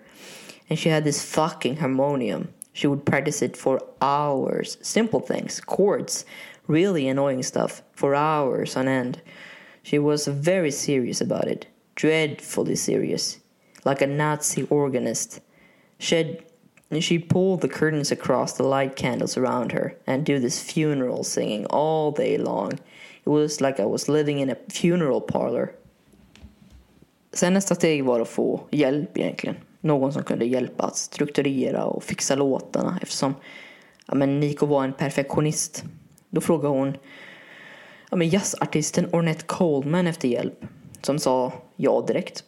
And she had this fucking harmonium. She would practice it for hours. Simple things, chords, really annoying stuff for hours on end. She was very serious about it, dreadfully serious, like a Nazi organist. And she'd pull the curtains across the light candles around her and do this funeral singing all day long. It was like I was living in a funeral parlor. Sen nästa steg var att få hjälp egentligen. Någon som kunde hjälpa att strukturera och fixa låtarna eftersom ja, men Nico var en perfektionist. Då frågade hon ja, men jazzartisten Ornette Coleman efter hjälp. Som sa ja direkt.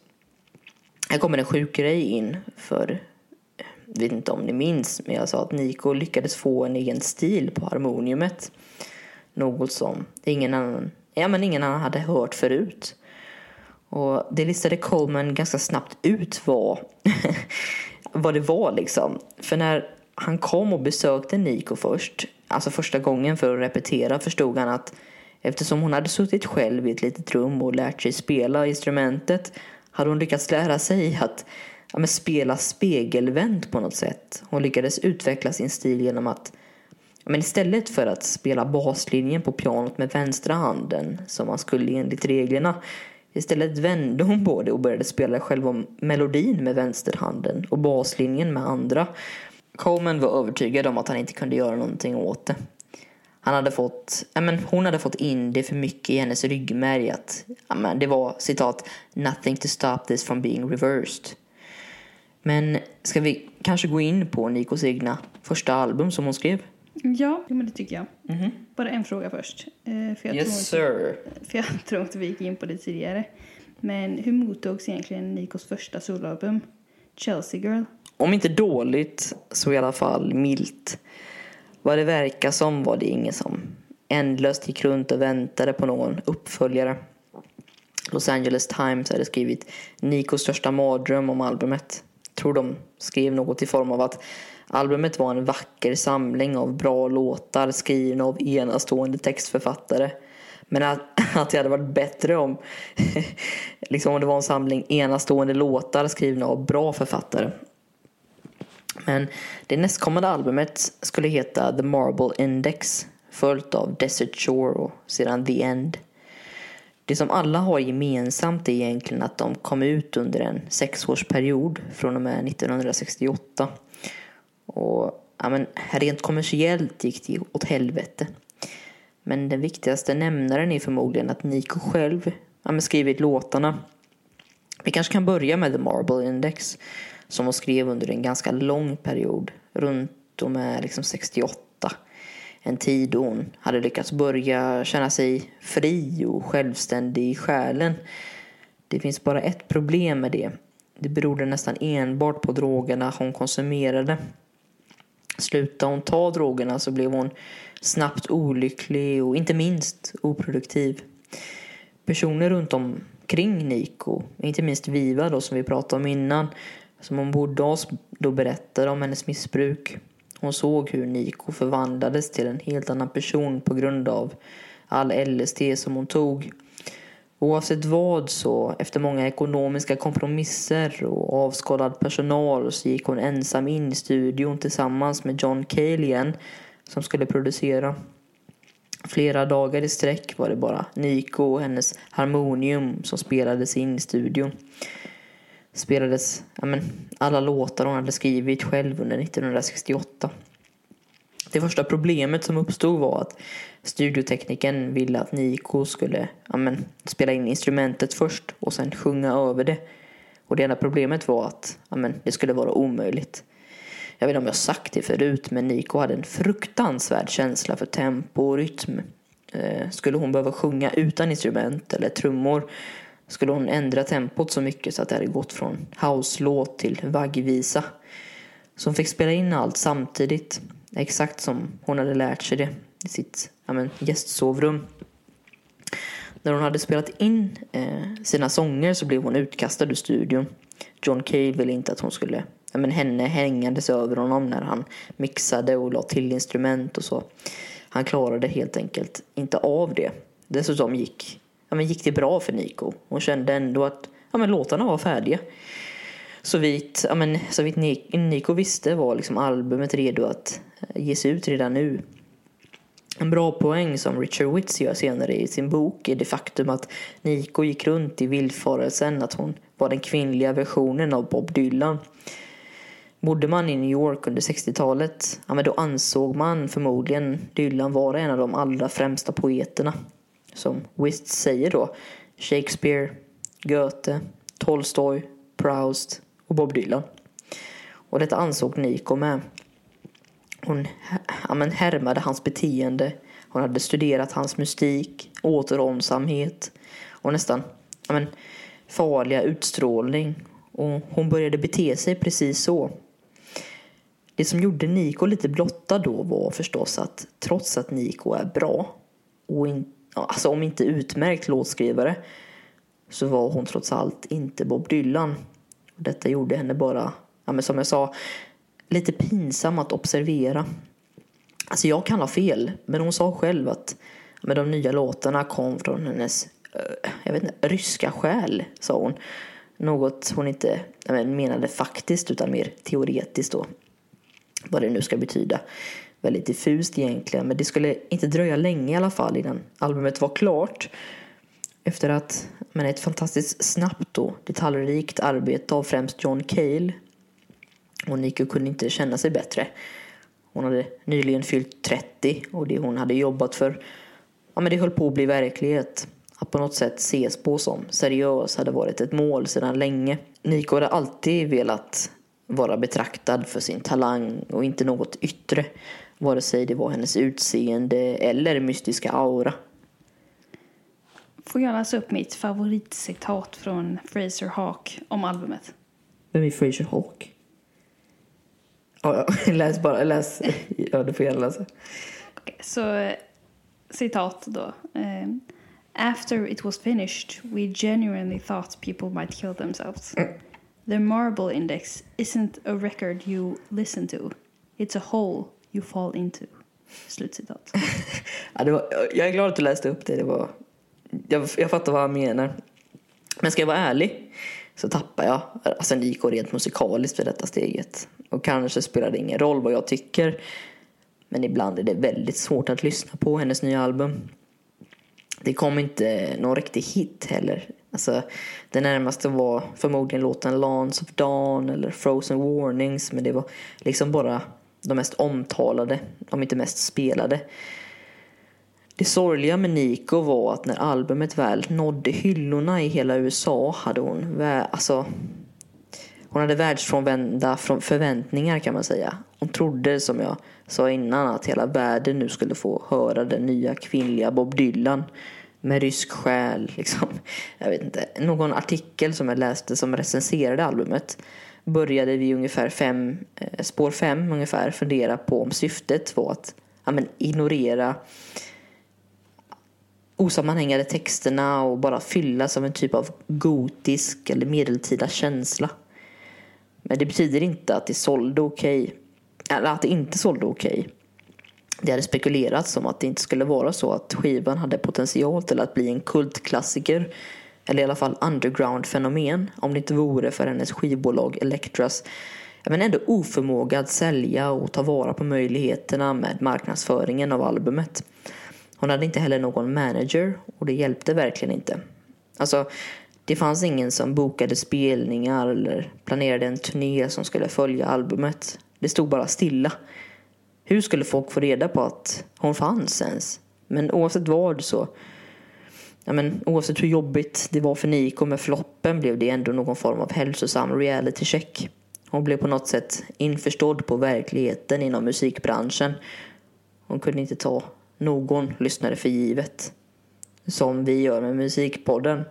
Här kommer en sjuk grej in för vet inte om ni minns, men jag sa att Nico lyckades få en egen stil på harmoniumet. Något som ingen annan, ja, men ingen annan hade hört förut. Och det listade Coleman ganska snabbt ut vad, vad det var liksom. För när han kom och besökte Nico först, alltså första gången för att repetera, förstod han att eftersom hon hade suttit själv i ett litet rum och lärt sig spela instrumentet hade hon lyckats lära sig att ja, men spela spegelvänt på något sätt. Hon lyckades utveckla sin stil genom att ja, men istället för att spela baslinjen på pianot med vänstra handen som man skulle enligt reglerna Istället vände hon på det och började spela själva melodin med vänsterhanden och baslinjen med andra. Coleman var övertygad om att han inte kunde göra någonting åt det. Han hade fått, ja, men hon hade fått in det för mycket i hennes ryggmärg att ja, men det var citat “nothing to stop this from being reversed”. Men ska vi kanske gå in på Nikos egna första album som hon skrev? Ja, men det tycker jag. Bara en fråga först. Eh, För jag, tror inte, sir. för jag tror inte vi gick in på det tidigare. Men hur mottogs egentligen Nikos första soloalbum? Chelsea Girl? Om inte dåligt så i alla fall milt. Vad det verkar som var det ingen som ändlöst gick runt och väntade på någon uppföljare. Los Angeles Times hade skrivit Nikos största mardröm om albumet. Tror de skrev något i form av att albumet var en vacker samling av bra låtar skrivna av enastående textförfattare. Men att, att det hade varit bättre om, liksom om det var en samling enastående låtar skrivna av bra författare. Men det nästkommande albumet skulle heta The Marble Index följt av Desert Shore och sedan The End. Det som alla har gemensamt är egentligen att de kom ut under en sexårsperiod från och med 1968. Och ja, men, rent kommersiellt gick det åt helvete. Men den viktigaste nämnaren är förmodligen att Nico själv ja, men, skrivit låtarna. Vi kanske kan börja med The Marble Index som hon skrev under en ganska lång period, runt och med liksom 68. En tid då hon hade lyckats börja känna sig fri och självständig i själen. Det finns bara ett problem med det. Det berodde nästan enbart på drogerna hon konsumerade. Slutade hon ta drogerna så blev hon snabbt olycklig och inte minst oproduktiv. Personer runt omkring Niko, inte minst Viva då som vi pratade om innan, som hon bodde hos, då berättade om hennes missbruk. Hon såg hur Nico förvandlades till en helt annan person på grund av all LSD som hon tog. Oavsett vad så, efter många ekonomiska kompromisser och avskalad personal så gick hon ensam in i studion tillsammans med John Cale igen som skulle producera. Flera dagar i sträck var det bara Nico och hennes harmonium som spelades in i studion. Spelades ja men, alla låtar hon hade skrivit själv under 1968. Det första problemet som uppstod var att studioteknikern ville att Nico skulle ja men, spela in instrumentet först och sen sjunga över det. Och det enda problemet var att ja men, det skulle vara omöjligt. Jag vet inte om jag sagt det förut men Nico hade en fruktansvärd känsla för tempo och rytm. Eh, skulle hon behöva sjunga utan instrument eller trummor skulle hon ändra tempot så mycket så att det hade gått från house-låt till vaggvisa. Så hon fick spela in allt samtidigt, exakt som hon hade lärt sig det i sitt ja, men, gästsovrum. När hon hade spelat in eh, sina sånger så blev hon utkastad ur studion. John Cale ville inte att hon skulle ja, men, henne hängandes över honom när han mixade och la till instrument och så. Han klarade helt enkelt inte av det. Dessutom gick ja, men gick det bra för Nico. Hon kände ändå att ja, men låtarna var färdiga. Så vitt, ja, men, så vitt Nico visste var liksom albumet redo att eh, ges ut redan nu. En bra poäng som Richard Witts gör senare i sin bok är det faktum att Nico gick runt i villfarelsen att hon var den kvinnliga versionen av Bob Dylan. Bodde man i New York under 60-talet, ja, men då ansåg man förmodligen Dylan vara en av de allra främsta poeterna som Wist säger då, Shakespeare, Goethe, Tolstoj, Proust och Bob Dylan. Och detta ansåg Nico med. Hon ja, men härmade hans beteende. Hon hade studerat hans mystik, återhållsamhet och nästan ja, men, farliga utstrålning. Och hon började bete sig precis så. Det som gjorde Nico lite blottad då var förstås att trots att Nico är bra och inte alltså om inte utmärkt låtskrivare så var hon trots allt inte Bob Dylan. Detta gjorde henne bara, ja, men som jag sa, lite pinsam att observera. Alltså jag kan ha fel, men hon sa själv att med de nya låtarna kom från hennes, eh, jag vet inte, ryska själ, sa hon. Något hon inte menade faktiskt utan mer teoretiskt då. Vad det nu ska betyda. Väldigt diffust egentligen men det skulle inte dröja länge i alla fall innan albumet var klart. Efter att men ett fantastiskt snabbt och detaljrikt arbete av främst John Cale. Och Nico kunde inte känna sig bättre. Hon hade nyligen fyllt 30 och det hon hade jobbat för, ja men det höll på att bli verklighet. Att på något sätt ses på som seriös hade varit ett mål sedan länge. Nico hade alltid velat vara betraktad för sin talang och inte något yttre. Vare sig det var hennes utseende eller mystiska aura. Får jag läsa upp mitt favoritcitat från Fraser Hawk om albumet? Vem är Fraser Hawk? Ja, läs bara. Läs. Ja, du får gärna läsa. Okay, så citat då. Um, After it was finished, we genuinely thought people might kill themselves. The marble index isn't a record you listen to. It's a hole you fall into. Slutcitat. ja, det var, jag är glad att du läste upp det. det var, jag, jag fattar vad han menar. Men ska jag vara ärlig så tappar jag alltså Nico rent musikaliskt vid detta steget. Och kanske spelar det ingen roll vad jag tycker. Men ibland är det väldigt svårt att lyssna på hennes nya album. Det kom inte någon riktig hit heller. Alltså, det närmaste var förmodligen låten Lance of Dawn eller Frozen Warnings. Men det var liksom bara de mest omtalade, om inte mest spelade. Det sorgliga med Nico var att när albumet väl nådde hyllorna i hela USA hade hon, alltså, hon hade världsfrånvända förväntningar kan man säga. Hon trodde som jag sa innan att hela världen nu skulle få höra den nya kvinnliga Bob Dylan med rysk själ. Liksom. Jag vet inte. Någon artikel som jag läste som recenserade albumet började vi ungefär fem, eh, spår fem ungefär fundera på om syftet var att ja, men, ignorera osammanhängande texterna och bara fyllas av en typ av gotisk eller medeltida känsla. Men det betyder inte att det sålde okej. Okay. Eller att det inte sålde okej. Okay. Det hade spekulerats om att det inte skulle vara så att skivan hade potential till att bli en kultklassiker. Eller i alla fall underground-fenomen. Om det inte vore för hennes skivbolag Electras men ändå oförmåga att sälja och ta vara på möjligheterna med marknadsföringen av albumet. Hon hade inte heller någon manager och det hjälpte verkligen inte. Alltså, det fanns ingen som bokade spelningar eller planerade en turné som skulle följa albumet. Det stod bara stilla. Hur skulle folk få reda på att hon fanns ens? Men oavsett vad så Ja, men oavsett hur jobbigt det var för Nico med floppen blev det ändå någon form av hälsosam reality check. Hon blev på något sätt införstådd på verkligheten inom musikbranschen. Hon kunde inte ta någon lyssnare för givet. Som vi gör med Musikpodden.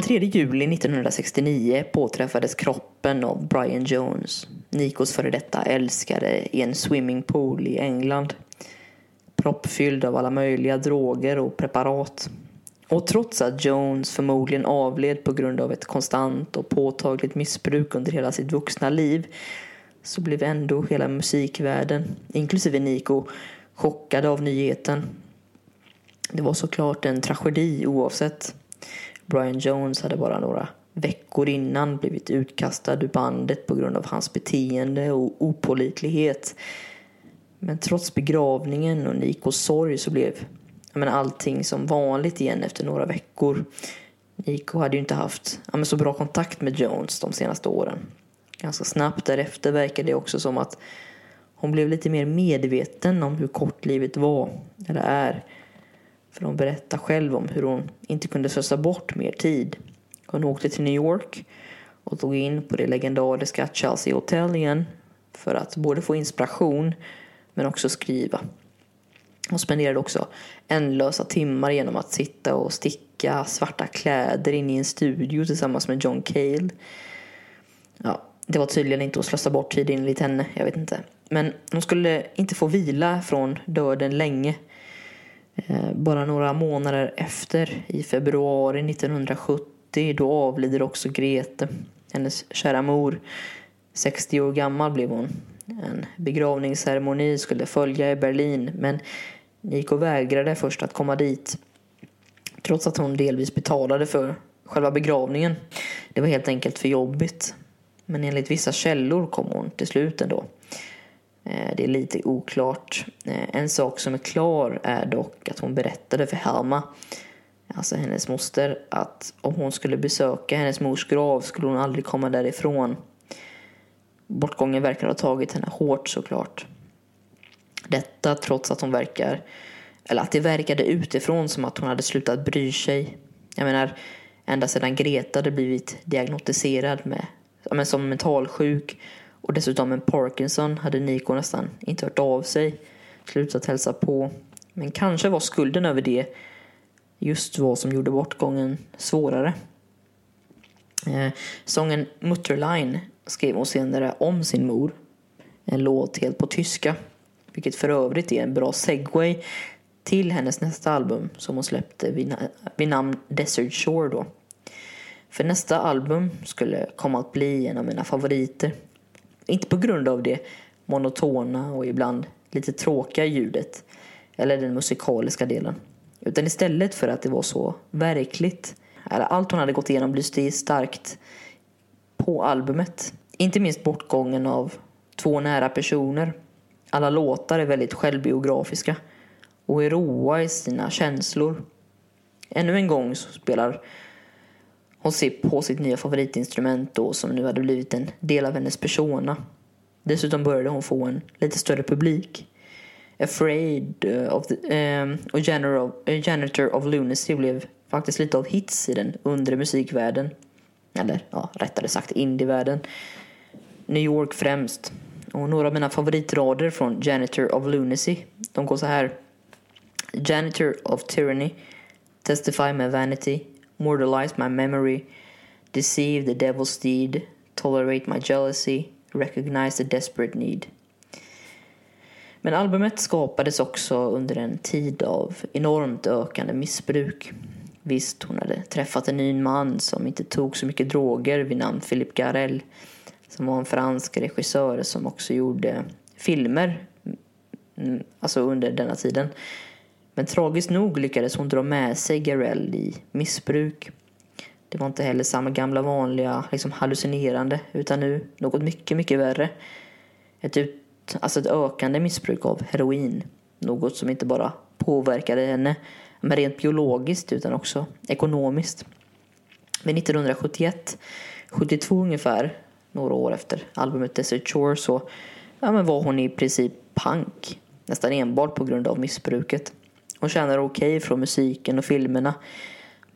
Den 3 juli 1969 påträffades kroppen av Brian Jones, Nikos före detta älskare, i en swimmingpool i England. Proppfylld av alla möjliga droger och preparat. Och trots att Jones förmodligen avled på grund av ett konstant och påtagligt missbruk under hela sitt vuxna liv så blev ändå hela musikvärlden, inklusive Nico, chockade av nyheten. Det var såklart en tragedi oavsett. Brian Jones hade bara några veckor innan blivit utkastad ur bandet på grund av hans beteende och opolitlighet. Men trots begravningen och Nikos sorg så blev jag allting som vanligt igen efter några veckor. Nico hade ju inte haft ja, men så bra kontakt med Jones de senaste åren. Ganska snabbt därefter verkade det också som att hon blev lite mer medveten om hur kort livet var, eller är. För hon berättar själv om hur hon inte kunde slösa bort mer tid. Hon åkte till New York och tog in på det legendariska Chelsea Hotel igen för att både få inspiration men också skriva. Hon spenderade också ändlösa timmar genom att sitta och sticka svarta kläder in i en studio tillsammans med John Cale. Ja, det var tydligen inte att slösa bort tid enligt henne, jag vet inte. Men hon skulle inte få vila från döden länge. Eh, bara några månader efter, i februari 1970, då avlider också Grete, hennes kära mor. 60 år gammal blev hon. En begravningsceremoni skulle följa i Berlin men Niko vägrade först att komma dit. Trots att hon delvis betalade för själva begravningen. Det var helt enkelt för jobbigt. Men enligt vissa källor kom hon till slut ändå. Eh, det är lite oklart. Eh, en sak som är klar är dock att hon berättade för Helma, alltså hennes moster, att om hon skulle besöka hennes mors grav skulle hon aldrig komma därifrån. Bortgången verkar ha tagit henne hårt såklart. Detta trots att hon verkar, eller att det verkade utifrån som att hon hade slutat bry sig. Jag menar, ända sedan Greta hade blivit diagnostiserad med, som mentalsjuk och dessutom med Parkinson hade Nico nästan inte hört av sig, slutat hälsa på. Men kanske var skulden över det just vad som gjorde bortgången svårare. Eh, sången Mutterline skrev hon senare om sin mor. En låt helt på tyska. Vilket för övrigt är en bra segway till hennes nästa album som hon släppte vid, vid namn Desert Shore då. För nästa album skulle komma att bli en av mina favoriter. Inte på grund av det monotona och ibland lite tråkiga ljudet eller den musikaliska delen. Utan istället för att det var så verkligt. Allt hon hade gått igenom lyste starkt på albumet. Inte minst bortgången av två nära personer. Alla låtar är väldigt självbiografiska och är roa i sina känslor. Ännu en gång så spelar hon ser på sitt nya favoritinstrument då som nu hade blivit en del av hennes persona. Dessutom började hon få en lite större publik. Afraid eh, of the, um, och Janitor of, eh, Janitor of Lunacy blev faktiskt lite av hits i den undre musikvärlden. Eller ja, rättare sagt indievärlden. New York främst. Och några av mina favoritrader från Janitor of Lunacy, de går så här. Janitor of Tyranny, Testify my vanity, Mortalize my memory, Deceive the devil's deed, Tolerate my jealousy, Recognize the desperate need. Men albumet skapades också under en tid av enormt ökande missbruk. Visst, hon hade träffat en ny man som inte tog så mycket droger vid namn Philippe Garel som var en fransk regissör som också gjorde filmer mm, alltså under denna tiden. Men tragiskt nog lyckades hon dra med sig Garell i missbruk. Det var inte heller samma gamla vanliga liksom hallucinerande utan nu något mycket, mycket värre. Ett, ut, alltså ett ökande missbruk av heroin. Något som inte bara påverkade henne men rent biologiskt utan också ekonomiskt. Vid 1971, 72 ungefär, några år efter albumet Desert Shore så ja, men var hon i princip punk. Nästan enbart på grund av missbruket. Hon tjänar okej okay från musiken och filmerna.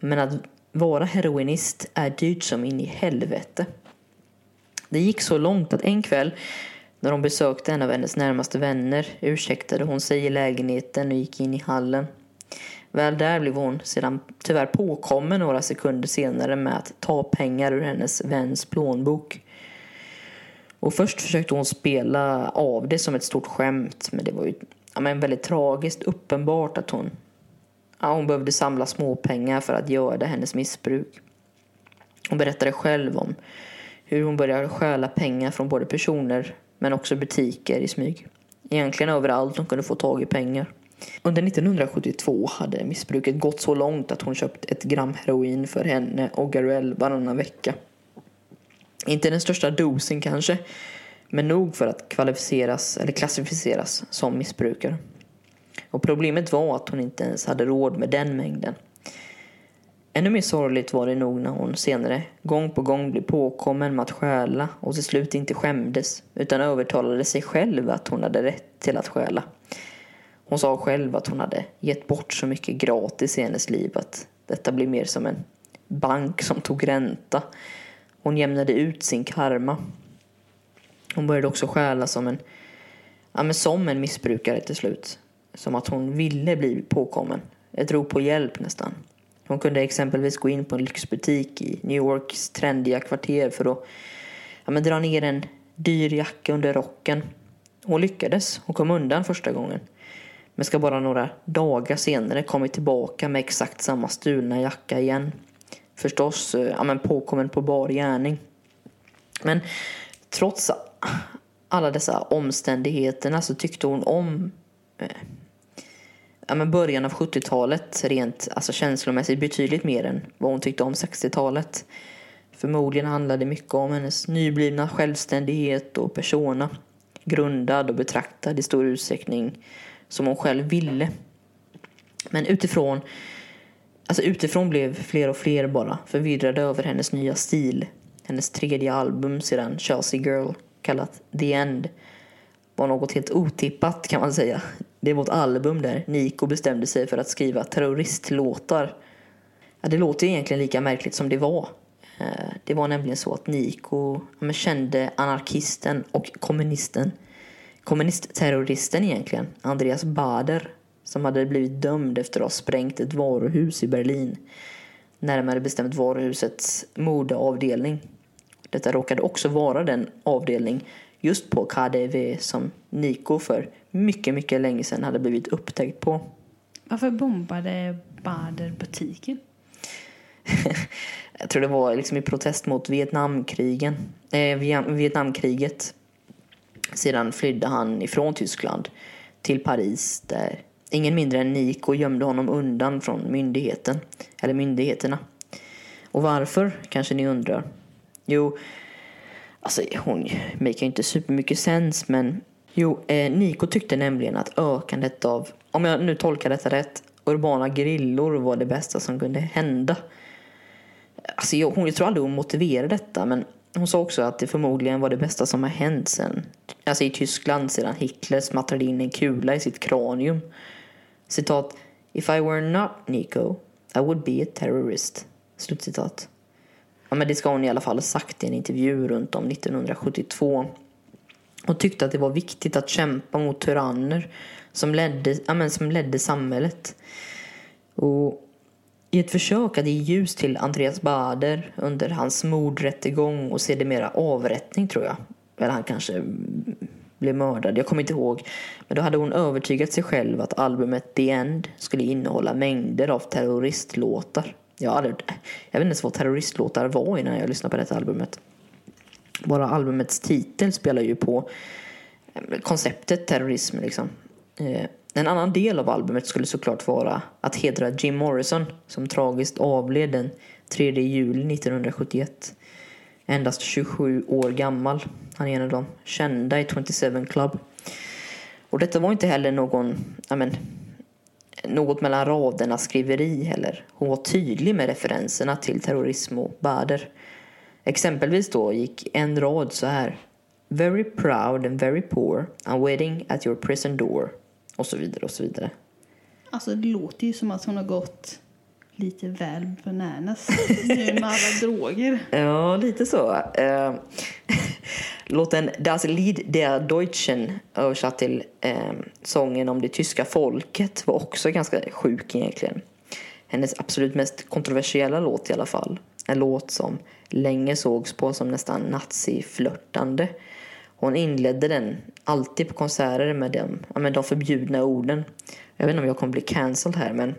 Men att vara heroinist är dyrt som in i helvete. Det gick så långt att en kväll när hon besökte en av hennes närmaste vänner ursäktade hon sig i lägenheten och gick in i hallen. Väl där blev hon sedan tyvärr påkommen några sekunder senare med att ta pengar ur hennes väns plånbok. Och först försökte hon spela av det som ett stort skämt men det var ju ja, men väldigt tragiskt uppenbart att hon, ja, hon behövde samla småpengar för att göra hennes missbruk. Hon berättade själv om hur hon började stjäla pengar från både personer men också butiker i smyg. Egentligen överallt hon kunde få tag i pengar. Under 1972 hade missbruket gått så långt att hon köpt ett gram heroin för henne och Garell varannan vecka. Inte den största dosen kanske, men nog för att kvalificeras eller klassificeras som missbrukare. Och problemet var att hon inte ens hade råd med den mängden. Ännu mer sorgligt var det nog när hon senare gång på gång blev påkommen med att stjäla och till slut inte skämdes utan övertalade sig själv att hon hade rätt till att stjäla. Hon sa själv att hon hade gett bort så mycket gratis i hennes liv att detta blev mer som en bank som tog ränta. Hon jämnade ut sin karma. Hon började också stjäla som en, ja, men som en missbrukare till slut. Som att hon ville bli påkommen. Ett rop på hjälp nästan. Hon kunde exempelvis gå in på en lyxbutik i New Yorks trendiga kvarter för att ja, men dra ner en dyr jacka under rocken. Hon lyckades. Hon kom undan första gången. Men ska bara några dagar senare kommit tillbaka med exakt samma stulna jacka igen. förstås eh, ja, men påkommen på bar gärning. Men trots alla dessa omständigheterna så tyckte hon om eh, ja, men början av 70-talet rent alltså känslomässigt betydligt mer än vad hon tyckte om 60-talet. Förmodligen handlade det mycket om hennes nyblivna självständighet och persona. Grundad och betraktad i stor utsträckning som hon själv ville. Men utifrån, alltså utifrån blev fler och fler bara förvirrade över hennes nya stil. Hennes tredje album sedan Chelsea Girl, kallat The End, var något helt otippat kan man säga. Det var ett album där Nico bestämde sig för att skriva terroristlåtar. Ja, det låter egentligen lika märkligt som det var. Eh, det var nämligen så att Nico ja, kände anarkisten och kommunisten, kommunistterroristen egentligen, Andreas Bader, som hade blivit dömd efter att ha sprängt ett varuhus i Berlin. Närmare bestämt varuhusets modeavdelning. Detta råkade också vara den avdelning just på KDV som Nico för mycket, mycket länge sedan hade blivit upptäckt på. Varför bombade Bader butiken? Jag tror det var liksom i protest mot Vietnamkrigen, eh, Vietnamkriget. Sedan flydde han ifrån Tyskland till Paris där ingen mindre än Nico gömde honom undan från myndigheten, eller myndigheterna. Och varför, kanske ni undrar? Jo, alltså hon make inte supermycket sens men jo, eh, Nico tyckte nämligen att ökandet av, om jag nu tolkar detta rätt, urbana grillor var det bästa som kunde hända. Alltså jag, hon, jag tror aldrig hon motiverade detta men hon sa också att det förmodligen var det bästa som har hänt sen, alltså i Tyskland sedan Hitler smattrade in en kula i sitt kranium. Citat. If I were not Nico, I would be a terrorist. Slutcitat. Ja, men det ska hon i alla fall ha sagt i en intervju runt om 1972. Och tyckte att det var viktigt att kämpa mot tyranner som ledde, ja, men som ledde samhället. Och i ett försök att ge ljus till Andreas Bader under hans mordrättegång och sedermera avrättning tror jag. Eller han kanske blev mördad, jag kommer inte ihåg. Men då hade hon övertygat sig själv att albumet The End skulle innehålla mängder av terroristlåtar. Jag, hade, jag vet inte ens vad terroristlåtar var innan jag lyssnade på detta albumet. Bara albumets titel spelar ju på eh, konceptet terrorism liksom. Eh, en annan del av albumet skulle såklart vara att hedra Jim Morrison som tragiskt avled den 3 juli 1971. Endast 27 år gammal. Han är en av de kända i 27 Club. Och detta var inte heller någon, men, något mellan raderna skriveri heller. Hon var tydlig med referenserna till terrorism och Bader. Exempelvis då gick en rad så här. Very proud and very poor. I'm waiting at your prison door. Och så vidare och så vidare. Alltså det låter ju som att hon har gått lite väl bananas nu med alla droger. Ja, lite så. Låten Das Lied der Deutschen översatt till eh, sången om det tyska folket var också ganska sjuk egentligen. Hennes absolut mest kontroversiella låt i alla fall. En låt som länge sågs på som nästan naziflörtande. Hon inledde den alltid på konserter med, dem, med de förbjudna orden. Jag vet inte om jag kommer bli cancelled här men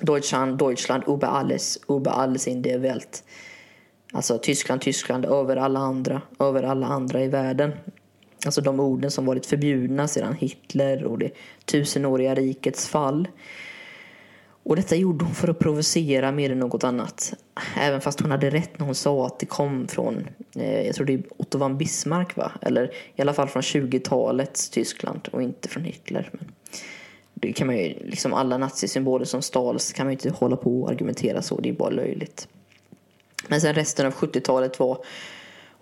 Deutschland, Deutschland, über alles, über alles in der Welt. Alltså Tyskland, Tyskland, över alla andra, över alla andra i världen. Alltså de orden som varit förbjudna sedan Hitler och det tusenåriga rikets fall. Och detta gjorde hon för att provocera mer än något annat. Även fast hon hade rätt när hon sa att det kom från, eh, jag tror det är Otto von Bismarck va? Eller i alla fall från 20-talets Tyskland och inte från Hitler. Men det kan man ju, liksom alla nazisymboler som stals kan man ju inte hålla på och argumentera så, det är bara löjligt. Men sen resten av 70-talet var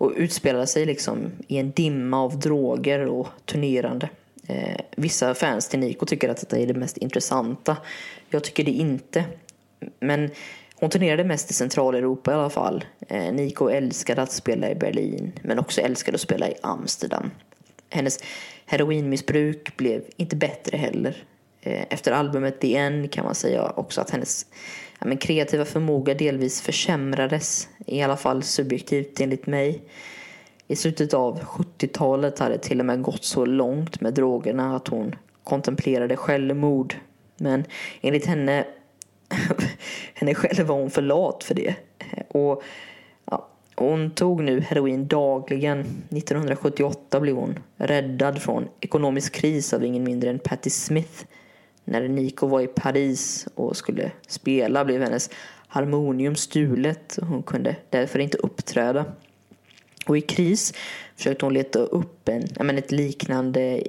och utspelade sig liksom i en dimma av droger och turnerande. Eh, vissa fans till Nico tycker att detta är det mest intressanta. Jag tycker det inte. Men hon turnerade mest i Centraleuropa i alla fall. Eh, Nico älskade att spela i Berlin men också älskade att spela i Amsterdam. Hennes heroinmissbruk blev inte bättre heller. Eh, efter albumet The End kan man säga också att hennes ja, men kreativa förmåga delvis försämrades. I alla fall subjektivt enligt mig. I slutet av 70-talet hade det till och med gått så långt med drogerna att hon kontemplerade självmord. Men enligt henne henne själv var hon för lat för det. Och ja, hon tog nu heroin dagligen. 1978 blev hon räddad från ekonomisk kris av ingen mindre än Patti Smith. När Nico var i Paris och skulle spela blev hennes harmonium stulet och hon kunde därför inte uppträda. Och i kris försökte hon leta upp en, ja, men ett liknande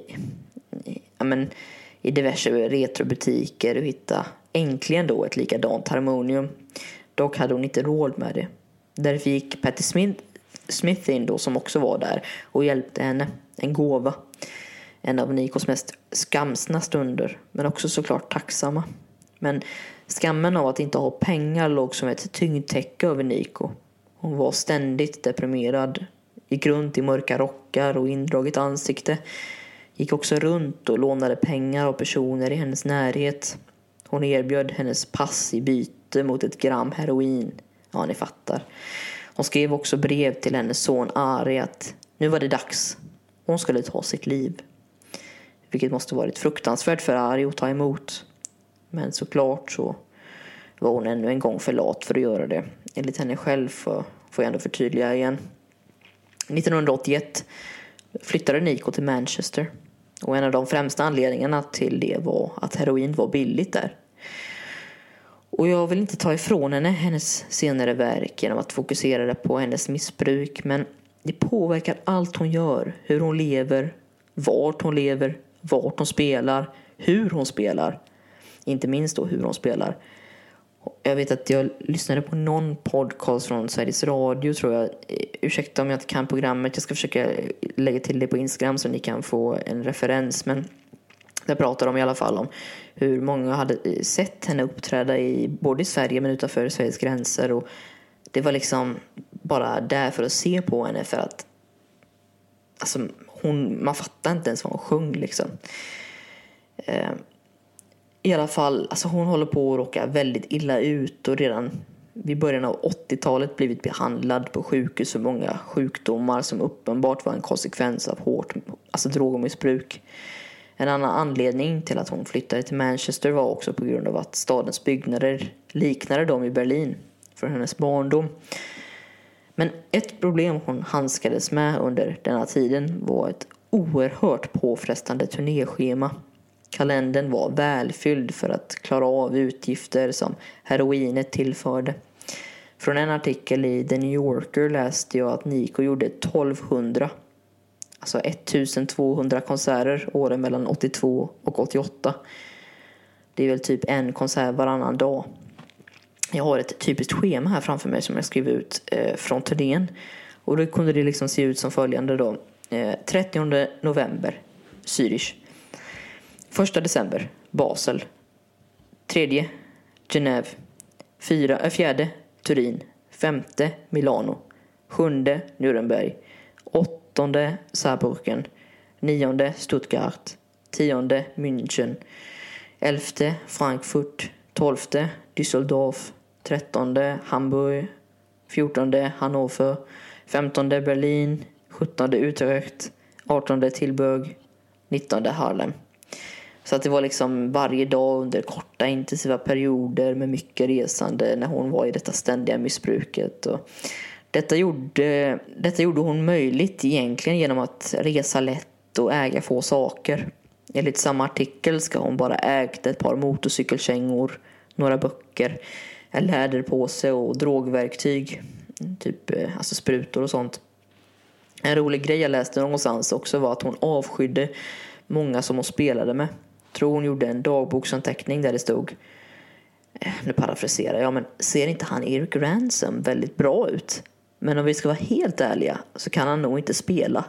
ja, men, i diverse retrobutiker och hitta äntligen då ett likadant harmonium. Dock hade hon inte råd med det. Därför gick Patti Smith, Smith in då som också var där och hjälpte henne. En gåva. En av Nikos mest skamsna stunder men också såklart tacksamma. Men skammen av att inte ha pengar låg som ett tyngdtäcke över Niko. Hon var ständigt deprimerad. Gick runt i mörka rockar och indraget ansikte. Gick också runt och lånade pengar av personer i hennes närhet. Hon erbjöd hennes pass i byte mot ett gram heroin. Ja, ni fattar. Hon skrev också brev till hennes son Ari att nu var det dags. Hon skulle ta sitt liv. Vilket måste varit fruktansvärt för Ari att ta emot. Men såklart så var hon ännu en gång för lat för att göra det. Enligt henne själv får jag ändå förtydliga igen. 1981 flyttade Nico till Manchester. Och en av de främsta anledningarna till det var att heroin var billigt där. Och jag vill inte ta ifrån henne hennes senare verk genom att fokusera på hennes missbruk. Men det påverkar allt hon gör. Hur hon lever, vart hon lever, vart hon spelar, hur hon spelar. Inte minst då hur hon spelar. Jag vet att jag lyssnade på någon podcast från Sveriges Radio tror jag. Ursäkta om jag inte kan programmet. Jag ska försöka lägga till det på Instagram så ni kan få en referens. Men där pratar de i alla fall om hur många hade sett henne uppträda i både i Sverige men utanför Sveriges gränser. Och det var liksom bara där för att se på henne för att alltså, hon, man fattar inte ens vad hon sjöng liksom. Eh, i alla fall, alltså hon håller på att råka väldigt illa ut och redan vid början av 80-talet blivit behandlad på sjukhus för många sjukdomar som uppenbart var en konsekvens av hårt alltså drogmissbruk. En annan anledning till att hon flyttade till Manchester var också på grund av att stadens byggnader liknade dem i Berlin från hennes barndom. Men ett problem hon handskades med under denna tiden var ett oerhört påfrestande turnéschema Kalendern var välfylld för att klara av utgifter som heroinet tillförde. Från en artikel i The New Yorker läste jag att Nico gjorde 1200, alltså 1200 konserter åren mellan 82 och 88. Det är väl typ en konsert varannan dag. Jag har ett typiskt schema här framför mig som jag skrev ut eh, från turnén. Och då kunde det liksom se ut som följande då. Eh, 30 november, Zürich. 1 december, Basel. 3 Genève. 4, 4 eh, Turin. 5 Milano. 7 Nuremberg. 8 Saarbrücken. 9 Stuttgart. 10 München. 11 Frankfurt. 12 Düsseldorf. Trettonde, Hamburg. Fjortonde, Hannover. Femtonde, Berlin. Sjuttonde, Utrecht. Artonde, Tilburg. Nittonde, Harlem. Så att det var liksom varje dag under korta intensiva perioder med mycket resande när hon var i detta ständiga missbruket. Och detta, gjorde, detta gjorde hon möjligt egentligen genom att resa lätt och äga få saker. Enligt samma artikel ska hon bara ägt ett par motorcykelkängor, några böcker, en läderpåse och drogverktyg. Typ eh, alltså sprutor och sånt. En rolig grej jag läste någonstans också var att hon avskydde många som hon spelade med tror hon gjorde en dagboksanteckning där det stod eh, nu parafraserar jag, men ser inte han Eric Ransom väldigt bra ut? Men om vi ska vara helt ärliga så kan han nog inte spela.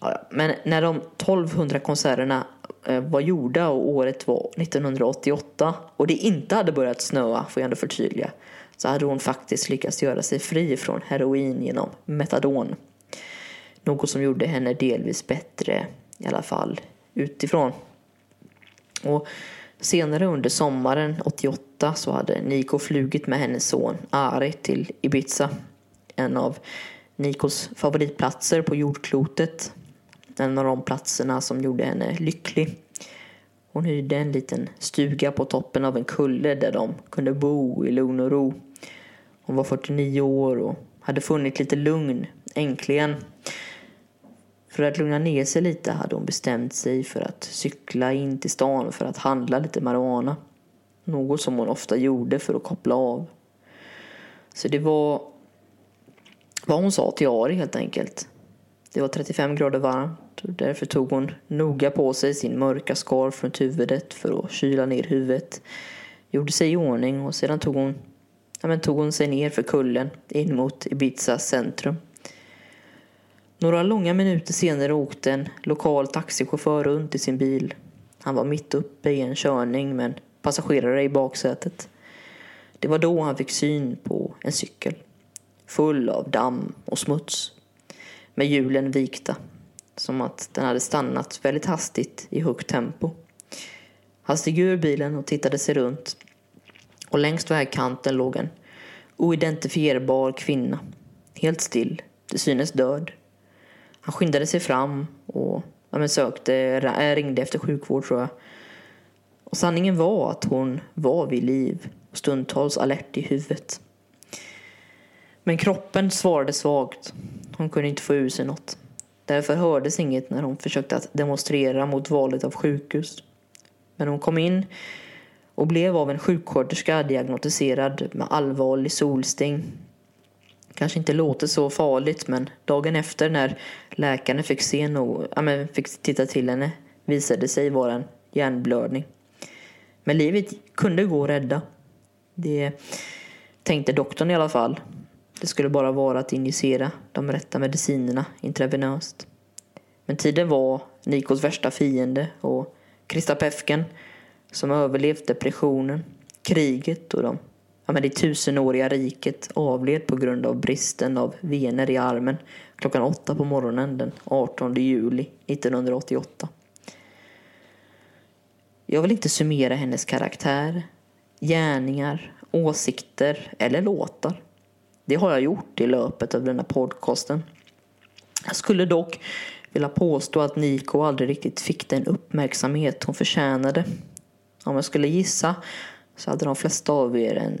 Ja, men när de 1200 konserterna Eh, var gjorda och året var 1988 och det inte hade börjat snöa, får jag ändå förtydliga, så hade hon faktiskt lyckats göra sig fri från heroin genom metadon. Något som gjorde henne delvis bättre, i alla fall utifrån. Och senare under sommaren 88 så hade Nico flugit med hennes son Ari till Ibiza. En av Nikos favoritplatser på jordklotet. En av de platserna som gjorde henne lycklig. Hon hyrde en liten stuga på toppen av en kulle där de kunde bo i lugn och ro. Hon var 49 år och hade funnit lite lugn, äntligen. För att lugna ner sig lite hade hon bestämt sig för att cykla in till stan för att handla lite marijuana. Något som hon ofta gjorde för att koppla av. Så det var vad hon sa till Ari helt enkelt. Det var 35 grader varmt därför tog hon noga på sig sin mörka scarf runt huvudet för att kyla ner huvudet. Gjorde sig i ordning och sedan tog hon, ja, men tog hon sig ner för kullen in mot Ibizas centrum. Några långa minuter senare åkte en lokal taxichaufför runt i sin bil. Han var mitt uppe i en körning med en passagerare i baksätet. Det var då han fick syn på en cykel. Full av damm och smuts. Med hjulen vikta. Som att den hade stannat väldigt hastigt i högt tempo. Han steg ur bilen och tittade sig runt. Och längst vägkanten låg en oidentifierbar kvinna. Helt still, till synes död. Han skyndade sig fram och ja, men sökte, eh, ringde efter sjukvård tror jag. Och sanningen var att hon var vid liv och stundtals alert i huvudet. Men kroppen svarade svagt. Hon kunde inte få ur sig något. Därför hördes inget när hon försökte att demonstrera mot valet av sjukhus. Men hon kom in och blev av en sjuksköterska diagnostiserad med allvarlig solsting. Kanske inte låter så farligt men dagen efter när läkaren fick, se no ja, men fick titta till henne visade sig vara en hjärnblödning. Men livet kunde gå att rädda. Det tänkte doktorn i alla fall. Det skulle bara vara att injicera de rätta medicinerna intravenöst. Men tiden var Nikos värsta fiende och Krista Pefken som överlevt depressionen, kriget och de, ja, men det tusenåriga riket avled på grund av bristen av vener i armen klockan åtta på morgonen den 18 juli 1988. Jag vill inte summera hennes karaktär, gärningar, åsikter eller låtar. Det har jag gjort i löpet av denna podcasten. Jag skulle dock vilja påstå att Nico aldrig riktigt fick den uppmärksamhet hon förtjänade. Om jag skulle gissa så hade de flesta av er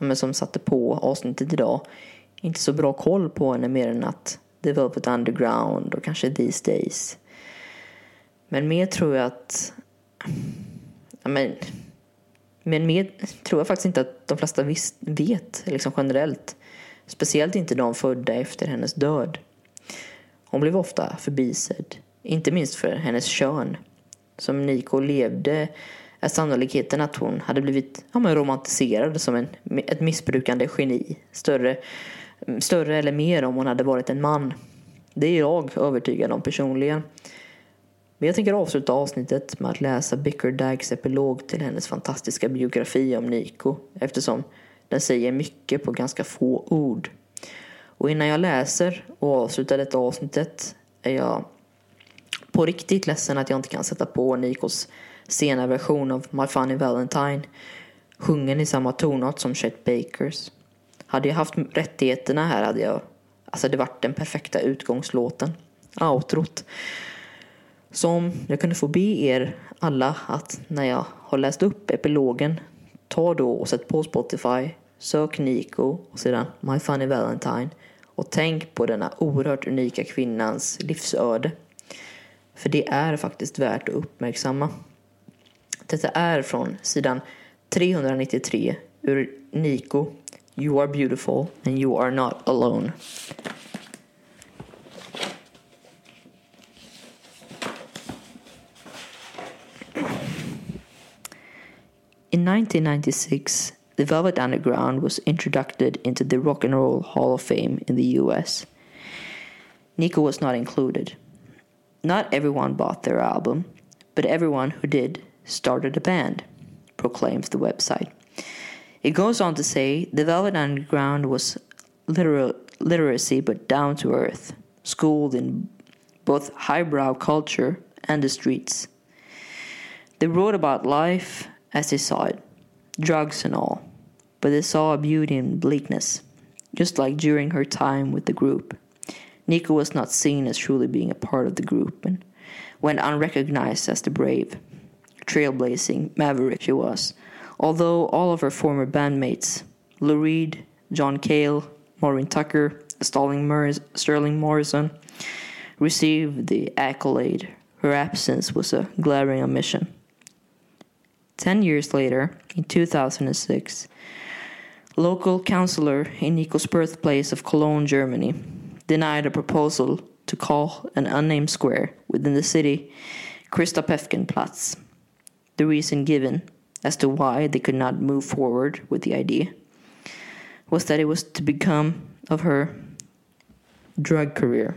en, som satte på avsnittet idag inte så bra koll på henne mer än att det var på ett Underground och kanske These Days. Men mer tror jag att... Men, men mer tror jag faktiskt inte att de flesta vet liksom generellt. Speciellt inte de födda efter hennes död. Hon blev ofta förbisedd, inte minst för hennes kön. Som Niko levde är sannolikheten att hon hade blivit ja, men romantiserad som en, ett missbrukande geni större, större eller mer om hon hade varit en man. Det är jag övertygad om personligen. Men jag tänker avsluta avsnittet med att läsa Bickerdags epilog till hennes fantastiska biografi om Niko. eftersom den säger mycket på ganska få ord. Och innan jag läser och avslutar detta avsnittet är jag på riktigt ledsen att jag inte kan sätta på Nikos sena version av My Funny Valentine sjungen i samma tonart som Chet Bakers. Hade jag haft rättigheterna här hade jag alltså det varit den perfekta utgångslåten, outrot. Som jag kunde få be er alla att när jag har läst upp epilogen ta då och sätt på Spotify Sök Nico och sedan My Funny Valentine och tänk på denna oerhört unika kvinnans livsöde. För det är faktiskt värt att uppmärksamma. Detta är från sidan 393 ur Nico You are beautiful and you are not alone. In 1996 the Velvet Underground was introduced into the Rock and Roll Hall of Fame in the US. Nico was not included. Not everyone bought their album, but everyone who did started a band, proclaims the website. It goes on to say the Velvet Underground was literal, literacy but down to earth, schooled in both highbrow culture and the streets. They wrote about life as they saw it, drugs and all but they saw a beauty in bleakness, just like during her time with the group. Nico was not seen as truly being a part of the group and went unrecognized as the brave. trailblazing maverick she was. Although all of her former bandmates, Lou Reed, John Cale, Maureen Tucker, Morris- Sterling Morrison, received the accolade, her absence was a glaring omission. Ten years later, in 2006, local councillor in Nico's birthplace of Cologne, Germany, denied a proposal to call an unnamed square within the city Christopefkenplatz. The reason given as to why they could not move forward with the idea was that it was to become of her drug career.